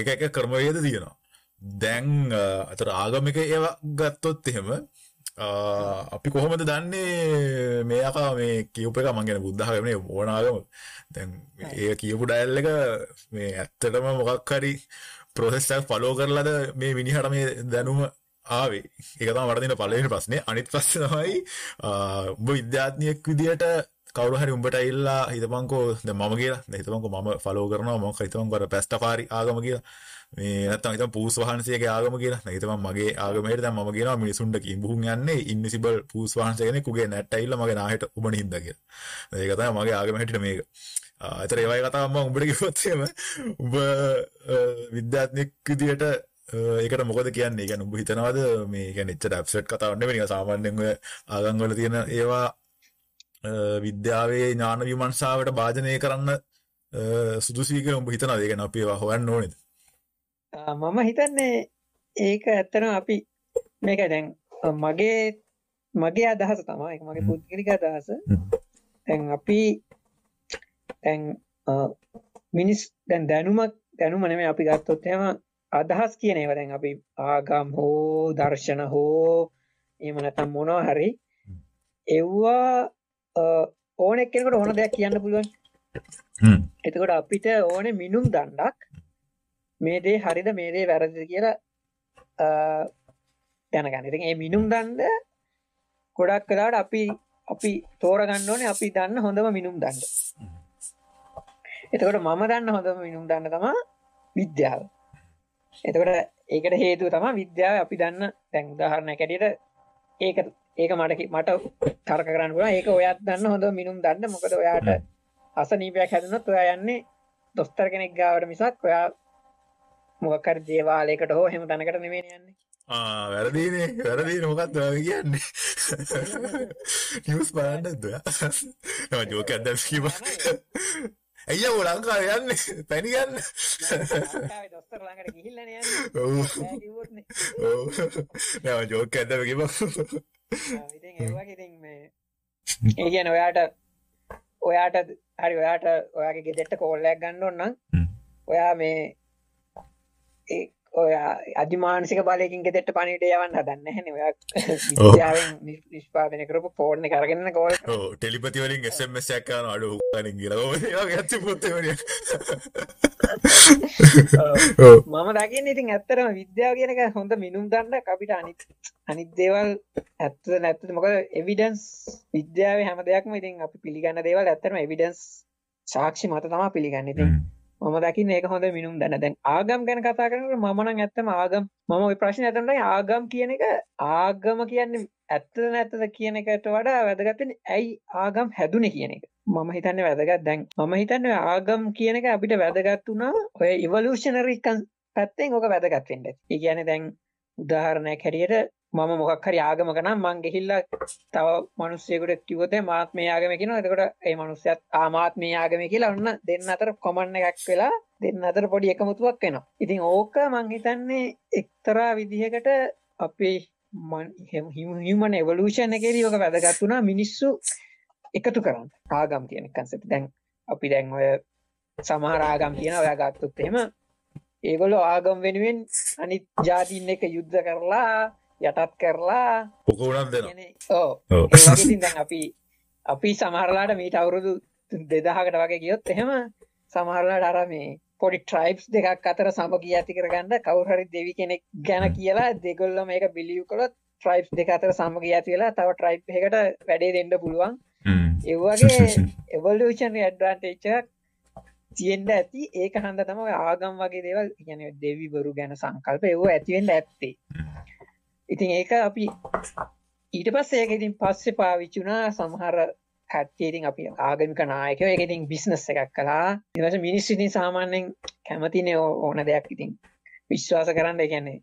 එක එක ක්‍රමවේද තියෙනවා. දැන් අතර ආගමික ඒවා ගත්තොත් එහෙම අපි කොහොමද දන්නේ? මේ අකා මේ කියප එක මං ගැන බුද්ධහගමනේ ඕනාගම දැන් ඒ කියපු ඩැල් එක මේ ඇත්තටම මොකක් හරි ප්‍රොසෙස්ටක් ෆලෝ කරලද මේ මිනිහට මේ දැනුම ආවේ. ඒක තමයි මට දෙන පළවෙනි ප්‍රශ්නේ. අනිත් ප්‍රශ්නේ තමයි ඔබ විද්‍යාඥයෙක් විදියට කවුරු හරි උඹට ඇවිල්ලා හිතපන්කෝ දැන් මම කියලා. දැන් හිතපන්කෝ මම ෆලෝ කරනවා මම හිතපන්කෝ අර පැස්ටෆාරි ආගම කියලා. මේ නැත්තම් හිතමු පූස් වහන්සේගේ ආගම කියලා. දැන් හිතපන් මගේ ආගමේට දැන් මම කියනවා මිනිසුන්ට කිඹුහුන් යන්නේ ඉන්විසිබල් පූස් වහන්සේ කෙනෙක් උගේ නැට් ඇවිල්ලා මගේ නාහෙට උඹන හින්දා කියලා. ඒක තමයි මගේ ආගම හැටියට මේක. අතර ඒවයි කතාව මම උඹට කිව්වොත් එහෙම උඹ විද්‍යාඥයෙක් විදියට ඒකට මොකද කියන්නේ? ගැන උඹ හිතනවාද? මේ ගැන එච්ච ඩැප්සට් කතාවන්න නික සාමාන්‍යෙන් ඔය ආගංවල තියෙන ඒවා අ, විද්‍යාවේ ඥාන විමර්ශාවට භාජනය කරන්න සුදුසීක උඹ හිතනවා ඒ ගැන අපි ඒවා හොයන්න ඕනේද මම හිතන්නේ ඒක ඇත්තටම අපි මේක දැන් මගේ මගේ අදහස තමයි මගේ. පුද්ගලික අදහස. දැන් අපි දැන් අ, මිනිස් දැන් දැනුමක් දැනුම නෙමෙයි අපි ගත්තොත් එහෙම අදහස් කියන ඒවා දැන් අපි ආගම් හෝ දර්ශන හෝ එහෙම නැත්නම් මොනවා හරි එව්වා ඕන එක්කෙනෙකුට ඕන දෙයක් කියන්න පුළුවන්. එතකොට අපිට ඕනේ මිනුම් දණ්ඩක් මේ දේ හරිද මේ දේ වැරදිද කියලා දැනගන්න. ඉතින් මේ මිනුම් දණ්ඩ ගොඩක් වෙලාවට අපි අපි තෝරගන්න ඕනේ අපි දන්න හොඳම මිනුම් දණ්ඩ. එතකොට මම දන්න හොඳම මිනුම් දණ්ඩ තමයි විද්‍යාව. එතකොට ඒකට හේතුව තමයි විද්‍යාව අපි දන්න දැන් උදාහරණයක් ඇටියට ඒක ඒක මට මට තර්ක කරන්න පුළුවන්. ඒක ඔයත් දන්න හොඳ මිනුම් දන්න. මොකද ඔයාට අසනීපයක් හැදුනොත් ඔයා යන්නේ දොස්තර කෙනෙක් ගාවට මිසක් ඔයා මොකක් හරි දේවාලයකට හෝ එහෙම තැනකට නෙමෙයි යන්නේ. වැරදිනේ. වැරදිනේ. මොකක්ද ඔය කියන්නේ? නිවුස් බලන්නද ඔයා නෝ ජෝක් කිව්වා. අයියා ඔය ලංකාවේ යන්නේ? පැණි ගන්න ලංකාවේ දොස්තර ළඟට ගිහිල්ලානේ යන්නේ. ඔව්. ජෝක් එකක් දැම්ම කිව්වා ආ, ඉතින් ඒ වගේ ඉතින් මේ ඒ කියන්නේ ඔයාට ඔයාට හරි ඔයාට ඔයාගේ ගෙදරට කෝල් එකක් ගන්න ඕන නම් හ්ම්. ඔයා මේ ඔයා අධිමානසික බලයකින් ගෙදරට පණිවිඩය යවන්න හදන්නේ නැහැනේ ඔයා <laughs> විද්‍යාවෙන් නිෂ්- නිෂ්පාදනය කරපු එක අරගෙන කෝල් ටෙලිපති වලින් කරන අඩු ඔය වගේ ඇත්ත පොත් එවනිය <laughs> ඔව්. මම දකින්නේ ඉතින් ඇත්තටම විද්‍යාව කියන එක හොඳ මිනුම් දණ්ඩක්. අපිට අනිත් අනිත් දේවල් ඇත්තද නැත්තද? මොකද එවිඩන්ස් විද්‍යාවේ හැම දෙයක්ම ඉතින් අපි පිළිගන්න දේවල් ඇත්තටම එවිඩන්ස් සාක්ෂි මත තමයි පිළිගන්නේ. ඉතින් මම දකින්න ඒක හොඳ මිනුම් දැන. දැන් ආගම් ගැන කතා කරනකොට මම නම් ඇත්තම ආගම් මම ওই ප්‍රශ්නේ අතනට ආගම් කියන එක ආගම කියන්නේ ඇත්තද නැත්තද කියන එකට වඩා වැදගත් වෙන්නේ ඇයි ආගම් හැදුනේ කියන එක. මම හිතන්නේ වැදගත්. දැන් මම හිතන්නේ ඔය ආගම් කියන එක අපිට වැදගත් වුණා ඔය ඉවලූෂනරි පැත්තෙන් ඕක වැදගත් වෙන්න. ඇති. ඒ කියන්නේ දැන් උදාහරණයක් හැටියට මම මොකක් හරි ආගමක නම් මං ගිහිල්ලා තව මිනිස්සෙකුට කිව්වොත් එහෙනම් මාත් මේ ආගමේ කියනවා. එතකොට ඒ මිනිස්සයාත් ආ මාත් මේ ආගමේ කියලා ඔන්න දෙන්න අතර කොමන් එකක් වෙලා දෙන්න අතර පොඩි එකමුතුවක් වෙනවා. ඉතින් ඕක මං හිතන්නේ එක්තරා විදිහකට අපේ හිමන් එවලූෂන් එකේදී ඔක වැදගත් වුණා මිනිස්සු එකතු කරන්න. ආගම් කියන කන්සෙප්ට්. දැන් අපි දැන් ඔය සමහර ආගම් කියන ඔයා ගත්තොත් එහෙම ඒගොල්ලෝ ආගම් වෙනුවෙන් අනිත් ජාතීන් එක යුද්ධ කරලා යටත් කරලා වගේ ඉතින් දැන් අපි අපි සමහරලාට මීට අවුරුදු 2000කට වගේ ගියොත් එහෙම සමහරලාට අර මේ පොඩි ට්‍රයිබ්ස් දෙකක් අතර සමගිය ඇති කරගන්න කවුරු හරි දෙවි කෙනෙක් ගැන කියලා දෙගොල්ලෝ මේක බිලිව් කළොත් ට්‍රයිබ්ස් දෙක අතර සමගිය ඇති වෙලා තව ට්‍රයිබ් එකකට වැඩේ දෙන්න පුළුවන්. ඒ වගේ <laughs> එවලූෂන් ඇඩ්වාන්ටේජ් එකක් තියෙන්න ඇති. ඒක හන්ද තම ආගම් වගේ දේවල් කියන දෙවිවරු ගැන සංකල්ප ඒව ඇතිවෙන්න ඇත්තේ ඉතින් ඒක අපි ඊට පස්සේ ඒක ඉතින් පස්සේ පාවිච්චුනා සමහර හැට්ටියඉතින් අපි ආගමික නායකව එක ඉතින් බිස්නස් එකක් කලා ඉවස මිනිස් ඉතින් සාමාන්‍යෙන් කැමතිනේ ඕ- ඕන දෙයක් ඉතින් විශ්වාස කරන්න. එකන්නේ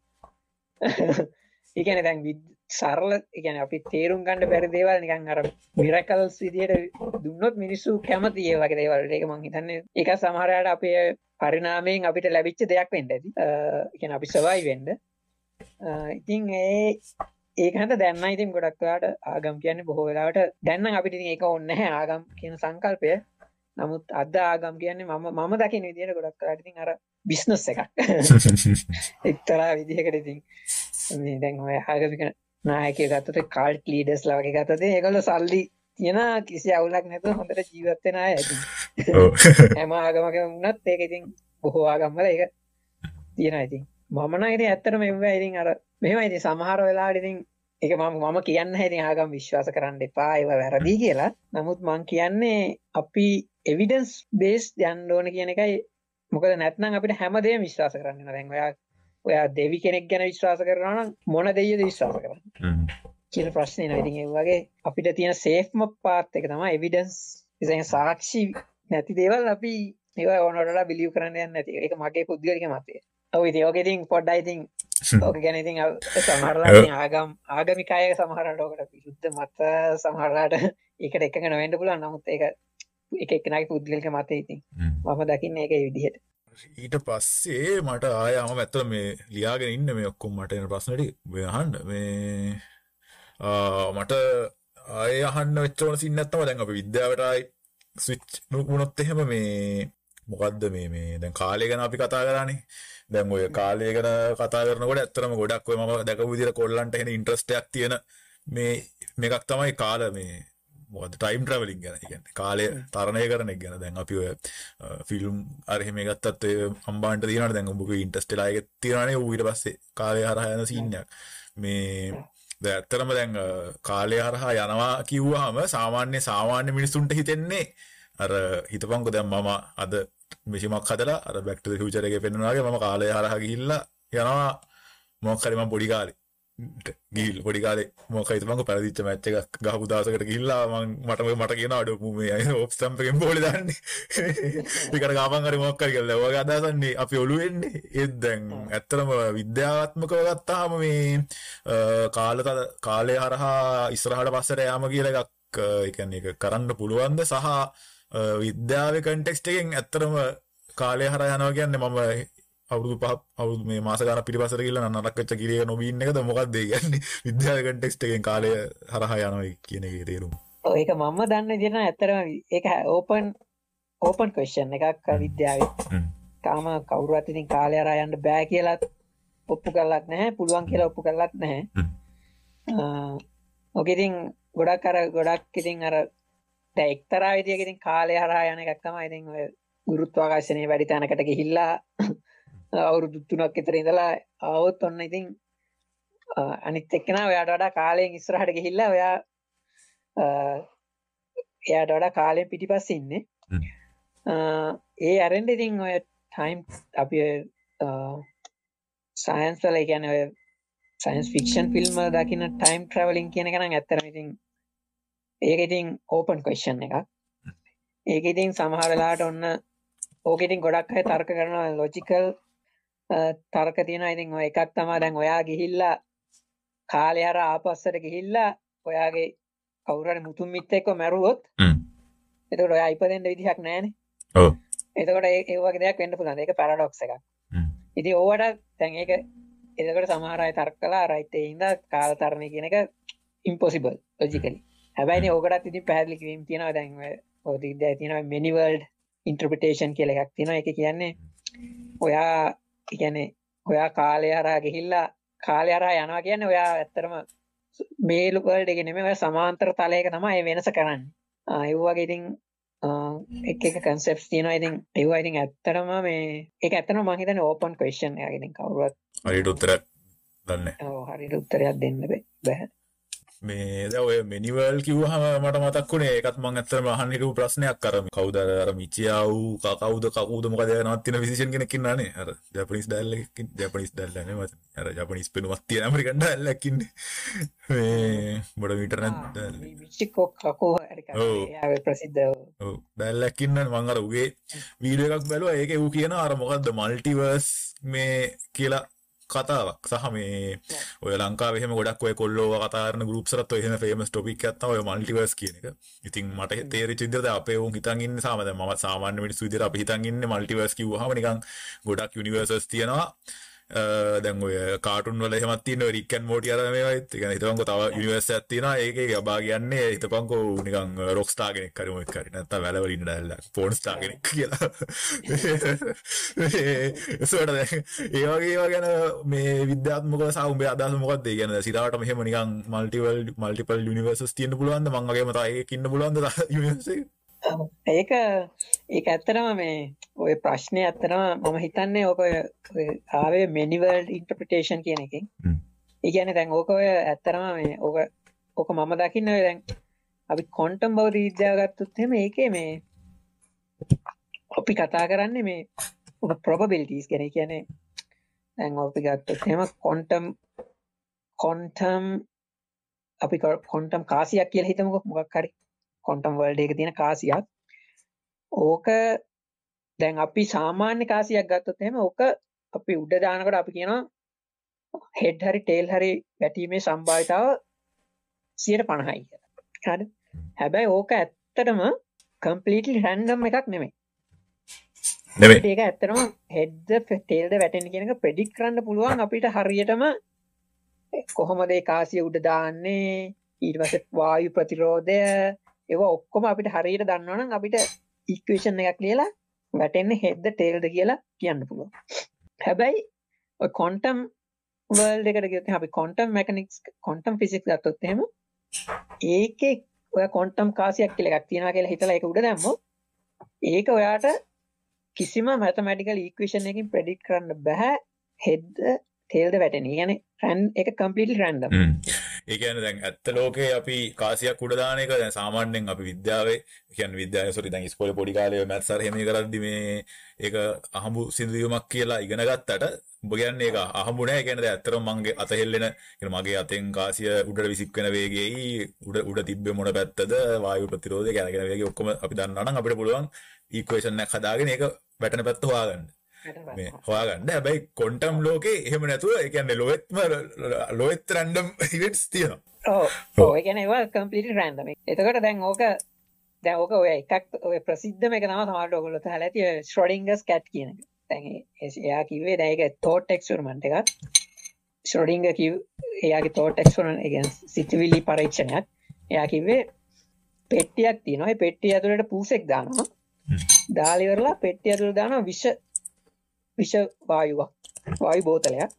<laughs> ඒකන දැන් විද් සරල එකන අපි තේරුම් ගණඩ බැරි දේවල් නිකන් අර මිරකල්ස් විදියට දුන්නොත් මිනිස්සු කැමති ඒ වගේ දේවල්. ඒක මං හිතන්න එක සමහරයට අපේ පරිනාමයෙන් අපිට ලැබිච්ච දෙයක් වෙන්න ඇති. එකන අපි සවයි වෙන්ඩ ඉතින් ඒ ඒකහට දැන්න ඉතින් ගොඩක්වාට ආගම් කියන්න බොහෝ වෙලාවට දැන්න අපිට ඒක ඔන්න ආගම් කියන සංකල්පය. නමුත් අද ආගම් කියන්නේ මම මම දකින විදියට ගොඩක් කරටිතින් අර බිස්නස් එකක්. <laughs> එක්තරා විදිහකට ඉතින් මේ දැන් ඔය ආගමික නායකය ගත්තත කාල්ට් ලීඩස් ලවගේ ගතද ඒකල සල්ලි තියෙන කිසි අවුලක් නැතුව හොඳට ජීවත්වෙන අය ඇති <laughs> හැම ආගමක වුණත් ඒක ඉතින් බොහෝ ආගම්වල ඒක තියෙන ඉතින් මමන ඉති ඇත්තටම එව ඉතින් අර මෙම ඉති සමහර වෙලාට ඉතින් එක මම මම කියන්න හැති ආගම් විශ්වාස කරන්න එපා ඒව වැරදිී කියලා. නමුත් මං කියන්නේ අපි එවිඩන්ස් බේස් යන්න ඕන කියන එකයි. මොකද නැත්නම් අපිට හැමදේ විශ්වාස කරන්න දැන් ඔයා ඔයා දෙවි කෙනෙක් ගැන විශ්වාස කරන මොන දෙයද විශ්වාස කරන්න? කියල ප්‍රශ්නය ඒ වගේ අපිට තියෙන සේෆ්ම පාත් එක තම එවිඩන්ස් සාක්ෂි නැති දේවල් අපි ඒව ඕනටලා බිලිය් කරන්න යන්න ඇති එක මගේ පුද්ගලික මතය ඔව ඉති ඕක ඉතින් පොඩ්ඩයි ඉතින් ඕක ගැන ඉතින් ඔව්. සමහරලා ආගම් ආගමිකාය සමහරට ඕකට විරුද්ධ මත සමහරලාට ඒකට එකක නොවෙන්ඩ පුලන් නමුත් ඒක එක එකනයි පුද්ගලක මත ඉතින්. මම දකින්න ඒක විදිහට. ඊට පස්සේ මට ආයාම ඇත්තල මේ ලියාගෙන ඉන්න මේ ඔක්කොම් මට එන ප්‍රශ්නට වහන්ඩ මේ මට ආය අහන්න වෙච්චවන සින්නත්තම දැන් අප විද්‍යාවටයි ස්විච් නුකුණොත් එහෙම මේ මොකක්ද මේ මේ දැන් කාලය ගැන අපි කතා කරන්නේ දැන් ඔය කාලය ගැන කතා කරනකොට ඇත්තරම ගොඩක් ඔය මම දැකපු විදිහට කොල්ලන්ට එහෙන ඉන්ට්‍රස්ට් එකක් තියෙන මේ මේකක් තමයි කාල මේ මොකද ටයිම් ට්‍රැවලින් ගැන. කියන්නේ කාලය තරණය කරන එක ගැන. දැන් අපි ඔය ෆිල්ම් අර එහෙම ගත්තත් ඔය අම්බාන්ට තියෙනවනේ. දැන් ඔබගේ ඉන්ටර්ස්ටෙලා එකක් තියෙනවනේ. ඌ ඊට පස්සේ කාලය හරහා යන සීන් එකක්. මේ දැන් ඇත්තටම දැන් කාලය හරහා යනවා කිව්වහම සාමාන්‍ය සාමාන්‍ය මිනිසුන්ට හිතෙන්නේ අර හිතපන්කො දැන් මම අද මෙසිමක් හදලා අර බැක් ටු ද ෆියුචර් එකේ පෙන්වනවා වගේ මම කාලය හරහා ගිහිල්ලා යනවා. මොකක් හරි මම පොඩි කාලේ ගිහිල් පොඩි කාලේ මොකක් හරි හිතපන්කො පැරදිච්ච මැච් එකක් ගහපු දවසකට ගිහිල්ලා මම මට මට කියනවා අඩෝ මූ මේ ඔෆ් ස්ටම්ප් එකෙන් බෝලේ දාන්නේ. ඒකට ගාපන් හරි මොකක් හරි කියලා ඔයගේ අදහසන්නේ අපි ඔළුවෙන්නේ ඒත් දැන් ඇත්තටම විද්‍යාත්මකව ගත්තාම මේ අ, කාල කාලය හරහා ඉස්සරහට පස්සට යාම කියලා එකක් අ, ඒ කියන්නේ ඒක කරන්න පුළුවන්ද සහ අ, විද්‍යාවේ කන්ටෙක්ස්ට් එකෙන් ඇත්තටම කාලය හරහා යනවා කියන්නේ මම අවුරුදු පහ අවුරුදු මේ මාස ගානක් පිටිපස්සට ගිහලා නරක වෙච්ච කිරියක නොබී ඉන්න එකද මොකක්ද කියන්නේ? විද්‍යාවේ කන්ටෙක්ස්ට් එකෙන් කාලය හරහා යනවා කියන එකේ තේරුම. ඒක මම දන්න විදිහට නම් ඇත්තටම ඒක ඕපන් ඕපන් ක්වෙස්චන් එකක් විද්‍යාවේ. හ්ම්. තාම කවුරුවත් ඉතින් කාලය හරහා යන්න බෑ කියලාත් ඔප්පු කරලත් නැහැ පුළුවන් කියලා ඔප්පු කරලත් නැහැ. ඉතින් ගොඩක් අර ගොඩක් ඉතින් අර දැන් එක්තරා විදියක ඉතින් කාලය හරහා යන එකක් තමයි ඉතින් ඔය ගුරුත්වාකර්ෂණය වැඩි තැනකට ගිහිල්ලා <laughs> අවුරුදු තුනක් විතර ඉඳලා ආවොත් ඔන්න ඉතින් අනිත් එක්කෙනා ඔයාට වඩා කාලයෙන් ඉස්සරහට ගිහිල්ලා ඔයා එයාට වඩා කාලයෙන් පිටිපස්සේ ඉන්නේ. ඒ අරෙන්ඩ ඉතින් ඔය ටයිම් අපි සයින්ස් වල කියන්නේ ඔය සයින්ස් ෆික්ෂන් ෆිල්ම් වල දකින්න ටයිම් ට්‍රැවලින් කියන එක නම් ඇත්තටම ඉතින් ඒක ඉතින් ඕපන් ක්වෙස්චන් එකක්. ඒක ඉතින් සමහර වෙලාවට ඔන්න ඕක ඉතින් ගොඩක් අය තර්ක කරනවා ලොජිකල් තර්ක තියෙනවා. ඉතින් ඔය එකක් තමයි දැන් ඔයා ගිහිල්ලා කාලය අර ආපස්සට ගිහිල්ලා ඔයාගේ කවුරු හරි මුතුන් මිත්තෙක්ව මැරුවොත්. එතකොට ඔයා ඉපදෙන්න විදිහක් ඔව්. එතකොට ඒ ඒ වගේ දෙයක් වෙන්න පුළුවන්. ඒක පැරඩොක්ස් එකක්. ඉතින් ඕවට දැන් ඒක එතකොට සමහර අය තර්ක රයිට් ඒ හින්දා කාලතරණය කියන එක ඉම්පොසිබල් ලොජිකලි හැබැයි ඕකටත් ඉතින් පැහැදිලි කිරීම් තියෙනවා. දැන් විද්‍යාවේ තියෙනවා? මෙනි වර්ල්ඩ් ඉන්ටර්ප්‍රිටේෂන් කියලා එකක් තියෙනවා. ඒක කියන්නේ ඔයා කියන්නේ ඔයා කාලය හරහා ගිහිල්ලා කාලය හරහා යනවා කියන්නේ ඔයා ඇත්තටම මේ වර්ල්ඩ් එකේ නෙමෙයි ඔයා සමාන්තර තලයක තමයි වෙනස කරන්නේ. ඒ වගේ ඉතින් එක එක කන්සෙප්ට්ස් තියෙනවා. ඉතින් ඒවා ඉතින් ඇත්තටම මේ ඒක ඇත්තටම මම හිතන්නේ ඕපන් ක්වෙස්චන් එකක්. ඉතින් කවුරුවත් හරියට උත්තරයක් දන්නේ ඔව් හරියට උත්තරයක් දෙන්න බෑ මේ ඔය මෙනිවල් කිව්වහම මට මතක් වුණේ ඒකත් මම ඇත්තටම අහන්න හිටපු ප්‍රශ්නයක් අර මේ කවුද අර අර මිචියා වූ ක- කවුද කවුද මොකද නවත්තින ෆිසිෂියන් කෙනෙක් ඉන්නනේ අර ජපනිස් එකකින් ජපනිස් ඩැල් නේ මත අර ජපනිස් පෙනුමක් තියෙන ඇමරිකන් ඩැල් එකක් ඉන්නේ. මේ බොඩ මීටර නැත් ඩැල් මිච්චිකෝ කකෝ හරි ඔව්. එයා ප්‍රසිද්ධ ඔව්. ඩැල් එකක් ඉන්න මං අර උගේ වීඩියෝ එකක් බැලුවා. ඒකේ ඌ කියන අර මොකද්ද මල්ටිවර්ස් මේ කියලා කතාවක් සහ මේ ඔය ලංකාවේ එහෙම ගොඩක් ඔය කොල්ලෝව කතා කරන ගෲප්ස් වලත් ඔය එහෙම ෆේමස් ටොපික් එකක් තමයි ඔය මල්ටිවර්ස් කියන එක. ඉතින් මට තේරිච්ච විදිහට අපේ උන් හිතන් ඉන්නේ සාම දැන් මම සාමාන්‍ය මිනිස්සු විදිහට අපි හිතන් ඉන්නේ මල්ටිවර්ස් කිව්වහම නිකන් ගොඩක් යුනිවර්සස් තියෙනවා. අ, දැන් ඔය කාටුන් වල එහෙමත් තියෙන ඔය රික් ඇන්ඩ් මෝටි අර මේවායිත් ඒ කියන්නේ හිතපන්කෝ තව යුනිවර්ස් එකක් තියෙනවා. ඒකේ යබා කියන්නේ හිතපන්කෝ ඌ නිකන් රොක් ස්ටාර් කෙනෙක් හරි මොකක් හරි. නැත්නම් වැලවල ඉන්න ඩැල්ලා ෆෝන් ස්ටාර් කෙනෙක් කියලා. <laughs> ඒසොට දැන් ඒ වගේ ඒවා ගැන මේ විද්‍යාත්මකව සහ උඹේ අදහස මොකක්ද ඒ කියන්නේ සිරාවට මෙහෙම නිකන් මල්ටිපල් මල්ටිපල් යුනිවර්සස් තියෙන්න පුළුවන්ද? මං වගේම තව එකක් ඉන්න පුළුවන්ද? <laughs> යුනිවර්ස් එක? ඒක ඒක ඇත්තටම මේ ඔය ප්‍රශ්නය ඇත්තටම මම හිතන්නේ ඕක ආවේ මෙනිවර්ල්ඩ් ඉන්ටර්ප්‍රිටේෂන් කියන එකෙන්. හ්ම්. ඒ කියන්නේ දැන් ඕක ඔය ඇත්තටම මේ ඕක ඕක මම දකින්න දැන් අපි විද්‍යාව ගත්තොත් එහෙම ඒකේ මේ අපි කතා කරන්නේ මේ ඔක probabilities ගැන. ඒ කියන්නේ දැන් අපි ගත්තොත් එහෙම ක්වොන්ටම් ක්වොන්ටම් අපි ක්වොන්ටම් කාසියක් කියලා හිතමුකෝ. මොකක් හරි ක්වොන්ටම් වර්ල්ඩ් එකේ තියෙන කාසියක්. ඕක දැන් අපි සාමාන්‍ය කාසියක් ගත්තොත් එහෙම ඕක අපි උඩ දානකට අපි කියනවා හෙඩ් හරි ටේල් හරි වැටීමේ සම්භාවිතාව සියට පණහයි හරි? හැබැයි ඕක ඇත්තටම කම්පලීටලි හැන්ඩම් එකක් නෙමේ ඒක ඇත්තනම හෙඩ්ද ටේල්ද වැටෙන කෙනක ප්‍රඩික් කරන්න පුළුවන් අපිට හරියටම කොහොමද කාසිය උඩ දාන්නේ? ඊට පස වායු ප්‍රතිරෝධය ඒව ඔක්කොම අපිට හරියට දන්නවනම් අපිට ඉක්වේෂන් එකක් ලියලා වැටෙන්න හෙද්ද ටේල්ද කියලා කියන්න පුළුව හැබැයි කොන්ටම් වල් එකට ගත අපි කොන්ටම් මැකනික්ස් කොන්ටම් ෆිසික් ගත්තොත්තහෙම ඒක ඔය කොන්ටම් කාසියක් කියල එකක් තියෙන කියලා හිතලා එක උඩ දැම්ම ඒක ඔයාට කිසිම මැතමටිකල් ඊක්වේෂන් එකින් ප්‍රඩික් කරන්න බැහැ හෙද්ද තේල්ද වැටෙන. ගැන රැන් එක කම්පිට රැන්ඩම් ඒකන දැන් ඇත්ත ලෝකේ අපි කාසියක් උඩදාන එක දැන් සාමාන්‍යෙන් අපි විද්‍යාවේ කියන් විද්‍යාව සොරි දැන් ස්කොල පොඩිකාලය මැත්සර හෙම කරදදි මේ ඒක අහඹු සිදුවීමක් කියලා ඉගෙන ගත්තට උඹගන්න ඒක අහමුණෑ ගැනද ඇත්තර මගේ අතහෙල්ලෙන මගේ අතෙන් කාසිය උඩට විසික්වෙන වේගෙයි උඩ උඩ තිබ්බ මොන පැත්තද වායු ප්‍රතිරෝධය ගැනගෙන වගේ ඔක්කොම අපි දන්නන අපිට පුළුවන් ඒක්වේෂන්න හදාගෙන ඒක වැටන පැත්ත හවාගන්න මේ හොයාගන්න. හැබැයි කොන්ටම් ලෝකේ එහෙම නැතුව එකන්න ලොවෙත්ම ලොවෙත් රැන්ඩම් ඉවෙටස් <laughs> තියෙනවා. ඕ ගැන ඒවා කම්පිට රැන්ඩම එතකට දැන් ඕක දැවක ඔය එකක් ඔය ප්‍රසිද්ධ එක තම සමාට ඔගොලොත හැලති ශ්‍රොඩිංගස් කැට් කියන තැන් එයා කිවේ දැක තෝට් එක්ස්රමන්ට එකක්. ශ්‍රොඩිංග කිව් එයාගේ තෝට එක්ස්රන් එක සිතිවිලි පරීක්ෂණයක්. එයා කිවේ පෙට්ටියක් තියනවා. පෙට්ටිය ඇතුළට පූසෙක් දානවා. දාලිවරලා පෙට්ටිය ඇතුළ දාන විශ්ෂ විෂවායුවක් වායු බෝතලයක්.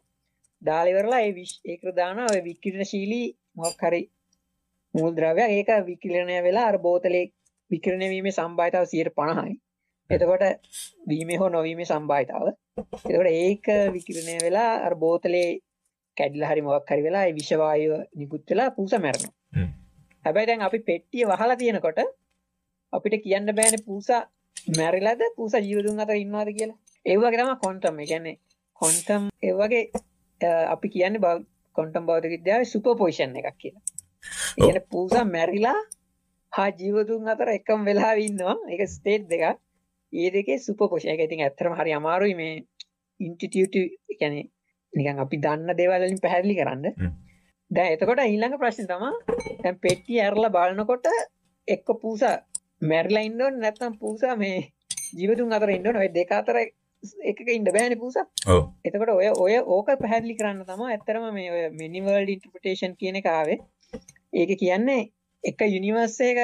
දාලිවරලා ඒ විශ් ඒකර දාන ඔය විකිරණ ශීලී මොක් හරි මුල් ද්‍රවයක් ඒක විකිරණය වෙලා අර බෝතලේ විකිරණය වීමේ සියට පණහයි. එතකොට වීම හෝ නොවීම සම්භායතාව එතකොට ඒක විකිරණය වෙලා අර බෝතලේ කැඩිල හරි මොක් හරි වෙලා විශවායුව නිකුත් වෙලා පූස මැරණ හැබැයි දැන් අපි පෙට්ටිය වහලා තියෙනකොට අපිට කියන්න බෑන පූසා මැරිලද? පූස ජීවදුන් අතර ඉන්නවාද කියලා ඒවගේ තම කොන්ටම් ගැන්නේ කොන්ටම් ඒවගේ අපි කියන්න බව කොන්ටම් බෞද්ධ විද්‍යාව සුප පෝෂන් එකක් කියලා. එන පූසා මැරිලා හා ජීවතුන් අතර එකම් වෙලා ඉන්නවා. එක ස්ටේට් දෙක ඒ දෙකේ සුප පෝෂය එක ඉතින් ඇතරම හරි අමාරුයි මේ ඉන්ටිටියට ගැන නිකන් අපි දන්න දේවල්ලින් පැහැදිලි කරන්න. දැ එතකොට ඊළඟ ප්‍රශ්න තමා තැන් පෙට්ටි ඇරලා බලනකොට එක්ක පූසා මැරලා ඉන්නවන් නැත්තම් පූසා මේ ජීවතුන් අතර ඉන්න නොයි දෙක අතර එක ඉන්න බෑන පූසා. එතකොට ඔය ඔය ඕක පැහැදිලි කරන්න තම ඇත්තරම මේ ඔය මිනිවර්ල්ඩ ඉන්ටපටේෂන් කියන කාවේ ඒක කියන්නේ එක යුනිවර්සේක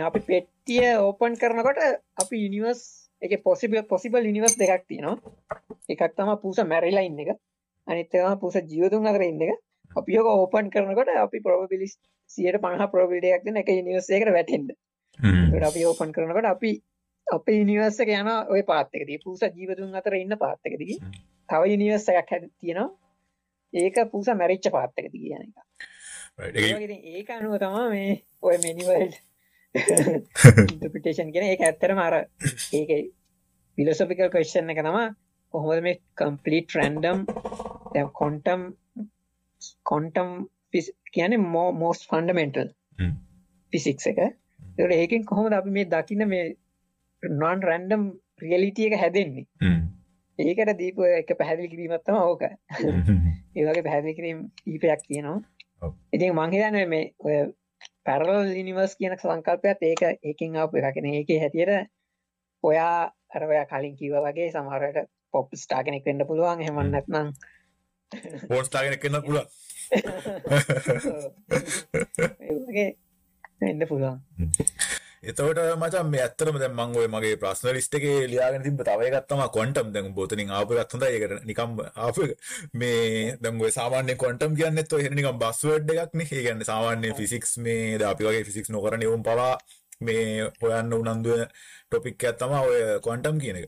අපි පෙට්ටිය ඕපන් කරනකොට අපි යුනිවර්ස් එක පොසිබ පොසිබල් නිවර්ස් දෙකක් තියෙනවා. එකක් තම පූස මැරිලා ඉන්න එක. අනිත්තවා පූස ජීවතුන් අතර ඉන්න එක. අපි යෝක ඕපන් කරනකොට අපි ප්‍රෝබිලිස් සියට පහ ප්‍රෝබිඩයක් දෙන එක නිවර්සේකට වැටෙන්ට අපි ඕපන් කරනකට අපි අප නිවර්සක යන ඔය පාත්තකදී පූස ජීවතුන් අතර ඉන්න පාත්තකදී තව යනිවර්සයක් හැද තියෙනවා. ඒක පූස මැරිච්ච පාත්තකති <laughs> කියන එක. ඒක අනුව තමා මේ ඔය මෙනිවල් ඉන්ටපිටේෂන් කියෙන ඒක ඇත්තර මාර ඒක පිලොසොපිකල් කශ්ෂන් එක තමා කොහොමද මේ කම්පලිට රැන්ඩම් කොන්ටම් කොන්ටම් කියන මෝ මෝස් ෆන්ඩමෙන්ටල් ෆිසික්ස එක. ඒකින් කොහොමද අපි මේ දකින්න මේ නොන් රැන්ඩම් රියලිටිය එක හැදෙන්නේ. ඒකට දීප එක පැහැදිලි කිරීමත්තම ඕක. <laughs> ඒවගේ පැහැදිලි කිරීම ඊපයක් තියෙනවා. ඉතින් මංහිතන මේ ඔය පැරල් ඉනිවර්ස් කියන සංකල්පයත් ඒක ඒකින් අප එකගෙන ඒක හැටියට ඔයා අරවයා කලින් කිව වගේ සමහරට පොප් ස්ටාගෙනෙක් වෙන්න පුළුවන්. හෙමන්නත්නම් පෝස්ටාගෙන කන්න පුළුව එන්න පුළුවන් <laughs> එතවට මචන් මේ ඇත්තරම දැන් මං ඔය මගේ ප්‍රශ්න ලිස්ට් එකේ ලියාගෙන තිබ්බ තව එකක් තමයි ක්වොන්ටම් දැන් බොතනින් ආපු එකක් හොඳයි. ඒකට නිකම් ආපු එක. මේ දැන් ඔය සාමාන්‍ය ක්වොන්ටම් කියන්නේත් ඔය නිකම් බස්වර්ඩ් එකක් නේ. ඒ කියන්නේ සාමාන්‍ය ෆිසික්ස් මේ දැන් අපි වගේ ෆිසික්ස් නොකරන උන් පවා මේ හොයන්න උනන්දු වෙන ටොපික් එකක් තමයි ඔය ක්වොන්ටම් කියන එක.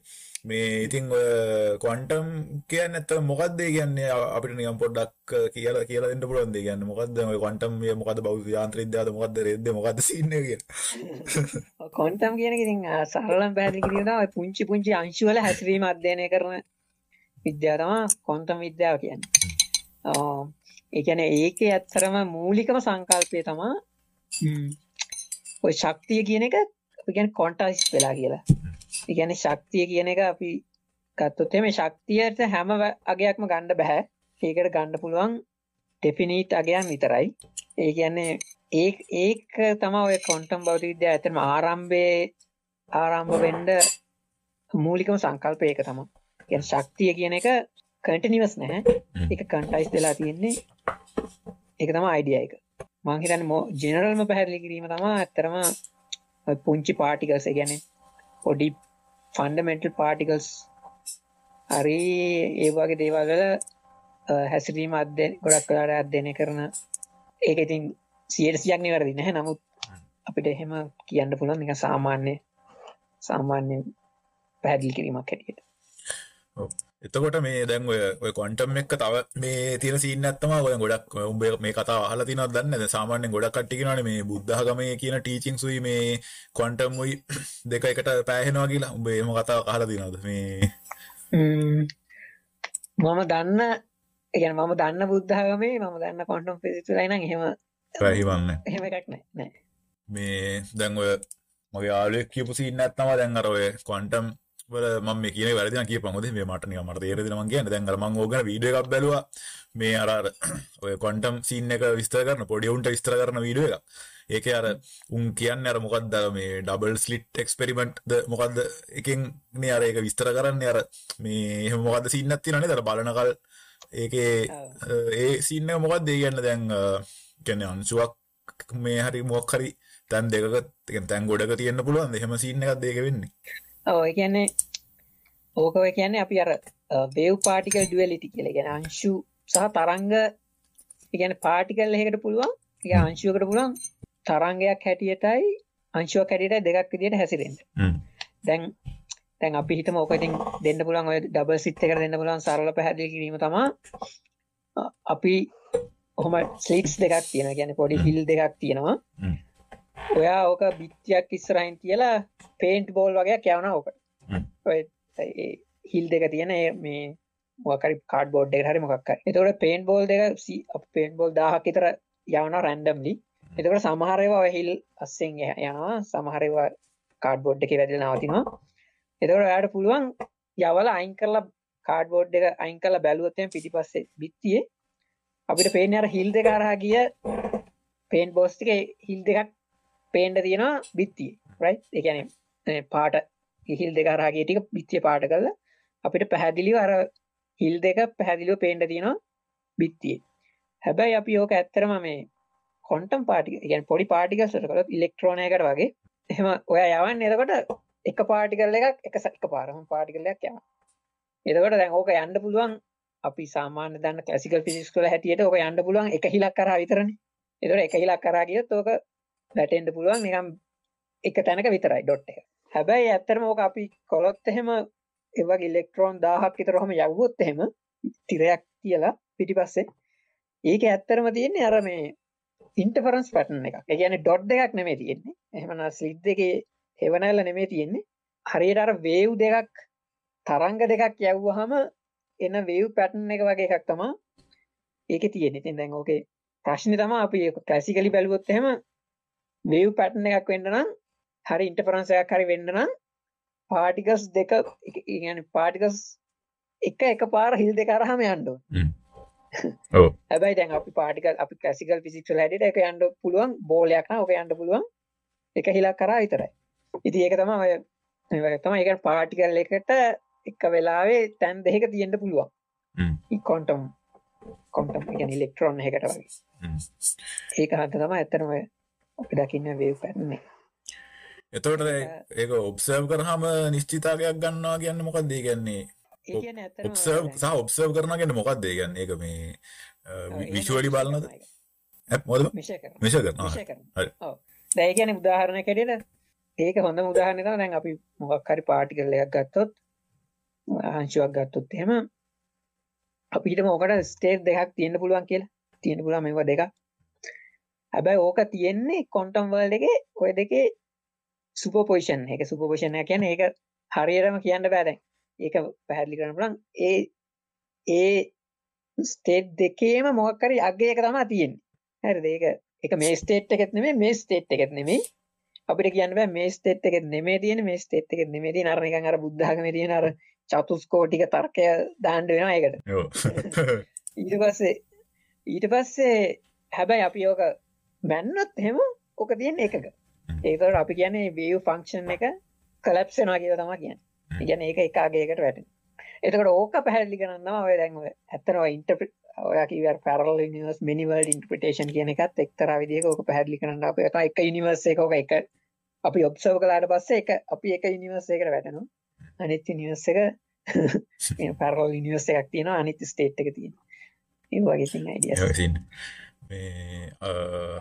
මේ ඉතින් ඔය ක්වොන්ටම් කියන්නේ ඇත්තට මොකක්ද ඒ කියන්නේ අපිට නිකන් පොඩ්ඩක් කියලා කියලා දෙන්න පුළුවන්ද? ඒ කියන්නේ මොකක්ද ඔය ක්වොන්ටම් මේ මොකද්ද? භෞතික යාන්ත්‍රික විද්‍යාවද මොකද්ද? රෙද්ද මොකද්ද සීන් එක කියන්නේ ක්වොන්ටම් කියන එක ඉතින් සරලම පැහැදිලි කිරීම තමයි පුංචි පුංචි අංශු වල හැසිරීම අධ්‍යයනය කරන විද්‍යාව තමයි ක්වොන්ටම් විද්‍යාව කියන්නේ. ඒ කියන්නේ ඒකේ ඇත්තරම මූලිකම සංකල්පය තමයි ඔය ශක්තිය කියන එක අපි කියන්නේ ක්වොන්ටයිස් වෙලා කියලා. කියන්නේ ශක්තිය කියන එක අපි ගත්තොත් එම ශක්තියට හැම අගයක්ම ගණ්ඩ බැහැ ඒකට ගණ්ඩ පුළුවන් ටෙෆිනීට් අගයන් විතරයි. ඒ කියන්නේ ඒ ඒක තම ඔය කොන්ටම් බෞද්ධ විද්‍යා ඇතම ආරම්භය ආරම්භ වෙන්ඩ මූලිකම සංකල්ප ඒක තම ගැන ශක්තිය කියන එක කටනිවස් නැහැ එක කන්ටයිස් වෙලා තියෙන්නේ. එක තම අයිඩිය එක මංහිතන් මෝ ජනරල්ම පැහැදිලි කිරීම තමා ඇත්තරම ඔය පුංචි පාටිකල්ස ගැන පොඩි ෆන්ඩමෙන්ටල් පාටිකල්ස් හරි ඒවාගේ දේවල්වල හැසිරීම අධ්‍ය ගොඩක් කලාට අධ්‍යයනය කරන ඒක ඉතින් සියටසියක් නිවැරදි නැහැ. නමුත් අපිට එහෙම කියන්න පුළුවන් එක සාමාන්‍ය සාමාන්‍ය පැහැදිලි කිරීමක් හැටියට. එතකොට මේ දැන් ඔය ඔය කොන්ටම් එක්ක තව මේ තියෙන සීන් ඇත්තම ඔය ගොඩක් උඹ මේ කතාව අහලා තියෙනවද දන්නේ නැද සාමාන්‍යයෙන් ගොඩක් කට්ටිය කියනවානේ මේ බුද්ධ ආගමේ කියන ටීචින්ග්ස් උයි මේ ක්වොන්ටම් උයි දෙක එකට පෑහෙනවා කියලා. උඹ එහෙම කතාවක් අහලා තියෙනවද? මේ ම්ම්. දන්න එගැන මම දන්න බුද්ධාගමේ මම දන්න කොන්ටම් පිසිතුලයි නම් එහෙම පැහිවන්නේ එහෙම එකක් නෑ නෑ. මේ දැන් ඔය මගේ යාළුවෙක් කියපු සීන් නැත්තම දැන් අර ඔය ක්වොන්ටම් වල මම මේ කියන වැරදි නම් කියපන්. හොඳේ මේ මට නිකන් මට තේරෙදින මං කියන්නේ. දැන් අර මං ඕක ගැන වීඩියෝ එකක් බැලුවා. මේ අර අර <clears throat> ඔය ක්වොන්ටම් සීන් එක විස්තර කරන පොඩි උන්ට විස්තර කරන වීඩියෝ එකක්. ඒකේ අර උන් කියන්නේ අර මොකක්ද අර මේ ඩබල් ස්ලිට් එක්ස්පෙරිමන්ට් ද මොකක්ද එකෙන් නේ අර ඒක විස්තර කරන්නේ අර මේ එහෙම මොකක්ද සීන් එකක් තියෙනවා නේද? අර බලනකල්. ඒකේ ඒ සීන් එක මොකක්ද ඒ කියන්නේ දැන් කියන්නේ අංශුවක් මේ හරි මොකක් හරි තැන් දෙකක තැන් ගොඩක තියෙන්න පුළුවන් එහෙම සීන් එකක් දෙක වෙන්නේ ඔය කියන්නේ ඕක ඔය කියන්නේ අපි අර වේව් පාටිකල් ඩුවලිටි කියලා. ගැන අංශු සහ තරංග ගැන පාටිකල් එකට පුළුවන්. ඒ අංශුවකට පුළුවන් තරංගයක් හැටියටයි අංශුවක් හැටියට දෙකක් විදියට හැසිරෙන්න. දැන් දැන් අපි හිතම ඕක ඉතින් දෙන්න පුළුවන් ඔය ඩබල් සිට් එකට දෙන්න පුළුවන් සරල පැහැදිලි කිරීම තමා අ- අපි ඔහොම ස්ලිට්ස් දෙකක් තියෙන ගැන පොඩි හිල් දෙකක් තියෙනවා. ඔයා ඕක බිත්තියක් ඉස්සරහින් කියලා පේන්ට් බෝල් වගේ යවන ඕකට හිල් දෙක තියෙන මේ මොකරි කාඩ් බෝඩ් එක හරි මොකක් හරි. එතකොට පේන්ට් බෝල් දෙක පේන්ට් බෝල් 1000ක් විතර යවන රැන්ඩම්ලි එතකොට සමහර ඒවා ඔය හිල් අස්සෙන් යනවා. සමහර ඒවා කාඩ් බෝඩ් එකේ වැදිලා නවතිනවා. එතකොට ඔයාට පුළුවන් යවලා අයින් කරලා කාඩ් බෝඩ් එක අයින් කරලා බැලුවොත් එහෙනම් පිටිපස්සේ බිත්තියේ අපිට පේන්නේ අර හිල් දෙක හරහා ගිය පේන්ට් බෝස් ටිකේ හිල් දෙකක් පේන්න තියෙනවා බිත්තියේ රයිට් ඒ කියන්නේ මේ පාට හිල් දෙක හරහා ගිය ටික බිත්තිය පාට කරලා අපිට පැහැදිලිව අර හිල් දෙක පැහැදිලිව පේන්න තියෙනවා බිත්තියේ. හැබැයි අපි ඕක ඇත්තරම මේ කොන්ටම් පාටි ගැන පොඩි පාටිකල්ස් වලට කළොත් ඉලෙක්ට්‍රෝනයකට වගේ එහෙම ඔයා යවන්නේ. එතකොට එක පාටිකල් එකක් එක ස- එක පාරම පාටිකල් එකක් යනවා. එතකොට දැන් ඕක යන්න පුළුවන් අපි සාමාන්‍ය දන්න ක්ලාසිකල් ෆිසික්ස් වල හැටියට ඕක යන්න පුළුවන් එක හිලක් කරා විතරනේ. එතකොට එක හිලක් කරා ගියොත් ඕක වැටෙන්න පුළුවන් නිකන් එක තැනක විතරයි ඩොට් එක හැබැයි ඇත්තටම ඕක අපි කොලොත් එහෙම ඒ වගේ ඉලෙක්ට්‍රෝන 1000ක් විතර ඔහම යවුවොත් එහෙම තිරයක් කියලා පිටිපස්සේ ඒක ඇත්තරම තියෙන්නේ අර මේ ඉන්ටර්ෆරන්ස් පැටර්න් එකක්. ඒ කියන්නේ ඩොට් දෙකක් නෙමෙයි තියෙන්නේ. එහෙමනම් ස්ලිට් දෙකේ හෙවණැල්ල නෙමෙයි තියෙන්නේ. හරියට අර වේව් දෙකක් තරංග දෙකක් යවුවාම එන වේව් පැටර්න් එක වගේ එකක් තමයි ඒකේ තියෙන්නේ. ඉතින් දැන් ඕකේ ප්‍රශ්නේ තමයි අපි ක්ලාසිකලි බැලුවොත් එහෙම වේව් පැටර්න් එකක් වෙන්න නම් හරි ඉන්ටර්ෆරන්ස් එකක් හරි වෙන්න නම් පාටිකල්ස් දෙක කියන්නේ පාටිකල්ස් එක එකපාර හිල් දෙක අරහම යන්න ඕනේ. <laughs> ඔව්. හැබැයි දැන් අපි පාටිකල් අපි ක්ලාසිකල් ෆිසික්ස් වල හැටියට ඒක යන්න පුළුවන් බෝලයක් නම් ඕක යන්න පුළුවන් එක හිලක් කරා විතරයි. ඉතින් ඒක තමයි ඔය මේ වගේ තමයි ඒක පාටිකල් එකට එක වෙලාවේ තැන් දෙකක තියෙන්න පුළුවන්. හ්ම්. ක්වොන්ටම් ක්වොන්ටම් කියන්නේ ඉලෙක්ට්‍රෝන එකකට වගේ. ඒක හන්ද තමයි ඇත්තටම අපි දකින්න වේව් පැටර්න් එක. එතකොට ඒක ඔබ්සර්ව් කරාම නිශ්චිතාවයක් ගන්නවා කියන්නේ මොකක්ද ඒ කියන්නේ ඒ කියන්නේ ඇත්තටම ඔබ්සර්ව් සහ ඔබ්සර්ව් කරනවා කියන්නේ මොකක්ද ඒ කියන්නේ ඒක මේ විෂුවලි බලනද? මොකද? මෙෂර් කරනවා. මිෂ කරන හරි. ඔව්. දැන් ඒ කියන්නේ උදාහරණයක් හැටියට ඒක හොඳම උදාහරණය තමයි දැන් අපි මොකක් හරි පාටිකල් එකක් ගත්තොත් අංශුවක් ගත්තොත් එහෙම අපි හිතමු ඕකට ස්ටේට් දෙකක් තියෙන්න පුළුවන් කියලා. තියෙන්න පුළුවන් මේවා දෙකක් හැබැයි ඕක තියෙන්නේ ක්වොන්ටම් වර්ල්ඩ් එකේ ඔය දෙකේ සුපර්පොසිෂන් එක. සුපර්පොසිෂන් එක කියන්නේ ඒක හරියටම කියන්න බෑ දැන්. ඒක පැහැදිලි කරන්න පුළුවන්. ඒ ඒ ස්ටේට් දෙකේම මොකක් හරි අග්ගයක තමයි තියෙන්නේ. හරිද? ඒක එක මේ ස්ටේට් එකෙත් නෙමෙයි මේ ස්ටේට් එකෙත් නෙමෙයි. අපිට කියන්න බෑ මේ ස්ටේට් එකෙත් නෙමේ තියෙන මේ ස්ටේට් එකෙත් නෙමේ තියෙන අර නිකන් අර බුද්ධාගමේ තියෙන අර චතුස්කෝටික තර්කය දාන්න වෙනවා ඒකට. ඊට පස්සේ ඊට පස්සේ හැබැයි අපි ඕක බැන්නොත් හෙම ඕක තියෙන එකක. ඒතට අපි කියන්නේ විය් ෆංක්ෂන් එක කලප්සෙනවා කියල තම කියන්න. ඉගැන ඒක එකාගේකට වැටෙන එතකට ඕක පැහැදිලි කරන්නවා ඔය දැන්ව ඇත්තනවා ඉන්ටපි ඔයකිව පැරල් නිවස් මිනිවල් ඉන්ටපිටේෂන් කියන එකත් එක්තර විදික ඕක පැහැදිලි කරන්න අප එක. එක නිවර්ස එකක එක. අපි ඔබ්සව කලාට පස්සේ එක <laughs> අපි එක නිවර්ස එකට වැටනවා. අනිත්‍ය නිවස් එක පැරල් නිවස් එකක් තියෙන අනිත්‍ය ස්ටේට් එක තියෙන ඒ වගේ සින් මේ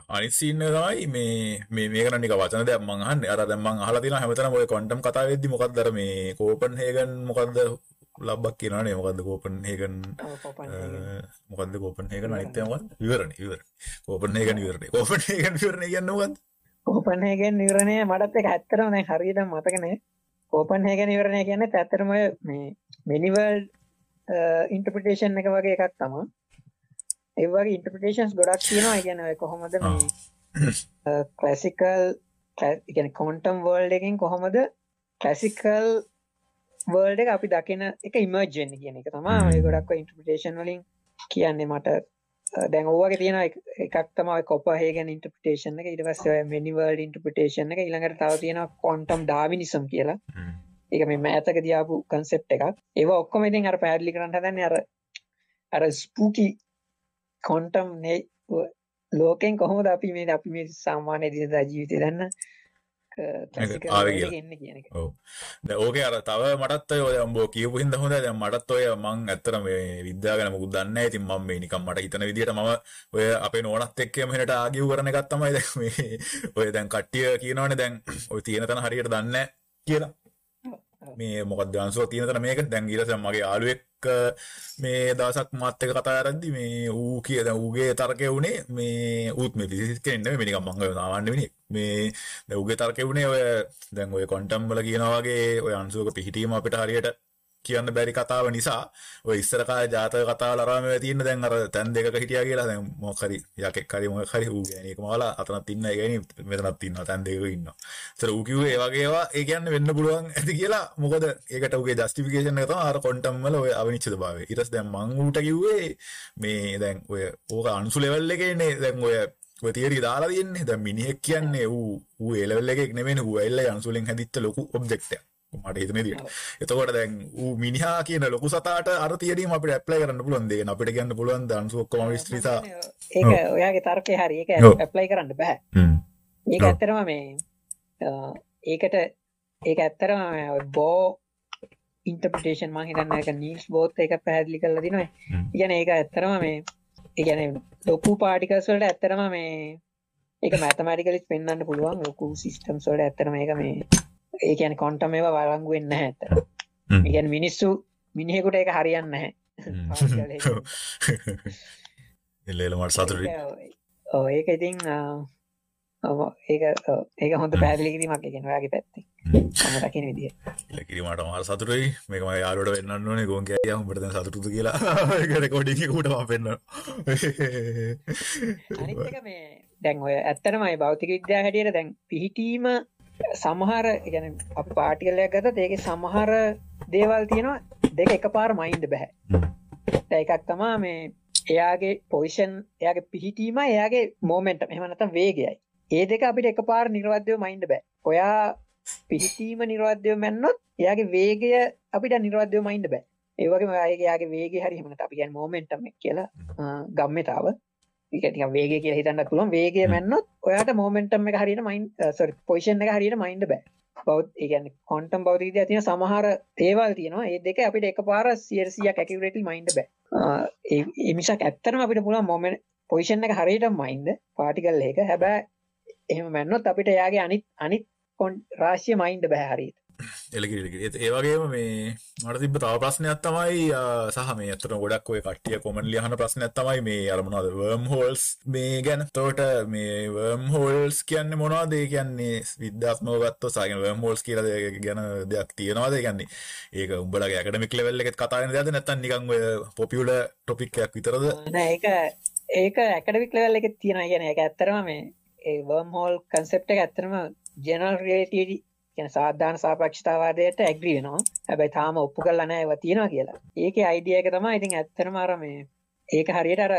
අනිසින්න තමයි මේ මේ මේකන නික වචන දෙයක් මංහන් අර දැම්මන් අහලා තියෙන හැමතැනම ඔය ක්වොන්ටම් කතා වෙද්දි මොකක්ද අර මේ කෝපන් හේගන් මොකක්ද ලබ්බක් කියනවනේ මොකක්ද කෝපන් හේගන් මොකක්ද කෝපන් හේගන් අනිත්‍ය මොකක්ද විවරණ විවරණ. කෝපන් හේගන් විවරණ. කෝපන් හේගන් විවරණ කියන්නේ මොකක්ද කෝපන්හේගෙන් නිවරණය මටත් එක ඇත්තරම දැන් හරියට මතකනේ කෝපන්හේගෙන් නිවරණය කියන්නේ ඇත්තරම මේ මිනිවල් ඉන්ටපිටේෂන් එක වගේ එකක් තමා ඒවගේ ඉන්ටපිටේෂන්ස් ගොඩක් තියෙනවා. ගැන කොහොමද කලසිකල් ගැන කොන්ටම් වර්ල්ඩ එකින් කොහොමද කලසිකල් වර්ල්ඩ එක අපි දකින එක ඉමර්ජෙන් කියන එක තමා ගොඩක් ඉන්ටපිටේෂන් වලින් කියන්නේ මට. දැන් ඕවගේ තියෙන එකක් තමයි කොපහේගන් ඉන්ටපිටේෂන් එක. ඉට පස්ස මිනිවර්ල් ඉන්ටපිටේෂන් එක. ඉළඟට තව තියෙන කොන්ටම් ඩාවිනිසම් කියලා. ඒක මේ මෑතක දයාපු කන්සෙප් එකක්. ඒවා ඔක්කොම ඉතින් අර පැදිලි කරන්න හදන්නේ අර අර ස්පූකි කොන්ටම් ලෝකෙන් කොහොමද අපි මේ අපි මේ සාමාන්‍ය දිනදා ජීවිතය දන්න ඕක අර තව මටත් ඔය අම්බෝ කියපු හිද හොඳ දැ මටත් ඔය මං ඇත්තර මේ විද්‍යාගන මුකුත් දන්න ඇතින් මම මේ නිකම් මට හිතන විදිට ම ඔය අපේ නොනත් එක්කම හට ආගිව් කරන ගත්තමයි දැ මේ ඔය දැන් කට්ටිය කියනවන දැන් ඔය තියෙන තන හරියට දන්න කියලා මේ මොකක් දන්සුව තියෙනතන මේක දැන් ගිලස මගේ ආලුවෙක් මේ දවසක් මාත් එක කතා කරද්දි මේ ඌ කියද ඌගේ තර්කය වුණේ මේ ඌත් මේ ෆිසික්ස් කෙනෙක් නෙමෙයි නිකන් මං ඔය සාමාන්‍ය මිනිහෙක් මේ දැන් ඌගේ තර්කය වුණේ ඔය දැන් ඔය ක්වොන්ටම් වල කියනවා වගේ ඔය අංශුවක පිහිටීම අපිට හරියට කියන්න බැරි කතාව නිසා ඔය ඉස්සර කාලේ ජාතක කතාවල අරම තියෙන දැන් අර තැන් දෙකක හිටියා කියලා දැන් මොකක් හරි යකෙක් හරි මොකක් හරි ඌ ගෑණියෙක් මවලා අතනක් ඉන්න ඒ ගෑණි මෙතනක් ඉන්නවා තැන් දෙකක ඉන්නවා. ඒතර ඌ කිව්වේ ඒ වගේ ඒවා ඒ කියන්නේ වෙන්න පුළුවන් ඇති කියලා මොකද ඒකට ඌගේ ජස්ටිෆිකේෂන් එක තමයි අර ක්වොන්ටම් වල ඔය අවිනිශ්චිතභාවය. ඊට පස්සේ දැන් මං ඌට කිව්වේ මේ දැන් ඔය ඕක අංශු ලෙවල් එකේනේ දැන් ඔය ඔය තියරි දාලා තියෙන්නේ දැන් මිනිහෙක් කියන්නේ ඌ ඌ ඒ ලෙවල් එකේ නෙමෙයිනේ ඌ ඇල්ල අංශුලෙන් හැදිච්ච ලොකු ඔබ්ජෙක්ට් එකක්. මට හිතන විදිහට. එතකොට දැන් මිනිහා කියන ලොකු සතාට අර තියරීම අපිට ඇප්ලයි කරන්න පුළුවන් දෙයක්. අපිට කියන්න පුළුවන් ද අංශු ඔක්කොම විස්තරිතා. ඒක ඔයාගේ තර්කේ හරි. ඒක ඇප්ලයි කරන්න බෑ. ඒක ඇත්තටම මේ ඒකට ඒක ඇත්තටම බෝ ඉන්ටර්ප්‍රිටේෂන් මම හිතන්නේ ඒක නීල්ස් බෝත් එක පැහැදිලි කරලා දිනවා. ඉතින් ඒක ඇත්තටම මේ ඒ කියන්නේ ලොකු පාටිකල්ස් වලට ඇත්තටම මේ ඒක මැතමැටිකලිත් පෙන්වන්න පුළුවන් ලොකු සිස්ටම්ස් වලට ඇත්තටම මේක මේ ඒ කියන්නේ ක්වොන්ටම් ඒවා වළංගු වෙන්නේ නැහැ ඇත්තට. ඒ කියන්නේ මිනිස්සු මිනිහෙකුට ඒක හරියන්නේ නැහැ. <laughs> <laughs> එල්ල එල මට සතුටුයි. ඔව් ඒක ඉතින් ඒක ඒක හොඳ පැහැදිලි කිරීමක් ඒ කියන්නේ ඔයාගේ පැත්තෙන්. මම දකින විදිය. එල කිරීමට මාර සතුටුයි. මේක මම යාළුවට වෙන්නන්න ඕනේ ගෝන් කෑයියා උඹට දැන් සතුටුද කියලා. <laughs> ඒක රෙකෝඩින් එක උඩ මම පෙන්නනවා. අනිත් එක මේ දැන් ඔය ඇත්තටමයි භෞතික විද්‍යාව හැටියට දැන් පිහිටීම සමහර ගැන අප පාටිකලයක් ගත ඒක සමහර දේවල් තියෙනවා දෙක එක පාර මයින්ඩ බැහැ එකක් තමා මේ එයාගේ පොයිෂන් එයාගේ පිහිටීම එයාගේ මෝමෙන්ට එහමනත වේගයයි. ඒ දෙක අපිට එක පාර නිර්වද්‍යව මයින්ඩ බෑ. ඔයා පිහිටීම නිර්වද්‍යව මැන්නොත් එයාගේ වේගය අපිට නිර්වද්‍යව මයින්ඩ බෑ. ඒවගේ මයගේ වේගේ හරිහමට අපි ගැන් මෝමෙන්ටම කියලා ගම්මතාව ටික වේග කිය හිතන්න පුළුවන්. වේගේ මැන්නොත් ඔයාට මෝමෙන්ටම් එක හරියට මයින් සොරි පොයිෂන් එක හරියට මයින්ඩ බෑ. බෞද් ඒගැන කොන්ටම් බෞතිද තින සමහර තේවල් තියෙනවා. ඒ දෙක අපිට එක පාර සියරසියක් ඇකිවරටල් මයින්ඩ බෑ. එමිසක් ඇත්තරම අපිට පුළන් මොමෙන් පොයිෂන් එක හරියට මයින්ද පාටිකල් ඒක හැබෑ එහෙම මැන්නොත් අපිට යාගේ අනිත් අනිත් කොන් රාශය මයින්ඩ බැහරිත් එලකිරි ඒවගේම මේ මට තිබ තව ප්‍රශ්නයක් තමයි සහ මේ අතර ගොඩක් ඔය කට්ටිය කොමන් ලියහන ප්‍රශ්නයක් තමයි මේ අරමුණද වර්ම් හෝල්ස් මේ ගැන. තෝට මේ වර්ම් හෝල්ස් කියන්න මොනවාදේ? කියන්නේ විද්‍යාත්මෝගත්ත සාගෙන වර්ම් හෝල්ස් කියල ගැන දෙයක් තියෙනවාද? කියන්නේ ඒක උඹලගේ ඇකඩමික් ලෙවල්ල එකත් කතාන දෙද නැත්තන් නිකං පොපියුල ටොපික්යක් විතරද? ඒක ඒක ඇකඩමික් ලෙවල් එක තියෙන කියන එක ඇත්තරම මේ ඒ වර්ම් හෝල් කන්සෙප්ට එක ඇත්තරම ජනල් රේටඩි කියන සාධාන සාපක්ෂතාවාදයට ඇග්‍රී වෙනවා. හැබැයි තාම ඔප්පු කල්ලා නෑ ඒවා තියෙනවා කියලා. ඒක අයිඩිය එක තමයි ඉතින් ඇත්තනම අර මේ ඒක හරියට අර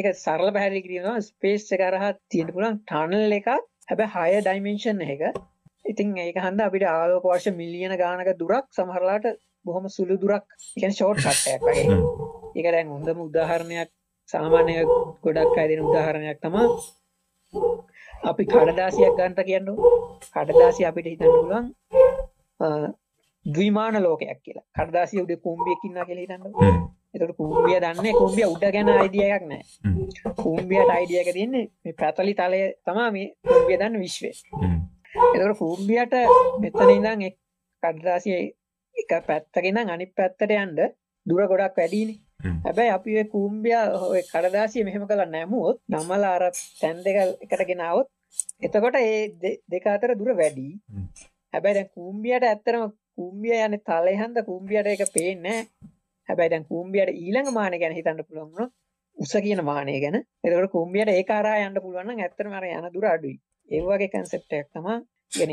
එක සරල පැහැදිලි කිරීම ස්පේස් එක හරහා තියෙන්න පුළුවන් ටනල් එකක්. හැබැයි හය ඩයිමෙන්ෂන් එක. ඉතින් ඒක හන්ද අපිට ආලෝක වර්ෂ මිලියන ගානක දුරක් සමහරලාට බොහොම සුළු දුරක්. ඉගෙන ෂෝට් කට්ටයක් වගේ. ඒක දැන් හොඳම උදාහරණයක්. සාමාන්‍ය ගොඩක් අය දෙන උදාහරණයක් තමා අපි කඩදාසියක් ගන්ට කියන්න කඩදාසි අපිට හිතන්න පුළුවන් දවිමාන ලෝකයක් කියලා. කඩදාසිය උඩ කුම්බියකින්න කියල හිතන්න එතට කුම්බිය දන්න කුම්බිය උඩ ගැන අයිඩියක් නෑ කුම්බියට අයිඩියක තියන්නේ මේ පැතලි තලය තමා මේ කුම්බිය දන්න විශ්වය. එතකට කුම්බියට මෙතන ඉඳම් කඩදාසිය එක පැත්තගෙන අනි පැත්තට යන්ඩ දුර ගොඩක් වැඩීනේ හැබැයි අපි කූම්බිය හොය කඩදාසිය මෙහෙම කළ නැමුවොත් නම්මල අර තැන් දෙක එකට ගෙනාවත් එතකොට ඒ දෙක අතර දුර වැඩි. හැබැයි දැන් කූම්බියට ඇත්තරම කූම්බිය යන තලයහන්ද කූම්බියට එක පේන්නේ හැබැයි දැන් කූම්බියට ඊළඟ මාන ගැන හිතන්න පුළුවන් උස කියන මානය ගැන. එතකොට කූම්බියට ඒ කාරා යන්න පුළුවන් ඇත්තම අර යන දුර අඩුයි. ඒ වගේ කන්සෙප්ට් එකක් තමයි ගෙන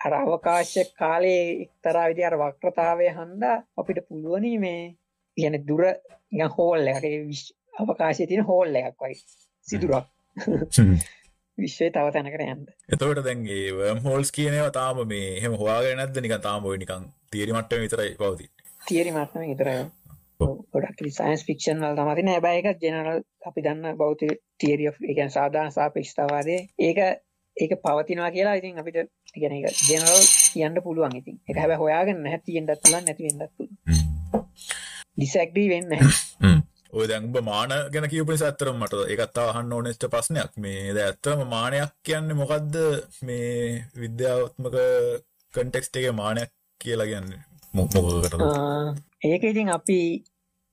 අර අවකාශ කාලයේ එක්තරා විදි අර වක්‍රතාවය හන්දා අපිට පුළුවනි මේ කියන දුර හෝල් එක අවකාශය තියෙන හෝල් එකක් වයි සිදුරක් විශ්වය තව තැනකට යන්න එතවට දැන්ගේ වම් හෝල්ස් කියනව තාම මේ හෙම හවාගෙන නැද නික තාම නිකන් තීරි මට්ට විතරයි පවති තිේරි මටම විතර ගොඩක් සයින්ස් ෆික්ෂන් වල් තමතින හැබැයි එක ජනරල් අපි දන්න බෞත තිේරිය එකන් සාධාන සාපේක්ෂතාවාදය ඒක ඒක පවතිනවා කියලා ඉතින් අපිට ඉගෙන එක ජනරල් කියන්න පුළුවන් ඉතින් එක හැබ හොයාගෙන නැතියෙන්ටත් තුලන් නැතිවෙන්නත් ඩිසක්ඩී වෙන්න. ඔය දැන්බ මාන ගැන කියපනි ඇත්තරම් මට එකත්තා අහන්න ඕනෙස්ට ප්‍රශ්නයක්. මේ ද ඇත්තම මානයක් කියන්න මොකක්ද මේ විද්‍යාවත්මක කන්ටෙක්ස්ට එක මානයක් කියලා ගන්න මොකකට ඒක ඉතින් අපි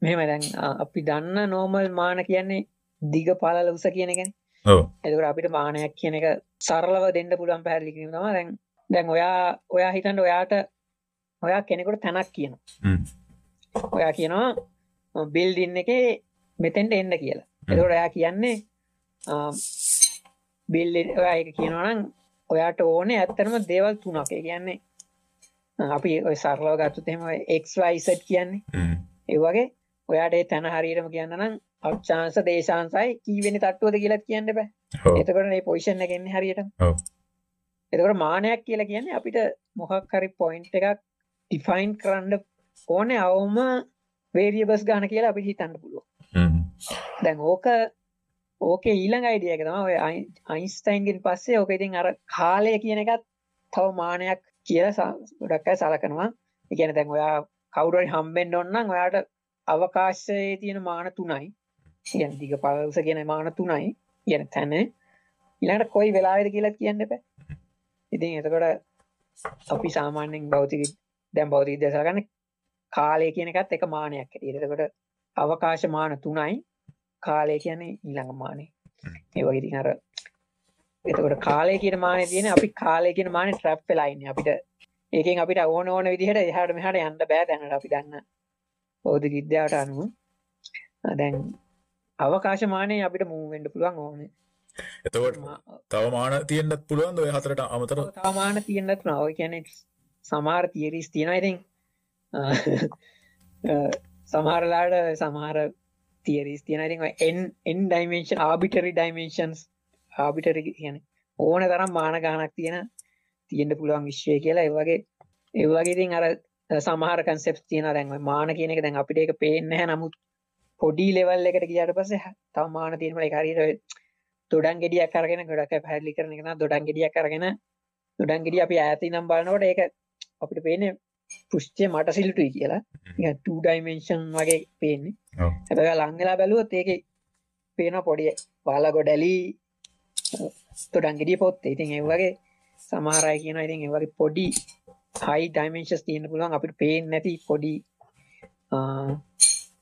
මෙම දැන් අපි දන්න නෝමල් මාන කියන්නේ දිග පාලල උස කියනගෙන එතකට අපිට මානයක් කියන එක සරලව දෙන්න පුළුවන් පැහැදිලිකිරීම තම දැන් දැන් ඔයා ඔයා හිතන්ට ඔයාට ඔයා කෙනෙකුට තැනක් කියනවා ඔයා කියනවා බිල්ඩින්න එක මෙතෙන්ට එන්න කියලා. එතකොට ඔයා කියන්නේ බිල් ඔයා එක කියනවනම් ඔයාට ඕනේ ඇත්තරම දේවල් තුනක. කියන්නේ අපි ඔය සරලව ගත්තුත් එහෙම එක්වයිසට් කියන්නේ. ඒවගේ ඔයාට තැන හරිරම කියන්න නම් අක්ෂාන්ස දේශාන්සයි කීවෙනි තට්ටුවද කියලත් කියන්න බෑ. එතකොට ඒ පොයිෂන් එකෙන්නේ හරියට එතකට මානයක් කියලා කියන්නේ අපිට මොහක් හරි පොයින්් එකක් ඩිෆයින් කරන්න ඕනේ අවුම වේරියබස් ගාන කියලා අපි හිතන්න පුළුව දැන් ඕක ඕක ඊළඟ අයිඩියක තම ඔය අයින්ස්ටයින්ගෙන් පස්සේ ඕක ඉතින් අර කාලය කියන එකත් තව මානයක් කියල ගොඩක්කයි සලකනවා. එකන දැන් ඔයා කවුරයි හම්බෙන්න්න ඔන්නම් ඔයාට අවකාශයේ තියෙන මාන තුනයි. ගැන දිග පලස කියන මාන තුනයි. ගැන තැන. ඉලාට කොයි වෙලාවෙද කියලත් කියන්න පැ ඉතින් එතකොට අපි සාමාන්‍යෙන් බෞතික දැම් බෞතික දෙසගන්න කාලය කියන එකත් එක මානයක් ඇතිරකට අවකාශ මාන තුනයි. කාලය කියන්නේ ඊළඟ මානේ. ඒවගේති අර එතකොට කාලය කියන මාන තියෙන අපි කාලය කියන මාන ට්‍රප් වෙලායින්න අපිට ඒකෙන් අපිට ඕන ඕන විදිහට එහට මෙහට යන්න බෑ. දැනට අපි දන්න බෞද්ධ විද්‍යාවට අනුව දැන් අවකාශමානය අපිට මූවෙන්ඩ පුළුවන් ඕනේ. එතකොට තව මාන තියෙන්න්නත් පුළුවන් ඔය හතරට අමතර තමාන තියෙන්න්නත් නව කියන සමාර තියරිස් තියෙනයිතින් <laughs> Uh, සමහරලාට සමහර තියරිස් තියෙනයිති එන් එන් ඩයිමේෂන් ආබිටරි ඩයිමේෂන්ස් ආබිටරි කියන ඕන තරම් මාන ගානක් තියෙන තියෙන්ට පුළුවන් විශ්වය කියලා. ඒවගේ ඒවගේතින් අර සමහර කන්සෙප් තියෙන දැන්ව මාන කියන එක දැන් අපිට එක පේන්න හැ නමුත් පොඩි ලෙවල් එකට කියට පස තව මාන තියෙනම එකරට දොඩන් ගෙඩියක් කරගෙන ගොඩක් පැහලි කරන එක දොඩන් ගෙඩියක් කරගෙන දොඩන් ගෙඩිය අපි ඇති නම් බලනකොට ඒක අපිට පේන පෘෂ්චය මට සිල්ටුයි කියලා. ඩයිමේෂන් වගේ පේන්නේ. හැබැ ලංගලා බැලුවත් ඒක පේන පොඩිය වාලා ගොඩැලී තොඩන්ගෙඩිය පොත් ඉතින් ඒ වගේ සමහරයි කියන ඉතින් ඒ වගේ පොඩි හයි ඩයිමේන්ශස් තියෙන පුළුවන්. අපිට පේෙන් නැති පොඩි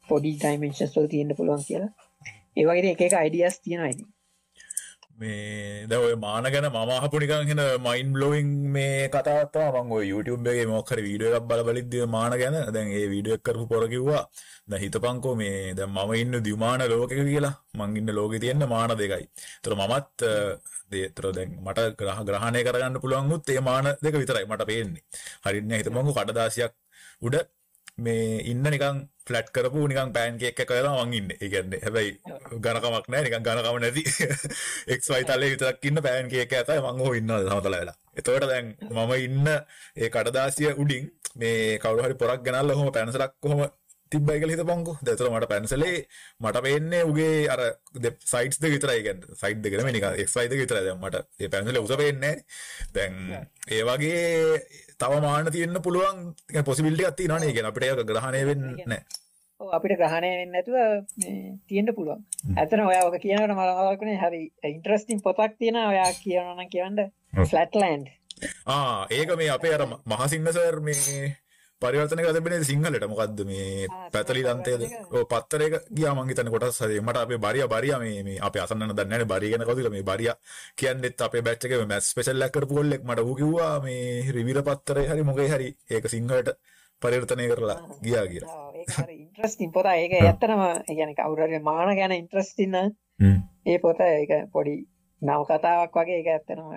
පොඩි ඩයිමේන්ශස් වල තියෙන්න්න පුළුවන් කියලා. ඒවගේ එක අයිඩියස් තියෙනයිති මේ ද ඔය මාන ගැන මම අහපු නිකන් හෙන මයින් බ්ලෝයින් මේ කතාවක් තමයි මම ඔය YouTube එකේ මොකක් හරි වීඩියෝ එකක් බල බලිද්දී මාන ගැන දැන් ඒ වීඩියෝ එක කරපු පොර කිව්වා දැන් හිතපන්කෝ මේ දැන් මම ඉන්න දිමාන ලෝකෙක කියලා මං ඉන්න ලෝකේ තියෙන මාන දෙකයි. ඒතර මමත් ඒතර දැන් මට ග්‍රහ ග්‍රහණය කරගන්න පුළුවන් උත් ඒ මාන දෙක විතරයි මට පේන්නේ. හරියට නෑ හිතපන්කෝ කඩදාසියක් උඩ මේ ඉන්න නිකන් ෆ්ලැට් කරපු නිකන් පෑන් කේක් එකක් කරලා මං ඉන්නේ. ඒ කියන්නේ හැබැයි ඝනකමක් නැහැ නිකන් ඝනකම නැති <laughs> XY තලයේ විතරක් ඉන්න පෑන් කේක් එකක් තමයි මං ඕ ඉන්නවා සමතල වෙලා. එතකොට දැන් මම ඉන්න ඒ කඩදාසිය උඩින් මේ කවුරු හරි පොරක් ගෙනල්ලා ඔහොම පැන්සලක් කොහොම තිබ්බයි කියලා හිතපන්කෝ. දැන් මට පැන්සලේ මට පේන්නේ උගේ අර සයිඩ්ස් දෙක විතරයි කියන්නේ. සයිඩ් දෙක නෙමෙයි නිකන් XY දෙක විතරයි දැන් මට. ඒ පැන්සලේ උස පේන්නේ දැන් ඒ වගේ තව මාන තියෙන්න පුළුවන් පොසිබිලිටි එකක් තියෙනවනේ. ඒ කියන්නේ අපිට ඒක ග්‍රහණය වෙන්නේ නැහැ. ඔව් අපිට ග්‍රහණය වෙන්නේ නැතුව තියෙන්න පුළුවන්. ඇත්තටම ඔයා ඔක කියනකොට මම මතකුනේ හරි ඉන්ටරෙස්ටිං පොතක් තියෙනවා ඔයා කියනවා නම් කියවන්න ෆ්ලැට්ලෑන්ඩ්. ආ ඒක මේ අපේ අර මහසිංහ සර් මේ පරිවර්තන කරලා තිබෙනේ සිංහලට. මොකද්ද මේ පැතලි දන්තයද ඔව් පත්තරයක ගියා මං හිතන්නේ කොටස් හරි මට අපේ බරියා බරියා මේ මේ අපේ අසන්නන දන්නේ නැහැ බරිය ගැන කවුද මේ බරියා කියන්නේත් අපේ බැච් එකේ මැත්ස් ස්පෙෂල් එකක් කරපු කොල්ලෙක් මට ඌ කිව්වා මේ රිවිර පත්තරේ හරි මොකේ හරි. ඒක සිංහලට පරිවර්තනය කරලා ගියා කියලා. ඒක හරි ඉන්ටරෙස්ටිං පොත. ඒක ඇත්තටම ඒ කියන්නේ කවුරු හරි මාන ගැන ඉන්ටරෙස්ටිං නම් ඒ පොත. ඒක පොඩි නව කතාවක් වගේ. ඒක ඇත්තටම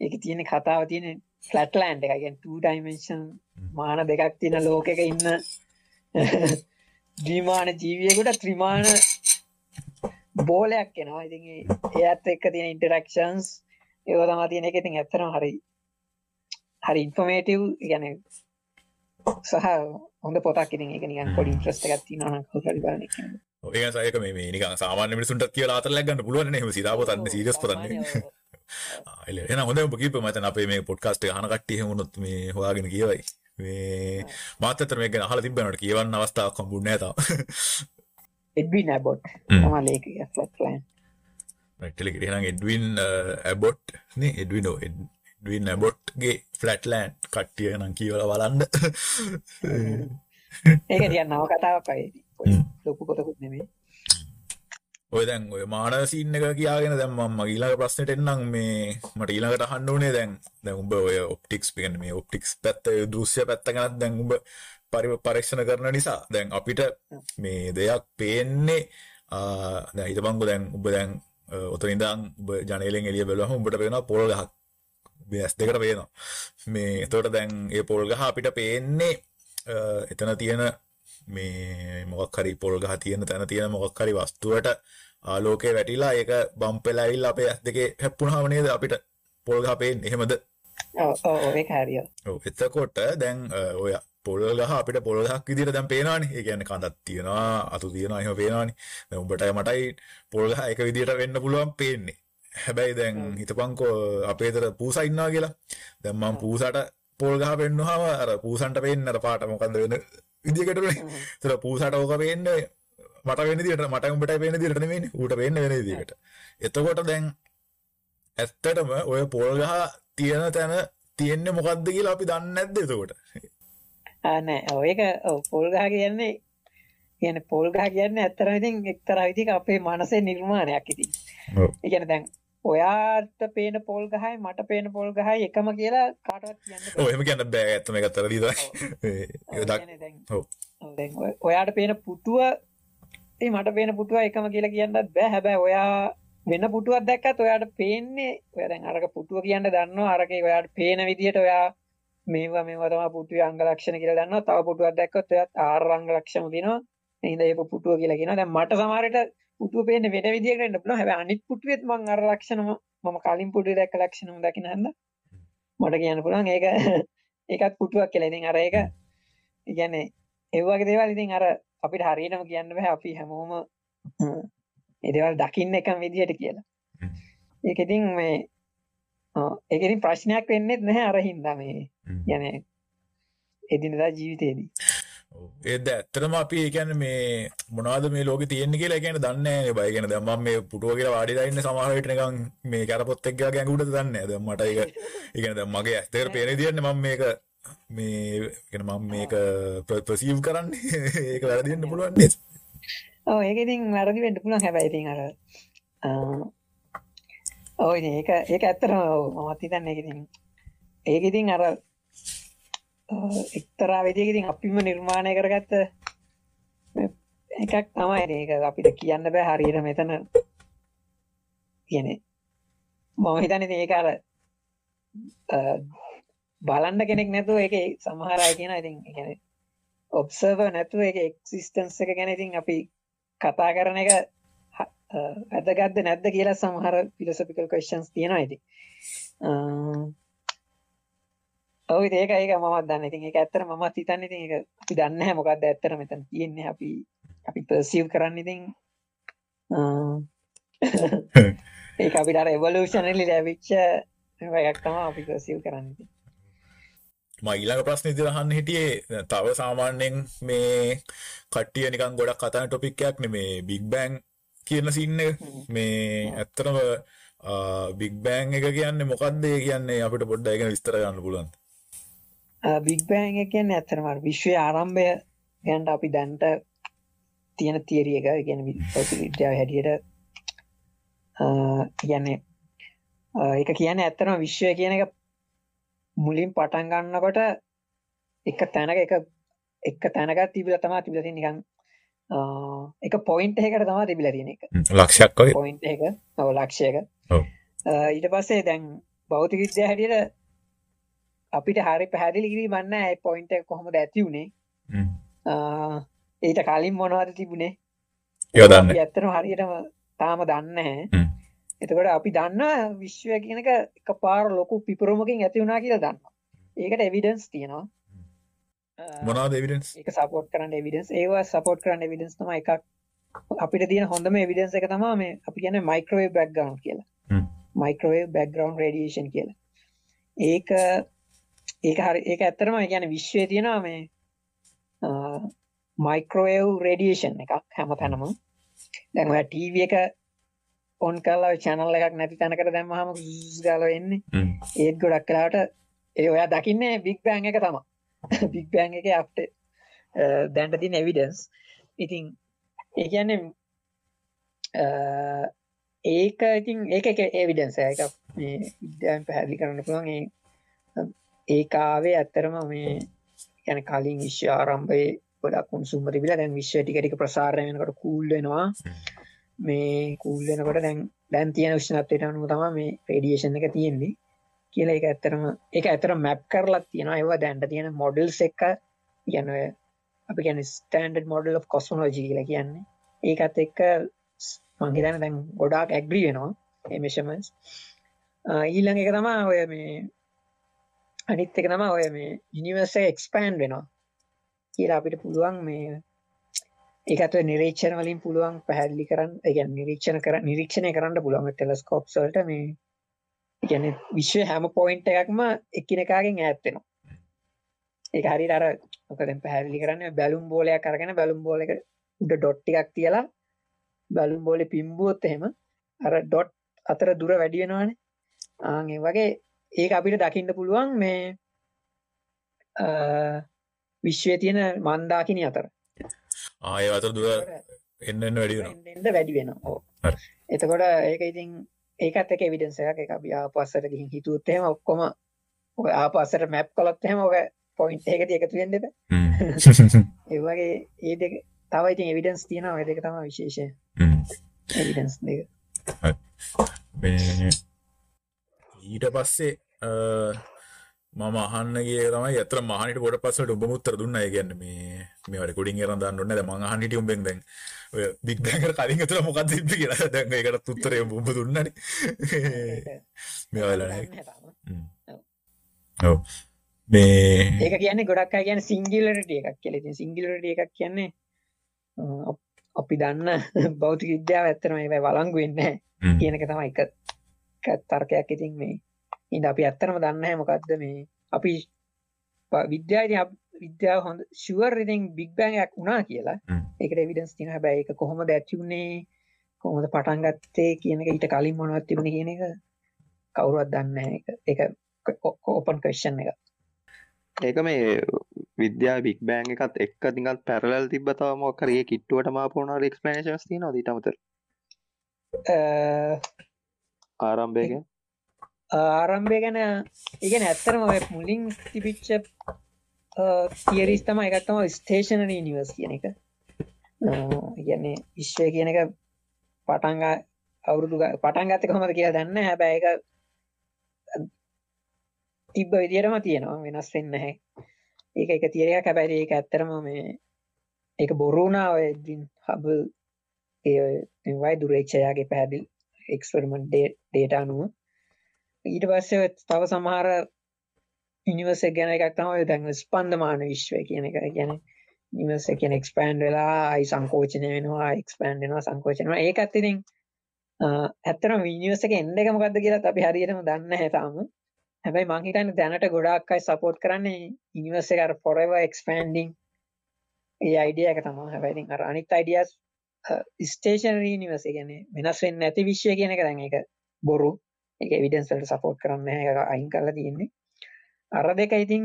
ඒක තියෙන කතාව තියෙන ස්ලට්ලන්් එකගෙන් ටඩයිමේෂන් මාන දෙකක් තියෙන ලෝකක ඉන්න ද්‍රීමාන ජීවියකුට ත්‍රිමාණ බෝලයක් එනවා. ඉති එත් එක්ක තියෙන ඉන්ටරක්ෂන්ස් ඒවතම තියෙන එක. ඉතින් ඇත්තන හරි හරි ඉන්ෆෝමේටව් ගැන සහ හොඳ පොතක් ඉතින් එක නිකන් පොඩි ඉන්ට්‍රස්ට එකක් තියෙනවා කවුරුහරි බලන එක. ඒක සයක මේ නිකන් සාමාන්‍ය මිනිසුන්ට කියලා අතර ලැගන්න පුළුවන් නේ. එහෙම සීදා පොතන්නේ සීරියස් පොතන්නේ එල එන හොඳ කීප මතන අපේ මේ පොඩ්කාස්ට් එක අහන කට්ටිය වුණොත් මේ හොයාගෙන කියවයි. මේ මාත් අතර මේක අහලා තිබ්බනට කියවන්න අවස්ථාවක් හම්බුන්නේ නැහැ තාම. එඩ්වින් ඇබොට් තමයි ලේඛකයා ෆ්ලැට් ප්ලෑන්. එක එහෙනම් එඩ්වින් ඇබොට් නේ එඩ්වින් එඩ්වින් ඇබොට්ගේ ෆ්ලැට්ලෑන්ඩ් කට්ටිය නම් කියවලා බලන්න. ඒක ටිකක් නව කතාවක් වගේ. ලොකු පොතකුත් නෙමෙයි. ඔය දැන් ඔය මානව සීන් එක කියාගෙන දැන් මම ඊළඟ ප්‍රශ්නෙට එන්නම් මේ මට ඊළඟට අහන්න ඕනේ දැන්. දැන් උඹ ඔය ඔප්ටික්ස් කියන්නේ මේ ඔප්ටික්ස් පැත්ත දෘශ්‍ය පැත්ත ගැනත් දැන් උඹ පරීක්ෂණ කරන නිසා. දැන් අපිට මේ දෙයක් පේන්නේ දැන් හිතපන්කෝ දැන් උඹ දැන් ඔතන ඉඳන් උඹ ජනේලෙන් එළිය බැලුවම උඹට පේනවා පොල් ගහක්. මේ ඇස් දෙකට පේනවා. මේ එතකොට දැන් ඒ පොල් ගහ අපිට පේන්නේ එතන තියෙන මේ මොකක් හරි පොල් ගහ තියෙන තැන තියෙන මොකක් හරි වස්තුවට ආලෝකය වැටිලා ඒක බම්ප් වෙලා ඇවිල්ලා අපේ ඇස් දෙකේ හැප්පුණාම නේද අපිට පොල් ගහ පේන්නේ? එහෙමද? ඔව් ඔව් ඒක හරිය. ඔව් එතකොට දැන් ඔය පොල් ගහ අපිට පොල් ගහක් විදිහට දැන් පේනවානේ. ඒ කියන්නේ කඳක් තියෙනවා අතු තියෙනවා එහෙම පේනවානේ. දැන් උඹටයි මටයි පොල් ගහ එක විදිහට වෙන්න පුළුවන් පේන්නේ. හැබැයි දැන් හිතපන්කෝ අපේ දර පූසා ඉන්නවා කියලා. දැන් මම පූසාට පොල් ගහ පෙන්නුවාම අර පූසන්ට පේන්නේ අර පාට මොකන්ද වෙන විදිහකටනේ. ඒතර පූසාට ඕක පේන්නේ මට වෙන විදිහට මට උඹට පේන විදිහට නෙමෙයිනේ. ඌට පේන්නේ වෙන විදිහකට. එතකොට දැන් ඇත්තටම ඔය පොල් ගහ තියෙන තැන තියෙන්නේ මොකද්ද කියලා අපි දන්නේ නැද්ද එතකොට? නෑ. ඔව් ඒක ඔව් පොල් ගහ කියන්නේ කියන්නේ පොල් ගහ කියන්නේ ඇත්තටම ඉතින් එක්තරා විදිහක අපේ මනසේ නිර්මාණයක් ඉතින්. ඒ කියන්නේ දැන් ඔයාට පේන පොල් ගහයි මට පේන පොල් ගහයි එකම කියලා කාටවත් කියන්න එහෙම කියන්න බෑ. ඇත්තම. <laughs> ඔව් දැන් ඔයාට පේන පුටුව ඒ මට පේන පුටුව එකම කියලා කියන්නත් බෑ. හැබැයි ඔයා වෙන පුටුවක් දැක්කත් ඔයාට පේන්නේ ඔයා දැන් අරක පුටුව කියන්න දන්නවා. අරකේ ඔයාට පේන විදිහට ඔයා මේවා මේවා තමයි පුටුවේ අංග ලක්ෂණ කියලා දන්නවා. තව පුටුවක් දැක්කොත් ඔයාත් ආර අංග ලක්ෂණ දිනවා. එහෙනම් ඒක පුටුව කියලා කියනවා. දැන් මට සමහරට පුටුව පේන්නේ වෙන විදියකට වෙන්න පුළුවන්. හැබැයි අනිත් පුටුවෙත් මම අර ලක්ෂණ මම කලින් පුටුවේ දැක්ක ලක්ෂණම දකින්න හන්ද මට කියන්න පුළුවන් ඒක <laughs> ඒකත් පුටුවක් කියලා. ඉතින් අර ඒක කියන්නේ ඒ වගේ දේවල් ඉතින් අර අපිට හරියටම කියන්න බෑ අපි හැමෝම ඒ දේවල් දකින්න එකම විදියට කියලා. ඒක ඉතින් මේ ඒක ඉතින් ප්‍රශ්නයක් වෙන්නේ නැහැ අර හින්දා මේ يعني එදිනදා ජීවිතේදී. ඒද ඇත්තටම අපි ඒ කියන්නේ මේ මොනවද මේ ලෝකේ තියෙන්නේ කියලා ඒ කියන්නේ දන්නේ නැහැ නේ බය. ඒ කියන්නේ දැන් මම මේ පුටුව කියලා වාඩිලා ඉන්නේ සමහර විට නිකන් මේ කැරපොත් එක්ක ගියා ගැඟුඩද දන්නේ නැහැ. දැන් මට ඒක ඒ කියන්නේ දැන් මගේ ඇස් දෙකට පේන විදිහට මම මේක මේ ඒ කියන්නේ මම මේක පර්සීව් කරන්නේ <laughs> ඒක වැරදි වෙන්න පුළුවන් නේද? ඔව් ඒක ඉතින් වැරදි වෙන්න පුළුවන් හැබැයි ඉතින් අර ඔය ඒක ඒක ඇත්තරම මමත් හිතන්න එක ඉතින් ඒක ඉතින් අර අ, එක්තරා විදිහකින් අපිම නිර්මාණය කරගත්ත එකක් තමයි. ඒක අපිට කියන්න බෑ හරියට මෙතන කියන මම හිතන්නේ ඉතින් ඒක අර අ, බලන්න කෙනෙක් නැතුව ඒක සමහර අය කියන ඉතින් ඒ කියන්නේ ඔබ්සර්වර් නැතුව ඒක එක්සිස්ටන්ස් එක ගැන ඉතින් අපි කතා කරන එක හ- අ, වැදගත්ද නැද්ද කියලා සමහර ෆිලොසොෆිකල් ක්වෙස්චන්ස් තියෙනවා ඉතින්. අ, ඔව් ඉතින් ඒක ඒක මමත් දන්නේ. ඉතින් ඒක ඇත්තට මමත් හිතන්නේ ඉතින් ඒක අපි දන්නේ නැහැ මොකද්ද ඇත්තට මෙතන තියෙන්නේ. අපි අපි පර්සීව් කරන්නේ ඉතින් <laughs> ඒක අපිට අර එවලූෂනරි ලැබිච්ච එකක් තමයි අපි පර්සීව් කරන්නේ ඉතින්. ම ඊළඟ ප්‍රශ්න ඉදිරි අහන්න හිටියේ තව සාමාන්‍යයෙන් මේ කට්ටිය නිකන් ගොඩක් කතා ටොපික්යක් නෙමේ බිග් බෑන් කියන සින්න එක. මේ ඇත්තටම බිග් බෑන් එක කියන්නේ මොකක්ද ඒ කියන්නේ අපිට පොඩ්ඩක් ඒක විස්තර කරන්න පුළුවන් බිග් බෑන් එක ඇත්තටම අර විශ්වයේ ආරම්භය ගැන අපි දැන්ට තියෙන තියරි එක. භෞතික <laughs> විද්‍යාව හැටියට කියන්නේ අ, ඒක කියන්නේ ඇත්තටම විශ්වය කියන එක මුලින් පටන් ගන්නකොට එක තැනක එක එක තැනක තිබිලා තමයි තිබිලා තියෙන්නේ. නිකන් එක පොයින්ට් එකකට තමයි තිබිලා තියෙන එක. ලක්ෂයක් පොයින්ට් එක. ඔව් ලක්ෂයක. ඊට පස්සේ දැන් භෞතික විද්‍යාව හැටියට අපිට හරි පැහැදිලි කිරීමක් නැහැ ඒ පොයින්ට් එක කොහොමද ඇති. අ, ඊට කලින් මොනවද තිබුණේ ඒව දන්නේ අපි ඇත්තටම හරියටම තාම දන්නේ. එතකොට අපි දන්නවා විශ්වය කියන එක එකපාර ලොකු පිපුරුමකින් ඇති වුණා කියලා දන්නවා ඒකට එවිඩන්ස් තියෙනවා අ, මොනවද එවිඩන්ස් ඒක සපෝට් කරන්න එවිඩන්ස් ඒවා සපෝට් කරන්න එවිඩන්ස් තමයි එකක් අපිට තියෙන හොඳම එවිඩන්ස් එක තමයි මේ අපි කියන්නේ මයික්‍රෝවේව් බෑක්ග්‍රවුන්ඩ් කියලා. හ්ම්. මයික්‍රෝවේව් බෑක්ග්‍රවුන්ඩ් රේඩියේෂන් කියලා. ඒක ඒක හරි ඒක ඇත්තටම ඒ කියන්නේ විශ්වයේ තියෙනවා මේ මයික්‍රෝවේව් රේඩියේෂන් එකක් හැමතැනම. දැන් ඔයා ටීවී එක ඔන් කරලා channel එකක් නැති තැනකට දැම්මහම zzz ගාලා එන්නේ. හ්ම්. ඒත් ගොඩක් වෙලාවට ඒ ඔයා දකින්නේ බිග් බෑන් එක තමයි. <laughs> බිග් බෑන් එකේ අප්ට දැන්ට තියෙන එවිඩන්ස්. ඉතින් ඒ කියන්නේ ඒක ඉතින් ඒක එක එවිඩන්ස් විද්‍යාවෙන් පැහැදිලි කරන්න පුළුවන් ඒ ඒක ආවේ ඇත්තරම මේ කියන්නේ කලින් විශ්ව ආරම්භයේ ගොඩක් උණුසුම තිබිලා දැන් විශ්වය ටික ටික ප්‍රසාරණය වෙනකොට කූල් වෙනවා. මේ කූල් වෙනකොට දැන් දැන් තියෙන උෂ්ණත්වයට අනුව තමයි මේ රේඩියේෂන් එක තියෙන්නේ කියලා ඒක ඇත්තටම ඒක ඇත්තටම මැප් කරලා තියෙනවා. ඒවා දැන්ට තියෙන මොඩල්ස් එක කියන්නේ ඔය අපි කියන්නේ ස්ටෑන්ඩඩ් මොඩල් ඔෆ් කොස්මොලොජි කියලා කියන්නේ. ඒකත් එක්ක ස්- මං හිතන්නේ දැන් ගොඩාක් ඇග්‍රී වෙනවා. මේ මෙෂර්මන්ට්ස් ඊළඟ එක තමයි ඔය මේ අනිත් එක තමයි ඔය මේ යුනිවර්ස් එක එක්ස්පෑන්ඩ් වෙනවා. කියලා අපිට පුළුවන් මේ ඒකත් ඔය නිරීක්ෂණ වලින් පුළුවන් පැහැදිලි කරන්න ඒ කියන්නේ නිරීක්ෂණ කර නිරීක්ෂණය කරන්න පුළුවන් ටෙලස්කෝප්ස් වලට මේ ඒ කියන්නේ විශ්වයේ හැම පොයින්ට් එකක්ම එකිනෙකාගෙන් ඈත් වෙනවා. ඒක හරියට අර ඔක දැන් පැහැදිලි කරන්නේ බැලුම් බෝලයක් අරගෙන බැලුම් බෝලයක උඩ ඩොට් ටිකක් තියලා බැලුම් බෝලේ පිම්බුවොත් එහෙම අර ඩොට් අතර දුර වැඩි වෙනවනේ. ආන් ඒ වගේ ඒක අපිට දකින්න පුළුවන් මේ විශ්වයේ තියෙන මන්දාකිනි අතර. ආය අතර දුර එන්න එන්න වැඩි. හරි. එතකොට ඒක ඉතින් ඒකත් එක එවිඩන්ස් එකක්. ඒක අපි ආපස්සට ගිහින් හිතුවොත් එහෙම ඔක්කොම ඔය ආපස්සට මැප් කළොත් එහෙම ඔක පොයින්ට් එකකට එකතු එපා. හ්ම්. <laughs> ඒ දෙක තව ඉතින් එවිඩන්ස් තියෙනවා. ඒ දෙක තමයි විශේෂ හ්ම්. එවිඩන්ස් දෙක ඊට පස්සේ මම අහන්න ගිය එක තමයි ඇත්තට මහනිට පොඩ පස්සට උඹම උත්තර දුන්නා. කියන්නේ මේ මේවා රෙකෝඩින් කරන් දාන්න ඕනේ දැන් මම අහන්න හිටියේ උඹෙන් දැන්. එකට කලින් අතර මොකක්ද තිබ්බේ කියලා. දැන් ඒකට උත්තරේ උඹ දුන්නානේ. මේවා වෙලා නැහැ ඔව්. මේ ඒක කියන්නේ ගොඩක් අය කියන්නේ සිංගියුලරිටි එකක් කියලා. ඉතින් සිංගියුලරිටි එකක් කියන්නේ අප- දන්න <laughs> භෞතික විද්‍යාව ඇත්තටම ඒවයි වළංගු වෙන්නේ නැහැ. කියන එක තමයි එක තර්කයක් ඉතින් මේ ඉතින් අපි ඇත්තටම දන්නේ නැහැ මොකද්ද මේ අපි ප- විද්‍යාව හොඳ ෂුවර් ඉතින් බිග් බෑන් එකක් වුණා කියලා. ඒකට එවිඩන්ස් තියෙනවා. හැබැයි ඒක කොහොමද ඇති වුනේ කොහොමද පටන් ගත්තේ කියන එක ඊට කලින් මොනවද තිබුණේ කියන එක කවුරුවත් දන්නේ නැහැ. ඒක ඒක ඕපන් ක්වෙස්චන් එක. ඒක මේ විද්‍යා බික් බෑන් එකත් එක්ක තිඟත් පැරලල් තිබ තම මොකරේ කිට්ටුවට මාපුුණන එක්ස්පලනේශස් තියන දීටමතර අ, ආරම්භයගෙන් ආරම්භය ගැන ඉගෙන ඇත්තරම මුලින් තිබිච්ච තියරිස් තම එකත්තම ස්ටේෂනර නිවස් කියන එක. ඉගන්නේ විශ්වය කියන එක පටන්ග අවුරුදු පටන් ගත කොමද කියලා දන්න හැබැ එක තිබ්බ විදිරම තියෙනවා. වෙනස් වෙන්න හැ ඒක එක තිරයක් හැබැයි ඒක ඇත්තරම මේ ඒක බොරුණා ඔය හබල් ඒවයි දුරේක්ෂයාගේ පැදිල් එක්ස්පරිමෙන්ට් ඩේට අනුව. ඊට පස්සේ තව සමහර ඉනිවර්ස ගැන එකක් තමයි දැන් ස්පන්දමාන විශ්වය කියන එක. ගැන නිවර්ස කියන එක්ස්පෑන්් වෙලා අයි සංකෝචනය වෙනවා එක්ස්පෑන්් වෙනවා සංකෝචනවා ඒක අත්තිරින් ඇත්තන විනිවර්සක එන්ඩ එකමකක්ද කියලා අපි හරියටම දන්න හැතාම හැබැයි මංහිතන්න දැනට ගොඩක්යි සපෝට් කරන්නේ ඉනිවර්ස කර පොරව එක්ස්පෑන්ඩිං ඒ අයිඩිය එක තමා හැබැයිතින් අර අනිත් අයිඩියස් ස්ටේෂනරී නිවස ගැන වෙනස් වෙන්න ඇති විශ්වය කියන එක. දැන් එක බොරු. එක විඩන්සල්ට සපෝට් කරන්න එක අයින් කරලා තියෙන්නේ. අර දෙක ඉතින්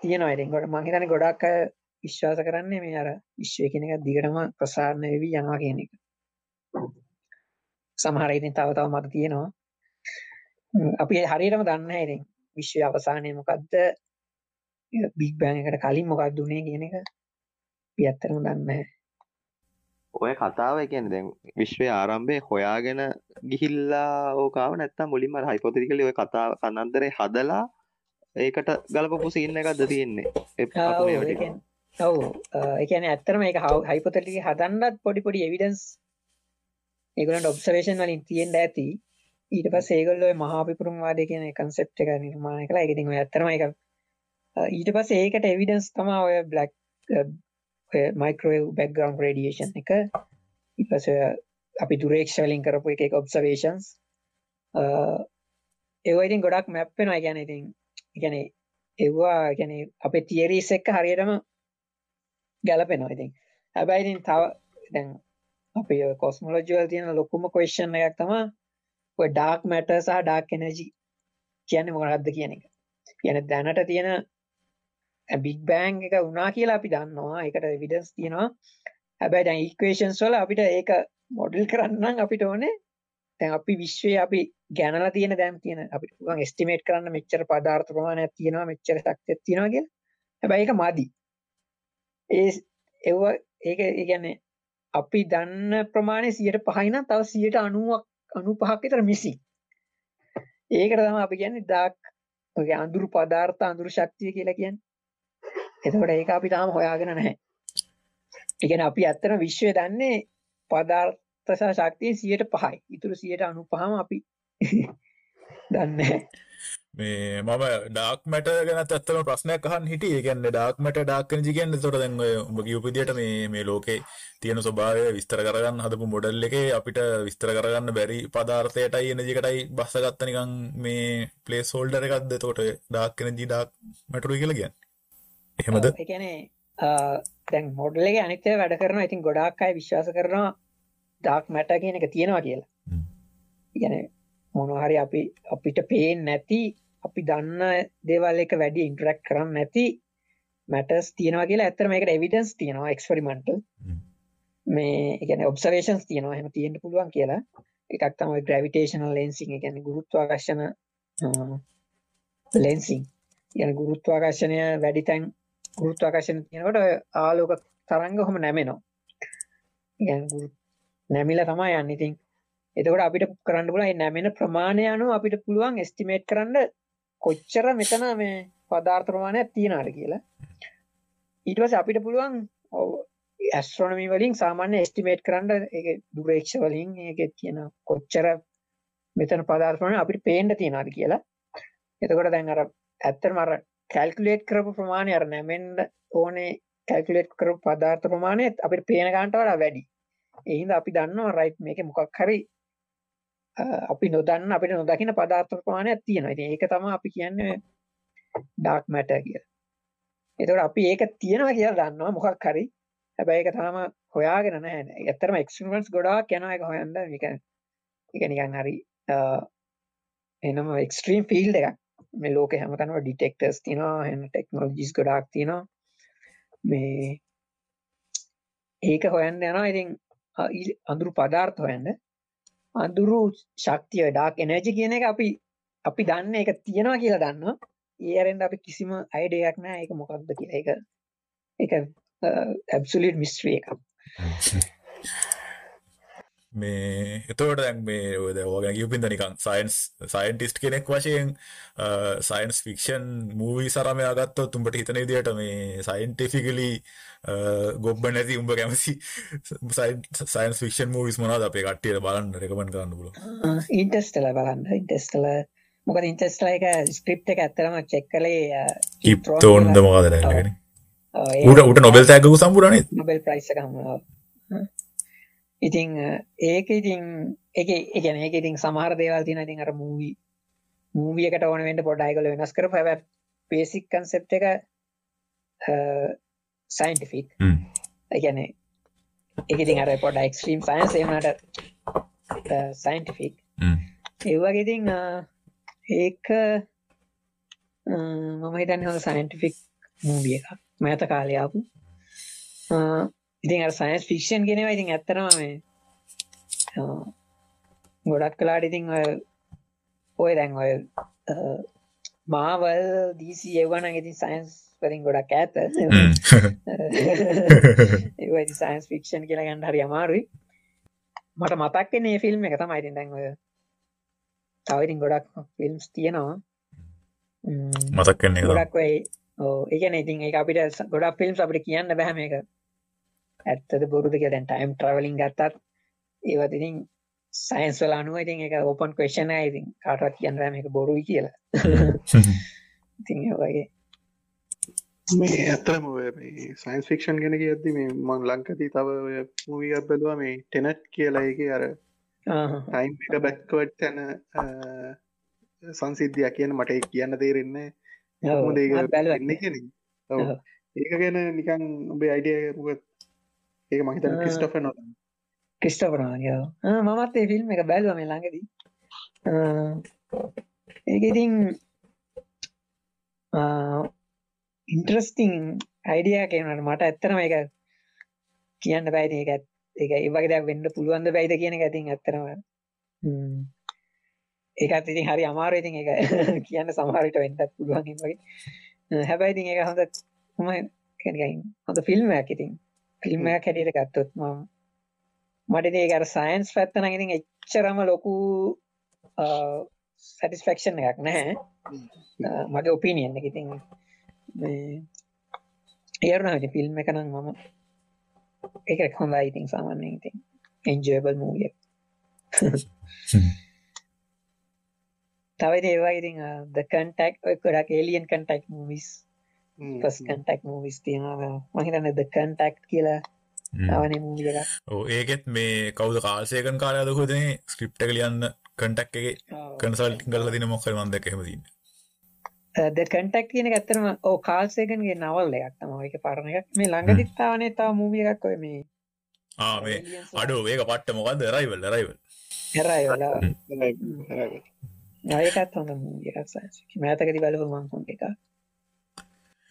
තියෙනවා. ඉතින් ගොඩ මහිතන ගොඩක් අය විශ්වාස කරන්නේ මේ අර විශ්වය කියන එක දිගටම ප්‍රසාරණය වෙවී යනවා කියන එක. සමහර ඉතින් තව තව මත තියෙනවා. අපි හරියටම දන්න ඉතින් විශ්වය අවසානය මොකක්ද බික් බෑන් එකට කලින් මොකක් දුන්නේ කියන එක. පියත්තරම දන්න ඔය කතාව එකන දැන් විශ්වය ආරම්භය හොයාගෙන ගිහිල්ලා ඕකාව නැත්තම් මුලින්ම හයිපොතිරිකල ඔය කතා කන්නන්දරේ හදලා ඒකට ගලපපු සින්න එකක්ද තියෙන්නේ? ඔව් එකන ඇත්තරම එක හයිපොතටි හදන්නත් පොඩි පොඩි එවිඩන්ස් ඒගලට ඔබ්සවේෂන් වලින් තියෙන්ට ඇති. ඊට පස් ඒගොල්ලො මහාපිපුරුම් වාදය කියන කන්සෙප් එක නිර්මාණ කලා එකතින් ඇත්තරම එක ඊට පස් ඒකට එවිඩන්ස් තමා ඔය බ්ලක් මයිකරෝව් බැක්ග්‍රවන්් රඩියේෂන් එක. ඉපස අපි දුරේක්ෂවලින් කරපු එක ඔබ්සවේෂන්ස් ඒවයිතින් ගොඩක් මැප්පෙන ගැන ඉතින් ගැන එවා ගැන අපේ තියරීස් එක්ක හරියටම ගැලපෙනවා ඉතින්. හැබැයිතින් තව දැන් අප කොස්මලෝජවල් තියෙන ලොකුම කොේෂන් එකක් තම ඔය ඩාක් මැට සහ ඩාක් එනජි කියන්න මොකරද්ද කියන එක. කියන දැනට තියෙන බික් බෑන් එක උනා කියලා අපි දන්නවා. එකට විඩස් තියෙනවා. හැබැයි දැන් ඉක්වේෂන්ස් වල අපිට ඒක මොඩල් කරන්න අපිට ඕනේ. තැන් අපි විශ්වය අපි ගැනලා තියෙන දැම් තියෙන අපිට පුුවන් ස්ටිමේට් කරන්න මෙච්චර පදාර්ථ ප්‍රමාණයක් තියෙනවා මෙච්චර ශක්තියක් තියෙනවා කිය හැබැයි ඒක මදි. ඒ එව ඒක ඒගැන්නේ අපි දන්න ප්‍රමාණය සියට පහයින තව සියට අනුවක් අනු පහක් විතර මිසි ඒකට තම අපි කියන්නේ දාක් අඳුරු පදාර්ථ අඳුරු ශක්තිය කියලා කියන්න. එතකොට ඒක අපි තාම හොයාගෙන නැහැ. ඉගෙන අපි ඇත්තන විශ්වය දන්නේ පදාර්ථසා ශක්තිය සියට පහයි. ඉතුරු සියට අනු පහම අපි දන්න මේ මම ඩාක් මට ගැන ඇත්තම ප්‍රශ්නයක් අහන් හිටිය. ඒගැන්න ඩාක් මට ඩාක්කන ජිගන්න තොට දැන්ව උඹ කිවපදිට මේ මේ ලෝකේ තියෙන ස්වභාවය විස්තර කරගන්න හදපු මොඩල් එක අපිට විස්තර කරගන්න බැරි පදාර්ථයටයි එන ජිකටයි බස්සගත්ත නිකං මේ පලේ සෝල්ඩර එකක්ද? තෝට ඩාක්කන ජී ඩාක් මටරු කියල ගැන් එහෙමද? එකනේ දැන් මොඩල්ලගේ අනිතය වැඩ කරන ඉතින් ගොඩාක් අයි විශ්වාස කරනවා ඩාක් මැට කියන එක තියෙනවා කියලා. ඉගැන මොනහරි අපි අපිට පේෙන් නැති අපි දන්න දේවල් එක වැඩි ඉන්ටරක් කරන්න නැති මැටස් තියෙනවා කියලා. ඇතරම එකට එවිඩන්ස් තියෙනවා එක්ස්පරිමෙන්ටල් මේ එකන ඔබ්සවේෂන්ස් තියෙනවා හෙම තියෙන්ට පුළුවන් කියලා. එකක් තමයි ග්‍රවිටේෂනල් ලෙන්සිං ගැන ගුරුත්වාකර්ශන ලෙන්සිං යන ගුරුත්වාකර්ශනය වැඩි තැන් ගුරුත්වාකර්ශන තියෙනකොට ආලෝක තරංග හොම නැමෙනවා. නැමිල තමයි යන්න. ඉතින් එතකොට අපිට කරන්න පුලන් නැමෙන ප්‍රමාණය අනු අපිට පුළුවන් ස්ටිමේට් කරන්න කොච්චර මෙතන මේ පදාර්ථ ප්‍රමාණයක් තියෙනවාට කියලා. ඊටවස අපිට පුළුවන් ඇස්ට්‍රොනමි වලින් සාමාන්‍ය ස්ටිමේට් කරන්න එක දුරේක්ෂ වලින් ඒක කියන කොච්චර මෙතන පදාර්ථන අපිට පේන්ඩ තියෙනවාද කියලා. එතකොට දැන් අර ඇත්තර මර කැල්කුලේට් කරපු ප්‍රමාණය අර නැමෙන්ඩ ඕනේ කැල්කුලේට් කරපු පදාර්ථ ප්‍රමාණයත් අපිට පේන ගාන්ට වඩා වැඩි එහිද අපි දන්නවා රයිට් මේක මොකක් හරි අපි නොදන්න අපිට නොදකින පදාර්ථ ප්‍රමාණයක් තියෙනවා ඉතින් ඒක තමයි අපි කියන්නේ ඩාර්ක් මැටර් කියලා. එතකොට අපි ඒක තියෙනවා කියලා දන්නවා මොකක් හරි. හැබැයි ඒක තාම හොයාගෙන නැහැ. ඇත්තටම එක්ස්පෙරිමන්ට්ස් ගොඩාක් යනවා ඒක හොයන්න. මේක ඒක නිකන් හරි එනම එක්ස්ට්‍රීම් ෆීල්ඩ් එකක්. මේ ලෝකේ හැමතැනම ඩිටෙක්ටර්ස් තියෙනවා, එහෙනම් ටෙක්නොලොජිස් ගොඩාක් තියෙනවා. මේ ඒක හොයන්න යනවා. ඉතින් අඳුරු පදාර්ථ හොයන්න. අඳුරු ශක්තිය ඩාක් එනර්ජි කියන එක අපි අපි දන්න එක තියෙනවා කියලා දන්න ඒරෙන්ට අපි කිසිම අයිඩයක් නෑ එක මොකක්ද කියලා. එක එක ඇබ්සුලිට මිස්ට්‍රිය එකක්. <laughs> මේ එතෝට දැන් මේ ඔද ඕගැන කිවපින්ද නිකං සයින්ස් සයින්ටිස්ට් කෙනෙක් වශයෙන් සයින්ස් ෆික්ෂන් මූවී සරමයා ගත්තොත් තුඹට හිතන විදියට මේ සයින්ටිෆිකලි ගොබ්බ නැති උඹ කැමසි සයින්ස් ෆික්ෂන් මූවිස් මොනාද අපේ කට්ටියට බලන්න රෙකමෙන්ඩ් කරන්න පුළුවන්? ඉන්ටෙස්ටල බලන්න. ඉන්ටෙස්ටල මොකද ඉන්ටෙස්ටල එක ස්ක්‍රිප් එක ඇත්තරම චෙක් කළේ කිප්තෝන්ද මොකද නැල්ලගෙන උට උට නොබෙල් තෑගකු සම්පුරනේ නොබෙල් ප්‍රයිස් හම ඉතිං ඒක ඉතින් එක එකන ඒක ඉතින් සමහර දේවල් තින ඉතින් අර මූවී මූවියකට ඕන වෙන්ට පොඩ්ඩයිකල වෙනස් කර පැ පේසික් කන්සෙප් එක සයින්ටිෆික් එකන එක ඉතින් අර පොඩ එක්ස්ට්‍රීම් සයින්ස් එමට සයින්ටිෆික් ඒවගේ ඉතින් ඒක මම හිතන්න හො සයින්ටිෆික් මූවිය එකක්. මෑත කාලයාපු ඉතින් සයින්ස් ෆික්ෂන් ගෙනවා ඉතින් ඇත්තරම මේ ගොඩක් කලාට ඉතින් ඔය දැන් ඔය මාවල් දීසි එවන ඉතින් සයින්ස් වලින් ගොඩක් ඇත ඒ සයින්ස් ෆික්ෂන් කියලා ගන්න හරි අමාරුයි. මට මතක්කන්නේ ෆිල්ම් එක තමයි ඉතින් දැන් ඔය තවඉතින් ගොඩක් ෆිල්ම්ස් තියෙනවා. මතක්කන්නේ ගොඩක් ඔයි ඕ ඒකන ඉතින් ඒ අපිට ගොඩක් ෆිල්ම්ස් අපිට කියන්න බැහම එක ඇත්තද බොරුද කිය දැන් ටයිම් ට්‍රවලින් ගත්තත් ඒවත් ඉතින් සයින්ස් වල අනුව ඉතින් එක ඕපන් ක්වෙස්චන් ඉතින් කාටවත් කියන්න බෑ මේක බොරුයි කියලා. ඉතින් ඒ වගේ. මේ ඇත්තම සයින්ස් ෆික්ෂන් ගෙන කියද්දි මේ මං ලංකදී තව මූවියක් බැලුවා මේ ටෙනට් කියලා. එක අර ටයිම් එක බැක්කවට් තැන සංසිද්ධියක් කියන මට කියන්න තේරෙන්නේ එන්න කියන ඒක ගැන නිකන් ඔබේ අයිඩිය මොකත් ඒක මහිතන ක්‍රිස්ටොෆ නො ක්‍රිස්ටෝපරනාග මමත් ඒ ෆිල්ම් එක බැලුව මේ ළඟදී. ඒක ඉතින් ඉන්ට්‍රස්ටිං අයිඩිය කියනට මට ඇත්තරම එක කියන්න බැයිති එක එක ඒවගේ දෙයක් වෙන්න පුළුවන්ද බැයිද කියන ඇතින් ඇත්තරම ඒකත් ඉතින් හරි අමාරු ඉතින් එක <laughs> කියන්න සමහරට වෙන්නත් පුළුවන් වගේ. හැබැයි ඉතින් එක හොඳ හොම හොඳ ෆිල්ම්මයක් ඉතින් ෆිල්ම්මයක් හැටියට ගත්තොත් ම මට ඒකර සයින්ස් පැත්තන ඉතින් එච්චරම ලොකු සැටිස්ෆෙක්ෂන් එකක් නැහැ. මගේ ඔපිනියන්න එක ඉතින් ඒරුණට ෆිල්ම් එක නම් මම එක හොඳ <laughs> ඉතින් සාමාන්‍ය ඉතින්. එන්ජබල් මූිය තවයි ඒවා ඉතින් ද කන්ටක් ගොඩක් එලියන් කන්ටක් මූවිස් පස් කන්ටක් මූවිස් තියෙනවා මහිතන්න ද කන්ටක්් කියලා ඒකෙත් මේ කවුද කාල්සයකන් කාලයද හොදනේ ස්ක්‍රිප්ට කලියන්න කටක් එක කන්සල්ට කල තින මොක්කර මන්දක හෙමතින්න ද කටක් කියන ඇත්තරම ඕ කාල්සයකන්ගේ නවල් එකක් තම එක පරණ එකක්. මේ ළඟ දිත්තාවනේ තා මූවිය එකක් ඔය මේ ආේ අඩෝ ඒක පට්ට මොකක්ද රයිවල් රයිවල් හෙරයිවලා ඒකත් හොඳ මෑතකති බලපු මං හොඳ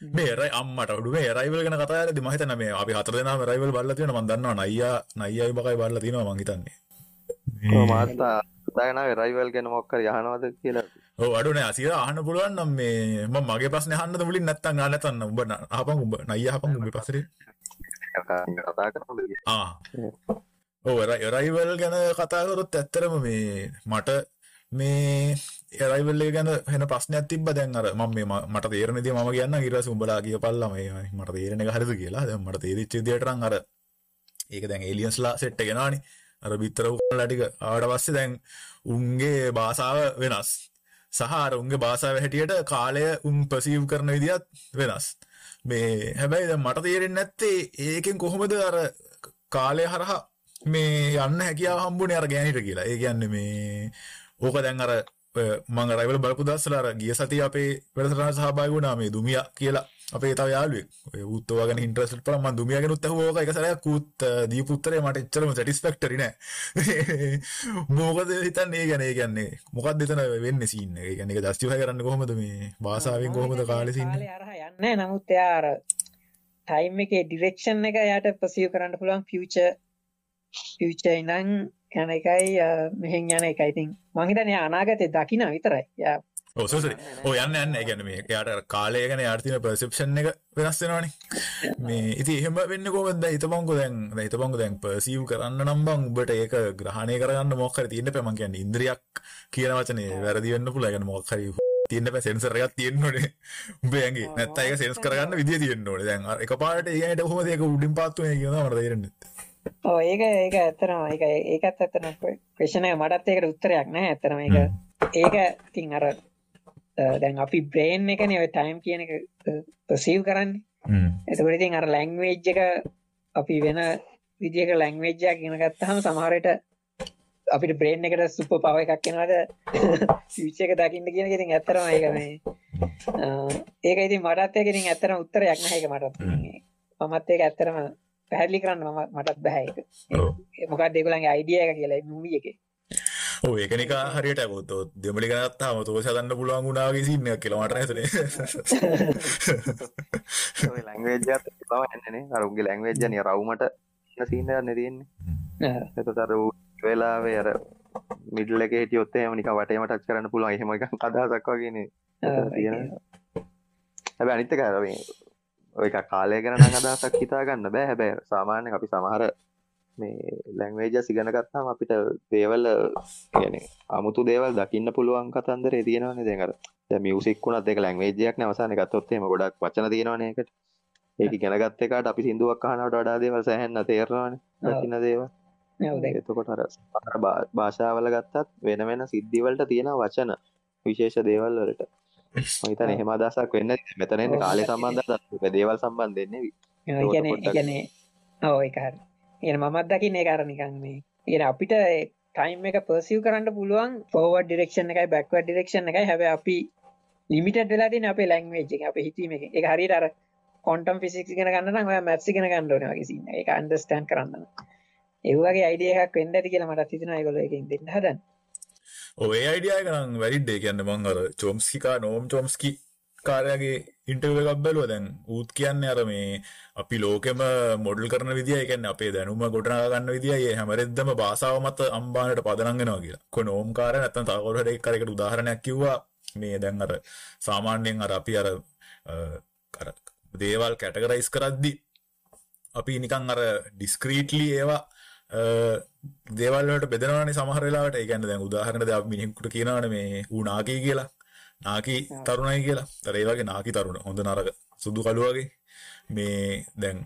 එක මේරයි අම්මට ඩුවේ රයිවල් ගැන කතාර මහිතන මේ අපි හතර දෙනා රයිවල් බල්ල තියෙන මන් දන්නවා නයියා නයියයි බකයි බල්ල තියෙනවා මං හිතන්නේ. මාත්තා දාගෙන රයිවල් ගැන මොක්කර යහනවද කියලා. ඕ අඩුනේ. අසිර අහන්න පුළුවන් නම් මේ මම මගේ ප්‍රශ්නේ අහන්නද මුලින් නැත්තම් අහන්න නැතන්න උඹ අහපන් උඹ. නයියා අහපන් උඹේ පස්සේ කතා කරනවද ආ. ඔව් රයිවල් ගැන කතා කරොත් ඇත්තරම මේ මට මේ එරයිවල්ලේ ගැන හෙන ප්‍රශ්නයක් තිබ දැන් අර ම මේ මට තේරනද ම කියන්න ඉරස උඹලා කිය පල්ලම මට තේරෙන හරද කියලා. දැ මට තේරිච්ච දියටරන් අර ඒක දැන් ඒලියන්ස්ලා සෙට්ට ගෙනනි. අර බිත්තර ලටික ආඩ පස්සේ දැන් උන්ගේ බාසාාව වෙනස්. සහර උන්ගේ බාසාාව හැටියට කාලය උන් ප්‍රසීව් කරන විදිත් වෙනස්. මේ හැබැයි මට තේරෙන් නැත්තේ ඒකෙන් කොහොමද අර කාලය හරහා මේ යන්න හැකියාව හම්බුනේ අර ගෑනිට කියලා. ඒ කියන්න මේ ඕක දැන් අර මං රයිවල බලපු දස්සලාර ගිය සති අපේ වැඩසටහන සහභාගී වුණා මේ දුමිය කියලා අපේ තව යාළුවෙක්. ඔය ඌත් ඔය ගැන ඉන්ටරෙස්ට් කරා මං දුමිය ගැන උත් අහුවා ඕක එක සැරයක් ඌත් දීපු උත්තරේ මට එච්චරම සැටිස්ෆැක්ටරි නෑ. <laughs> මොකද හිතන්නේ? ඒ ගැන ඒ කියන්නේ මොකක්ද එතන වෙන්නේ සීන් එක? ඒ කියන්නේ ඒක ජස්ටිෆයි කරන්න කොහොමද මේ භාෂාවෙන් කොහොමද කාලේ සීන් යන්නේ නමුත් එයා අර ටයිම් එකේ ඩිරෙක්ෂන් එක යාට පර්සීව් කරන්න පුළුවන් ෆියුචර් ෆියුචර් ඉඳන් යන එකයි මෙහෙන් යන එකයි. ඉතින් මං හිතන්නේ අනාගතේ දකින්න විතරයි. ඔසසරි ඕ යන්න ගැන මේ යාට කාලය ගැන යාර්තින පර්සප්ෂන් එක වෙනස් වෙනවානේ. මේ ඉති එහෙම වෙන්න කොමද හිතපංකු දැන් හිතපංකු දැන් පර්සීව් කරන්න නම්බං උබට ඒක ග්‍රහණය කරන්න මොක්කර තියන්න පැමන් කියන්න ඉන්ද්‍රියක් කියන වචනේ වැරදි වෙන්න පුළ ගැන මොක්හරි තියන්න පැ සෙන්සරයක් <laughs> තියෙන්න්නනේ උබේගේ නැත්ත ඒක සෙන්ස් කරගන්න විදිිය තියෙන්න්න ඕන. දැන් එක පාට ඒයට හොම දෙක උඩින් පාත්තුව කියන මරදරන්න ඕ ඒක ඒක ඇත්තරම ඒක ඒකත් ඇත්තන ප්‍රශ්නය මටත් ඒකට උත්තරයක් නෑ ඇත්තරම එක ඒක තින් අර දැන් අපි බ්‍රේන් එක නව ටයිම් කියන එක ප්‍රසීව් කරන්නේ. එතකට ඉතින් අර ලැංවේජ් එක අපි වෙන විදික ලැංවේජ්ජයක් ගෙන ගත්තහම සමහරයට අපිට බ්‍රේන් එකට සුප පව එකක් කෙනවද විච්ච <laughs> එක දකින්න කියන ඉතින් ඇත්තරම ඒක මේ අ, ඒක ඉතින් මටත් ඒක ඉතින් ඇත්තරම උත්තරයක් නැහැ ඒක මටත්. මමත් ඒක ඇත්තරම පැහැදිලි කරන්න මම මටත් බෑ ඒක. මොකක්ද ඒගොල්ලන්ගේ අයිඩියා එක කියලා මූවි එකේ? ඕ ඒකනික හරියට ගොත් දෙමලි ගනත්තාම තෝ සදන්න පුළුවන් ගුණාගේ සින්න කියලමට ඇතන ලැංවේජ්ජත් පවන්නනේ අරුන්ගේ ලැංවේජ්ජනය රවමට සිීන්න නැතියෙන්නේ එතතර වෙලාවේ අර මිඩල් එක හිටියොත්තේ මනික වටේම ටච් කරන්න පුළුවන්. එහෙම එක අදහසක් වගෙන තියෙන හැබ අනිත්ත කරවේ ඔය එක කාලය ගැන අදහසක් හිතාගන්න බෑ. හැබැ සාමාන්‍ය අපි සමහර මේ ලැංවේජ සිගන ගත්තාම අපිට දේවල් කියන අමුතු දේවල් දකින්න පුළුවන් කතන්දර තියෙනවන දෙකර මියසික්ුණත් එක ලැංවේජයක් නවසාන ගත්තොත්තේම ගොඩක් වචන තියෙනවනයකට ඒක ගැනගත්ත එකට අපි සිින්දුවක් කහනට වඩා දේවල් සැහැන්න තේරවාන දකින්න දේව එතකොට අර භාෂාවල ගත්තත් වෙන වෙන සිද්ධිවලට තියෙන වචන විශේෂ දේවල් වලට මහිතන එහෙම අදසක් වෙන්න මෙතනන්න කාලය සම්බන්ධ දේවල් සම්බන්ධන්නේ කියන ගැන ඕ එකර එන මමත් දකින්න ඒ කරනිකන් මේ. එන අපිට ටයිම් එක පර්සිව් කරන්න පුළුවන් ෆෝවඩ් ඩිරක්ෂන් එකයි බැක්වඩ් ඩිරක්ෂන් එකයි. හැබ අපි ලිමිට වෙලාදින අපේ ලැංවේජ් අප හිතීම එක. හරිට අර කොන්ටම් ෆිසික් ගෙන ගන්න ඔය මැත්සි ගෙන ගන්නඩන වගේ එක අන්ඩස්ටන් කරන්න ඒවගේ අයිඩියයක් වෙන්ඩ ඇති කියලා මට හිතන ගොල එකින් දෙන්න හදන් ඔය අයිඩිය කරන්න වැරිඩ්ඩේ කියන්න මං අර චොම්ස්කිකා නෝම් චොම්ස්කි කාරයාගේ ඉන්ටව එකක් බැලුව. දැන් ඌත් කියන්නේ අර මේ අපි ලෝකෙම මොඩල් කරන විදිිය එකන්න අපේ දැනුම ගොටනා ගන්න විදිිය හැමරෙද්දම බාසාාව මත අම්බානට පදනගෙනවා කියලා. කො නෝම්කාර නැතන් තවරට එක් කරකට උදාහරණයක් කිව්වා. මේ දැන් අර සාමාන්‍යයෙන් අර අපි අර අ, අර දේවල් කැටකරයිස් කරද්දි අපි නිකං අර ඩිස්ක්‍රීටලි ඒවා දේවල්ලට බෙදනවන සමහරලාට ඒකන්න දැන් උදාහරන ද මිනිකුට කියනවන මේ ඌනාකී කියලා. නාකී තරුණයි කියලා. තර ඒවගේ නාකි තරුණ හොඳ නරක සුදු කළුවගේ මේ දැන්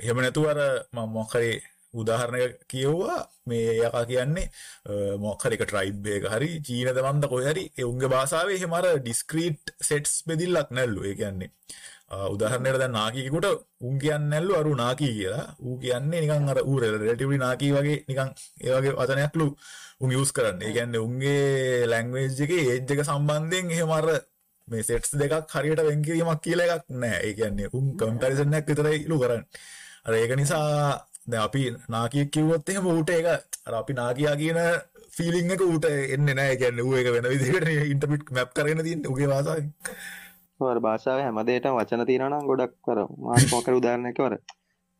එහෙම නැතුවර මංමොක්කරේ උදාහරණය කියව්වා. මේ යකා කියන්නේ මොක්හරික ට්‍රයිබ්බේක හරි චීන දමන්ද කොහරි එවුන්ගේ භාසාාවේ හෙමර ඩිස්ක්‍රීට් සෙට්ස් බෙදිල්ලක් නැල්ලු. ඒ කියන්නේ උදාහරණයට දැන් නාකිකුට උන් කියන්න නැල්ලු අරු නාකී කියලා ඌ කියන්නේ නිකන් අර ඌ රෙලටිව්ලි නාකී වගේ නිකන් ඒ වගේ වචනයක්ලු උන් යූස් කරන්න. ඒ කියන්නේ උන්ගේ ලැන්ග්වේජ් එකේ ඒජ් එක සම්බන්ධයෙන් එහෙම අර මේ සෙට්ස් දෙකක් හරියට වෙන් කිරීමක් කියලා එකක් නැහැ. ඒ කියන්නේ උන් කම්පැරිසන් එකක් විතරයි ඉලු කරන්නේ. අර ඒක නිසා දැන් අපි නාකියෙක් කිව්වොත් එහෙම ඌට ඒක අර අපි නාකියා කියන ෆීලිං එක ඌට එන්නේ නැහැ. ඒ කියන්නේ ඌ ඒක වෙන විදිහකට ඉන්ටර්ප්‍රිට් මැප් කරගෙන තියෙන්නේ ඌගේ භාෂාවෙන්. වර භාෂාව හැමදේට වචන තියෙනනම් ගොඩක් කර මාස්මෝකර උදාරණයක වර.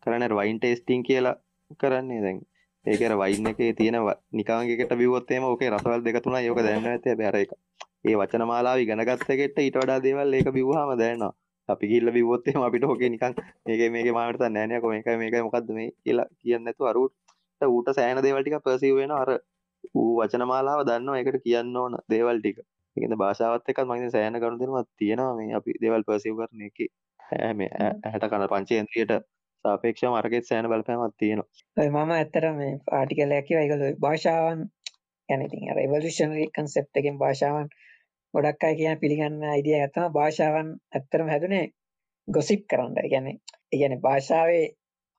කරන වයින් ටේස්ටිං කියලා කරන්නේ දැන්. ඒකර වයින්න එක තියෙන නිකාගේකට බිවොත්තේම ඕකේ රසවල් දෙක තුනා යෝක දැන්න ඇත බැර එක ඒ වචන මාලාව ඉගෙනගත්තකට ඊට වඩා දේවල් ඒක බිව්හම දැන්නවා. අපි කිල්ල බිවොත්තේ අපිට ඕකේ නිකන් මේක මේක මාට නෑනයක මේක මේක මොකක්ද මේ කියලා කියන්න ඇතු අරුට ඌට. සෑන දේවල්ටික පසි වෙන අර ඌ වචන මාලාව දන්න එකට කියන්න ඕන දේවල් ටික. එකද භාෂාවත් එකත් මගේ සෑන කරු දෙනවත් තියෙනවා. මේ අපි දේවල් පසිව් කරන එක. හැම. ඇහැට කන පංචේන්ද්‍රියට සාපේක්ෂ මර්ගෙත් සෑන බලපෑමත් තියෙනවා. මම ඇත්තට මේ පාටිකලයක් වයිකල භාෂාවන් ගැනතින් රෙවලෂනරි කන්සෙප් එකෙන් භාෂාවන් ගොඩක් අයි කියන පිළිගන්න අයිඩිය ඇත්තම භාෂාවන් ඇත්තරම හැදුනේ ගොසිප් කරන්න. ගැන ඉගැන භාෂාවේ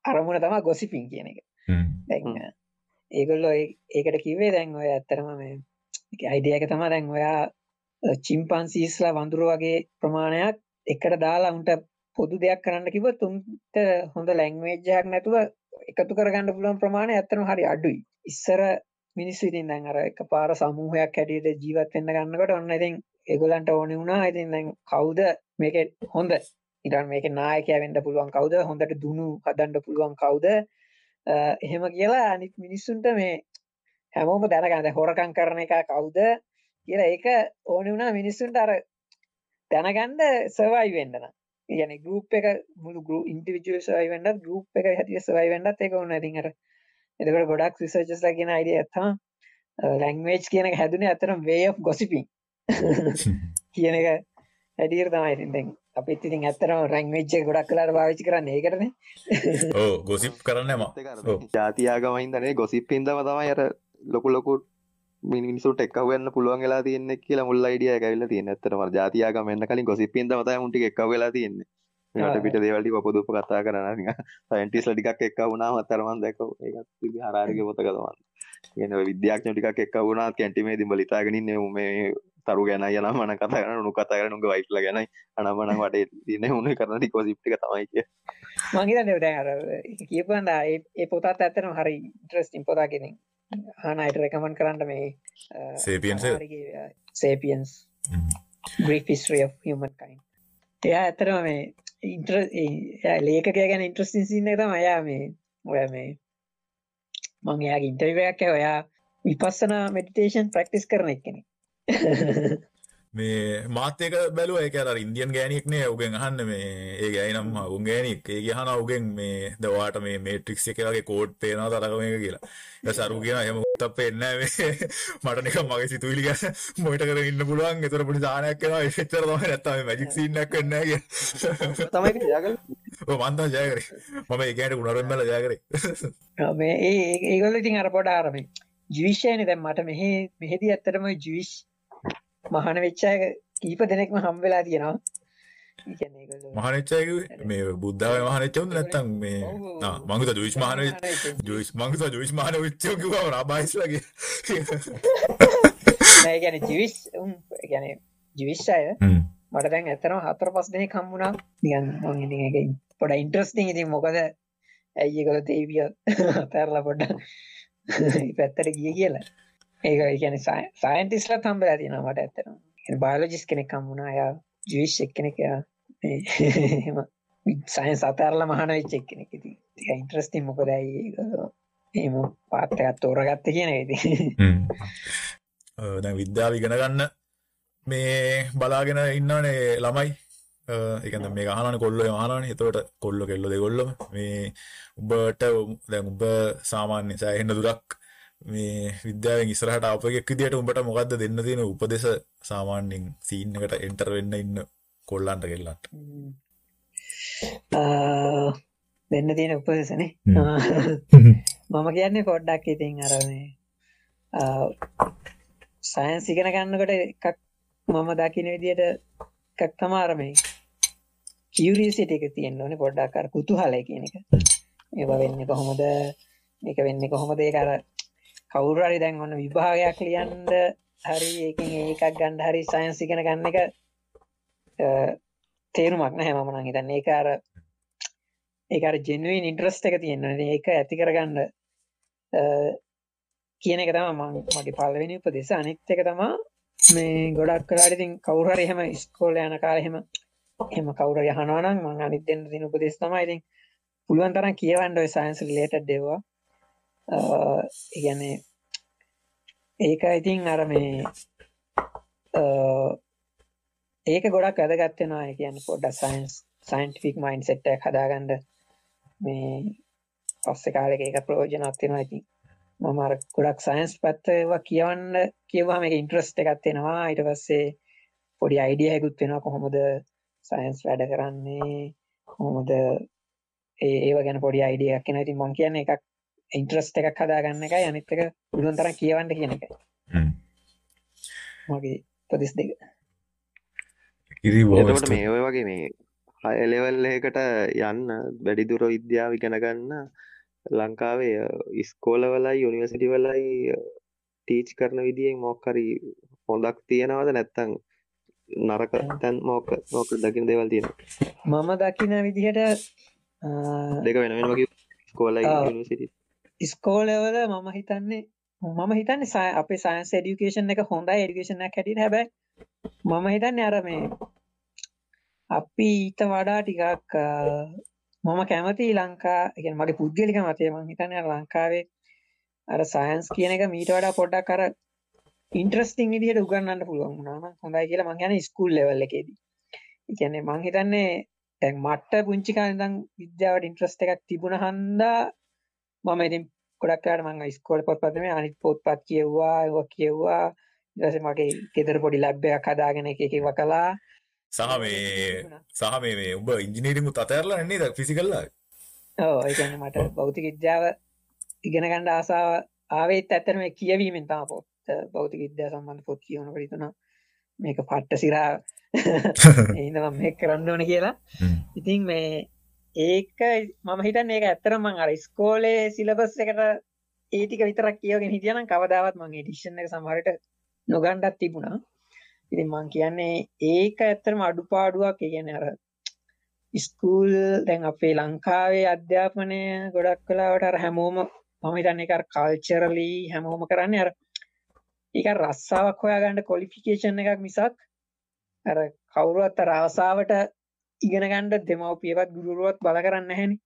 අරමුණ තම ගොසිපින් කියන එක. දැන් ඒගොල්ලො ඒකට කිවේ දැන් ඔය ඇත්තරම මේ අයිඩියක තම දැන් ඔයා චිම්පන්සීස්ලා වඳුර වගේ ප්‍රමාණයක් එකට දාලා උන්ට පොදු දෙයක් කරන්න කිව තුන්ට හොඳ ලැංවේජ්ජයක් නැතුව එකතු කරගන්න පුළුවන් ප්‍රමාණය ඇත්තන හරි අඩුයි. ඉස්සර මිනිස්සු ඉතින් දැන් අර එක පාර සමූහයක් හැටියට ජීවත් වෙන්න ගන්නකොට ඔන්න ඉතින් ඒගොල්ලන්ට ඕනේ වුණා. ඉතින් දැන් කවුද මේක හොඳ? ඉතින් මේක නායකයා වෙන්න පුළුවන් කවුද? හොඳට දුනු හදන්න පුළුවන් කවුද? එහෙම කියලා අනිත් මිනිස්සුන්ට මේ හැමෝම දැනගන්න. හොරකං කරන එක කවුද? කියලා ඒක ඕන වුණා මිනිස්සුන්ට අර දැනගන්ඩ සවයි වෙන්නන කියන ගරුප් එක මුළු ගරු ඉන්ටිවිජුව සවයි වන්නත් ගරුප් එක හැටිය සවයි වන්නත් එක ඔන්න ඇතිහර එතකට ගොඩක් විසර්ජස්ලා කියෙන අයිඩිය ඇත්තා ලැංවේජ් කියන එක හැදුනේ ඇතරම් වේ ගොසිපින් කියන එක හැටියට තමයි. ඉතින් අපිත් ඉතින් ඇත්තරම රැංවෙච්ච ගොඩක් කලාට භාවිචි <laughs> කරන්න ඒකරන ඕ <laughs> ගොසිප් කරන්න ම ජාතියාගමයින්දනේ ගොසිප් පින්දම තමයි අර ලොකු ලොකු මිනිසුට එක්කවන්න පුළුවන් වෙලා තියන්න කියලා මුල් අයිඩිය ඇවිල්ලා තියෙන ඇත්තටම ජාතියාගම එන්න කලින් ගොසිප් පින්දම තමයි මුන්ටි එක්කව වෙලා තියෙන්නේ. මේකට පිට දේවල් ටික පොදුප්ප කතා කරනවා නිකන් සයන්ටිස්ලා ටිකක් එක්ක වුණාම අතර මම දැක්කෝ ඒකත් ඉතින් හරාරිගේ පොතක තමයි. කියන්නේ ඔය විද්‍යාඥයෝ ටිකක් එක්ක වුණා කැන්ටිමේ දිඹ ලිතාගෙන ඉන්නේ මේ තරු ගැන යන මන කතා කරන උණු කතා කරන උගේ වයිෆ්ලා ගැනයි. අනම්මනම් වටේ තියෙන උණු කරන ටික ගොසිප් ටික තමයි කිය. මං හිතන්නේ දැන් අර කියපුවාන් ඒ පොතත් ඇත්තටම හරි ඉන්ටරෙස්ටිං පොතක් ඉතින් <laughs> අහන අයට රෙකමන්ඩ් කරන්න මේ එක? සේපියන්ස්. ග්‍රීක් of human kind එයා ඇතරම මේ ඉන්ට්‍ර ලේකක ගැන ඉන්ට්‍රස්ටින් සින්න තම අයා මේ ඔය මේ මං එයාගේ ඉන්ටර්වයක් ඔයා විපස්සන මෙඩිටේෂන් ප්‍රක්ටිස් කරන එක්කෙනෙ <laughs> මේ මාත්‍යක බැලුව ඒක අර ඉන්දියන් ගෑනියෙක්නේ උගෙන් අහන්න මේ ඒ ගෑයි නම් උන් ගෑනියෙක් ඒ ගහන උගෙන් මේ දවාට මේ මේට්‍රික්ස් එක වගේ කෝඩ් පේනවා තරක මේක කියලා. ඊට සරු කියන එහෙම උත්තක් පේන්නේ නැහැ මේ. <laughs> මට නිකන් මගේ සිතුවිලි ගැන <laughs> මොයිට කරගෙන ඉන්න පුළුවන්. ඒතර පොඩි දානයක් වෙනවා එච්චර තමයි නැත්තම් මේ මැජික් සීන් එකක් වෙන්නේ නැහැ කියලා. තමයි ජයගල <laughs> ඔව් මන් තමයි ජය කරේ. මම ඒ ගෑනට උනරෙන් බැලලා ජය කරේ. මේ ඒ ඒගොල්ලෝ ඉතින් අර පොඩ අර මේ ජීවිෂයනේ දැන් මට මෙහෙ මෙහෙදී ඇත්තටම ජීවිෂ් මහාන වෙච්ච අය කීප දෙනෙක්ම හම් වෙලා තියෙනවා. මහනෙච්චයි මේ බුද්ධාවේ මහනෙච්ච උන්ද නැත්තම් මේ ආ මං හිතුවා ජොයිස් මහන ජොයිස් මං හිතුවා ජොයිස් මහන වෙච්ච කිව්වම රබයිස්ලාගේ නෑ ඒ කියන්නේ ජීවිෂ් උන් ඒ කියන්නේ ජීවිෂ් අය මට දැන් ඇත්තටම හතර. නිකන් මම ඉතින් ඒක පොඩ ඉන්ටරෙස්ටිං ඉතින් මොකද ඇයි ඒගොල්ලෝ තේවිය <laughs> අතහැරලා පොඩ්ඩක්. <laughs> පැත්තට ගිය කියලා. ඒක ඒ කියන්නේ සයන්ටිස්ට්ලාත් හම්බෙලා තියෙනවා මට ඇත්තටම. කියන්නේ බයොලොජිස්ට් කෙනෙක් හම්බුණා. එයා ජීවිෂ් එක්කෙනෙක් එයා මේ එහෙම සයන්ස් අතහැරලා මහාන වෙච්ච එක්කෙනෙක් ඉතින්. ටික ඉන්ටරෙස්ටිං මොකද ඇයි ඒගොල්ලෝ එහෙම පාත් එකක් තෝරගත්තේ කියන එක ඉතින්. හ්ම් අ, දැන් විද්‍යාව ඉගෙන ගන්න මේ බලාගෙන ඉන්නවනේ ළමයි අ, ඒ කියන්නේ මේක අහනවනේ කොල්ලෝ අහනවනේ එතකොට කොල්ලෝ කෙල්ලෝ දෙකොල්ලොම මේ උඹට දැන් උඹ සාමාන්‍ය සෑහෙන දුරක් මේ විද්‍යාවෙන් ඉස්සරහට එකෙක් විදියට උඹට මොකද්ද දෙන්න තියෙන උපදේශ සාමාන්‍යයෙන් සීන් එකට එන්ටර් වෙන්න ඉන්න කොල්ලන්ට කෙල්ලන්ට දෙන්න තියෙන උපදෙසනේ හ්ම්. මම කියන්නේ පොඩ්ඩක් ඉතින් අර මේ සයන්ස් ඉගෙන ගන්නකොට එකක් මම දකින විදියට එකක් තමයි අර මේ කියුරියසිටි එක තියෙන්න ඕනේ පොඩ්ඩක් අර කුතුහලය කියන එක. ඒවා වෙන්නේ කොහොමද? මේක වෙන්නේ කොහොමද? ඒක අර කවුරු හරි දැන් ඔන්න විභාගයක් ලියන්න හරි ඒකෙන් ඒකක් ගන්න හරි සයන්ස් ඉගෙන ගන්න එක අ, තේරුමක් නැහැ මම නම් හිතන්නේ. ඒක අර ඒක අර ජෙනුයින් ඉන්ට්‍රස්ට් එක තියෙනවා. ඉතින් ඒක ඇති කරගන්න අ, කියන එක තමයි මම මගේ පළවෙනි උපදෙස. අනිත් එක තමයි මේ ගොඩක් වෙලාවට ඉතින් කවුරු හරි එහෙම ඉස්කෝලේ යන කාලේ එහෙම එහෙම කවුරු හරි අහනවා නම් මම අනිත් දෙන්න දෙන උපදෙස් තමයි ඉතින් පුළුවන් තරම් කියවන්න ඔය සයන්ස් රිලේටඩ් ඒවා. අ, ඒ කියන්නේ ඒක ඉතින් අර මේ අ, ඒක ගොඩක් වැදගත් වෙනවා. ඒ කියන්නේ පොඩ්ඩක් සයන්ස් සයින්ටිෆික් මයින්ඩ්සෙට් එකක් හදාගන්න මේ පස්සේ කාලෙක ඒක ප්‍රයෝජනවත් වෙනවා. ඉතින් මම අර ගොඩක් සයන්ස් පැත්ත ඒවා කියවන්න කියවුවාම ඒක ඉන්ට්‍රස්ට් එකක් එනවා ඊට පස්සේ පොඩි අයිඩියා එකකුත් වෙනවා. කොහොමද සයන්ස් වැඩ කරන්නේ? කොහොමද ඒ ඒව ගැන පොඩි අයිඩියා එකක් එනවා. ඉතින් මම කියන්නේ එකක් ඉන්ට්‍රස්ට් එකක් හදාගන්න එකයි අනිත් එක පුළුවන් තරම් කියවන්න කියන එකයි හ්ම්. මගේ උපදෙස් දෙක එතකොට. මේ ඔය වගේ මේ හය ලෙවල් එකකට යන්න වැඩිදුර විද්‍යාව ඉගෙන ගන්න ලංකාවේ ඉස්කෝලවලයි යුනිවර්සිටි වලයි ටීච් කරන විදියෙන් මොකක් හරි හොඳක් තියෙනවද නැත්නම් නරක තැන් මොක මොක දකින්න දේවල් තියෙනවා මම දකින විදිහට දෙක වෙන වෙනම කිව්වොත් ඉස්කෝලයි ආ. යුනිවර්සිටි ස්කෝලවල මම හිතන්නේ මම හිතන්නේ සය- අපේ සයන්ස් එඩියුකේෂන් එක හොඳයි එඩියුකේෂන් එකක් හැටියට හැබැයි මම හිතන්නේ අර මේ අපි ඊට වඩා ටිකක් අ, මම කැමති ලංකා ඒ කියන්නේ මගේ පුද්ගලික මතය මම හිතන්නේ අර ලංකාවේ අර සයන්ස් කියන එක මීට වඩා පොඩ්ඩක් අර ඉන්ට්‍රස්ටිං විදිහට උගන්වන්න පුළුවන් වුණා නම් හොඳයි කියලා මං කියන්නේ ස්කූල් ලෙවල් එකේදී. ඒ කියන්නේ මං හිතන්නේ දැන් මට පුංචි කාලේ ඉඳන් විද්‍යාවට ඉන්ට්‍රස්ට් එකක් තිබුණ හන්දා මම ඉතින් ගොඩක් වෙලාවට මම ඉස්කෝලේ පොත්පත් නෙමෙයි අනිත් පොත්පත් කියවුවා ඒවා කියවුවා ඊට පස්සේ මගේ ගෙදර පොඩි ලැබ් එකක් හදාගෙන එක එක ඒවා කළා සහ මේ සහ මේ මේ උඹ ඉංජිනීරිං උත් අතහැරලා නේද ෆිසිකල් ලා ඔව් ඒ කියන්නේ මට භෞතික විද්‍යාව ඉගෙන ගන්න ආසාව ආවෙත් ඇත්තටම මේ කියවීමෙන් තමයි පොත් භෞතික විද්‍යාව සම්බන්ධ පොත් කියවනකොට හිතුණා මේක පට්ට සිරා එහෙනම් මම මේක කරන්න ඕනේ කියලා. ඉතින් මේ ඒක මම හිතන්නේ ඒක ඇත්තටම මම අර ඉස්කෝලේ සිලබස් එකට ඒ ටික විතරක් කියවගෙන හිටියනම් කවදාවත් මම එඩිෂන් එක සමහරට නොගන්නත් තිබුණා. ඉතින් මම කියන්නේ ඒක ඇත්තටම අඩුපාඩුවක්. ඒ කියන්නේ අර ස්කූල් දැන් අපේ ලංකාවේ අධ්‍යාපනය ගොඩක් වෙලාවට අර හැමෝම මම හිතන්නේ ඒක අර කල්චරලි හැමෝම කරන්නේ අර ඒක රස්සාවක් හොයාගන්න ක්වොලිෆිකේෂන් එකක් මිසක් අර කවුරුවත් අර ආසාවට ඉගෙන ගන්න දෙමව්පියවත් ගුරුවරුවත් බල කරන්නේ නැහෙනි.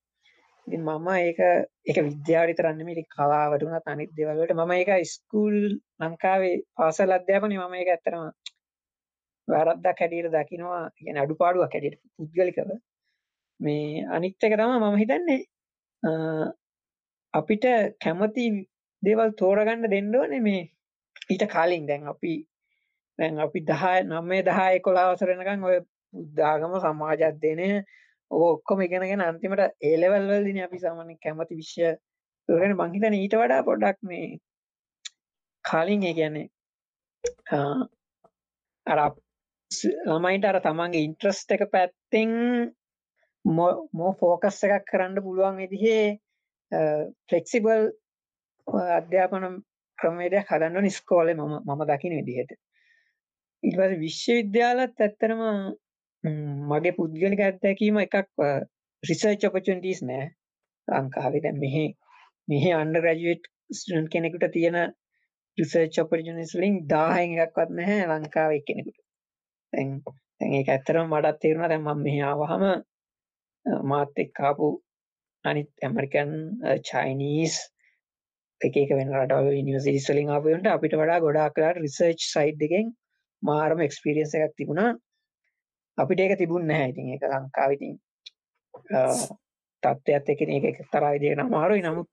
ඉතින් මම ඒක ඒක විද්‍යාව විතරක් නෙමෙයි ඒක කලාවට උනත් අනිත් දේවල් වලට මම ඒක ස්කූල් ලංකාවේ පාසල් අධ්‍යාපනයේ මම ඒක ඇත්තටම වැරද්දක් හැටියට දකිනවා. කියන්නේ අඩුපාඩුවක් හැටියට පුද්ගලිකව. මේ අනිත් එක තමයි මම හිතන්නේ අපිට කැමති දේවල් තෝරගන්න දෙන්න ඕනේ මේ ඊට කලින්. දැන් අපි දැන් අපි 10 9 10 11 වසර වෙනකන් ඔය බුද්ධාගම සමාජ අධ්‍යයනය ඔය ඔක්කොම ඉගෙනගෙන අන්තිමට ඒ ලෙවල් වලදීනේ අපි සාමාන්‍යයෙන් කැමති විෂය තෝරගෙන මං හිතන්නේ ඊට වඩා පොඩ්ඩක් මේ කලින් ඒ කියන්නේ අර ළමයින්ට අර තමන්ගේ ඉන්ට්‍රස්ට් එක පැත්තෙන් මෝ ෆෝකස් එකක් කරන්න පුළුවන් විදිහේ ෆ්ලෙක්සිබල් අධ්‍යාපන ක්‍රමවේදයක් හදන්න ඕනේ ඉස්කෝලේ මම මම දකින විදිහට. ඊට පස්සේ විශ්වවිද්‍යාලත් ඇත්තටම මගේ පුද්ගලික අත්දැකීම එකක් රිසර්ච් ඔපචුනිටිස් නෑ. ලංකාවේ දැන් මෙහි මෙහි අන්ඩර් ග්‍රැජුවේට් ස්ටුඩන්ට් කෙනෙකුට තියෙන රිසර්ච් ඔපචුනිටිස් වලින් 10න් එකක්වත් නැහැ ලංකාවේ කෙනෙකුට. දැන් දැන් ඒක ඇත්තටම මටත් තේරුණා. දැන් මම මෙහි ආවහම මාත් එක්ක ආපු අනිත් ඇමරිකන් චයිනීස් එක එක වෙන රටවල යුනිවර්සිටිස් වලින් ආපු උන්ට අපිට වඩා ගොඩාක් වෙලාට රිසර්ච් සයිඩ් එකෙන් මාරම එක්ස්පීරියන්ස් එකක් තිබුණා. අපිට ඒක තිබුණ නැහැ. ඉතින් ඒක ලංකාව ඉතින් තත්ත්වයක් එක්ක ඒක එක්තරා විදිහකට අමාරුයි. නමුත්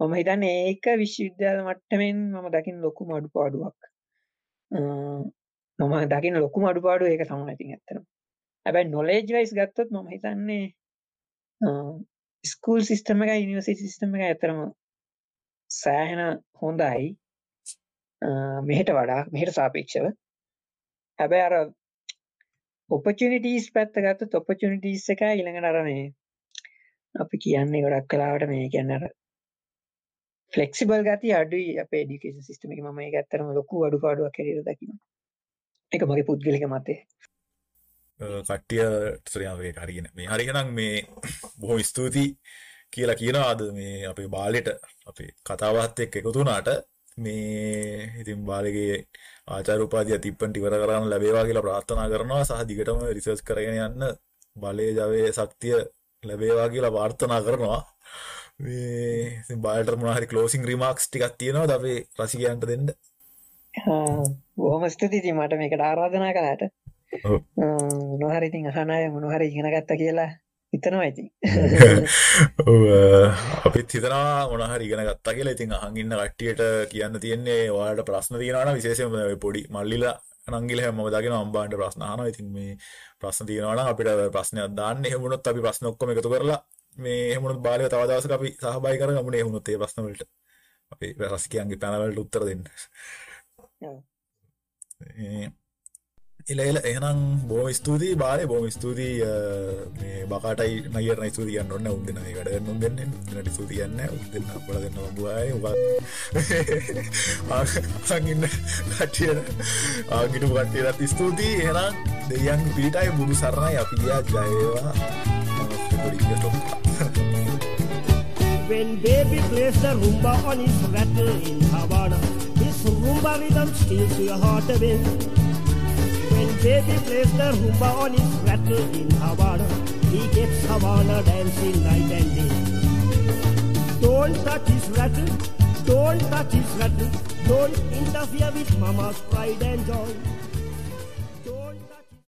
මම හිතන්නේ ඒක විශ්වවිද්‍යාල මට්ටමින් මම දකින ලොකුම අඩුපාඩුවක් මම දකින ලොකුම අඩුපාඩුව ඒක තමයි ඉතින් ඇත්තටම. හැබැයි නොලෙජ් වයිස් ගත්තොත් මම හිතන්නේ ස්කූල් සිස්ටම් එක යුනිවර්සිටි සිස්ටම් එක ඇත්තටම සෑහෙන හොඳයි. මෙහෙට වඩා මෙහෙට සාපේක්ෂව. හැබැයි අර ඔපචනිටස් පැත්ත ගත්ත ඔපචනිටස් එක ඉළඟට අර මේ අපි කියන්නේ ගොඩක් කලාවට මේ කියන්නට ෆලෙක්සිබල් ගති අඩුයි අප ඩිකේෂන් සිස්ටම එක. ම ඇත්තරම ලොකු අඩු පාඩුවක් කැරර දකින එක මගේ පුද්ගලික මතේ කට්ටිය සරයාවේ හරිගෙන මේ හරිගෙනම් මේ බොහෝ ස්තුතියි කියලා කියනවාද මේ අපේ බාලෙට අපේ කතාවත් එක් එකතුනාට මේ ඉතින් බාලගේ ආචාරූපාදිය තිප්පන් ටිවර කරන්න ලැබේවා කියලා ප්‍රාර්ථනා කරනවා. සහ දිගටම රිසර්ච් කරගෙන යන්න බලය ජවය ශක්තිය ලැබේවා කියලා ප්‍රාර්ථනා කරනවා. මේ බාලට මොනහරි ක්ලෝසිං රිමාක්ස් ටිකක් තියෙනවා අපේ රසිකයන්ට දෙන්න? බොහොම ස්තුතියි මට මේකට ආරාධනා කළාට. මොනහරි ඉතින් අහන අය මොනහරි ඉගෙන ගත්ත කියලා හිතනවා ඉතින්. <laughs> අපිත් හිතනවා මොනහරි ඉගෙන ගත්තා කියලා. ඉතින් අහන් ඉන්න කට්ටියට කියන්න තියෙන්නේ ඔයාලට ප්‍රශ්න තියෙනවා නම් විශේෂයෙන්ම පොඩි මල්ලිලා නංගිල හැම දගෙන අම්බාන්ට ප්‍රශ්න අහනවා. ඉතින් මේ ප්‍රශ්න තියෙනවා නම් අපිට ප්‍රශ්නයක් දාන්න. එහෙම වුණොත් අපි ප්‍රශ්න ඔක්කොම එකතු කරලා මේ එහෙම වුණොත් බාලය තව දවසක අපි සහභාගී කරගමු නේ. වුණොත් ඒ ප්‍රශ්න වලට. අපි රසිකයන්ගේ පැනල් වලට උත්තර දෙන්න. එල එල එහෙනම් බෝම ස්තුතියි බාලය බෝම ස්තුතියි මේ බකාටයි නයරන ස්තුතියන්න ඔන්න උන් දෙන වැඩ උන් දෙන්න. නට ස්තුතියන්න උන් දෙන්න පොල දෙන්න බුවයි සංගන්න කටියට ආගිටු කට්ටේරත් ස්තුතියි. එහෙනම් දෙයන් පිටයි බුදු සරණයි. අපියා ජයවා When baby plays the rumba on his rattle in Havana, his rumba rhythm steals your heart away. When baby plays the rumba on his rattle in Havana, he gets Havana dancing night and day. Don't touch his rattle, Don't touch his rattle. Don't interfere with mama's pride and joy.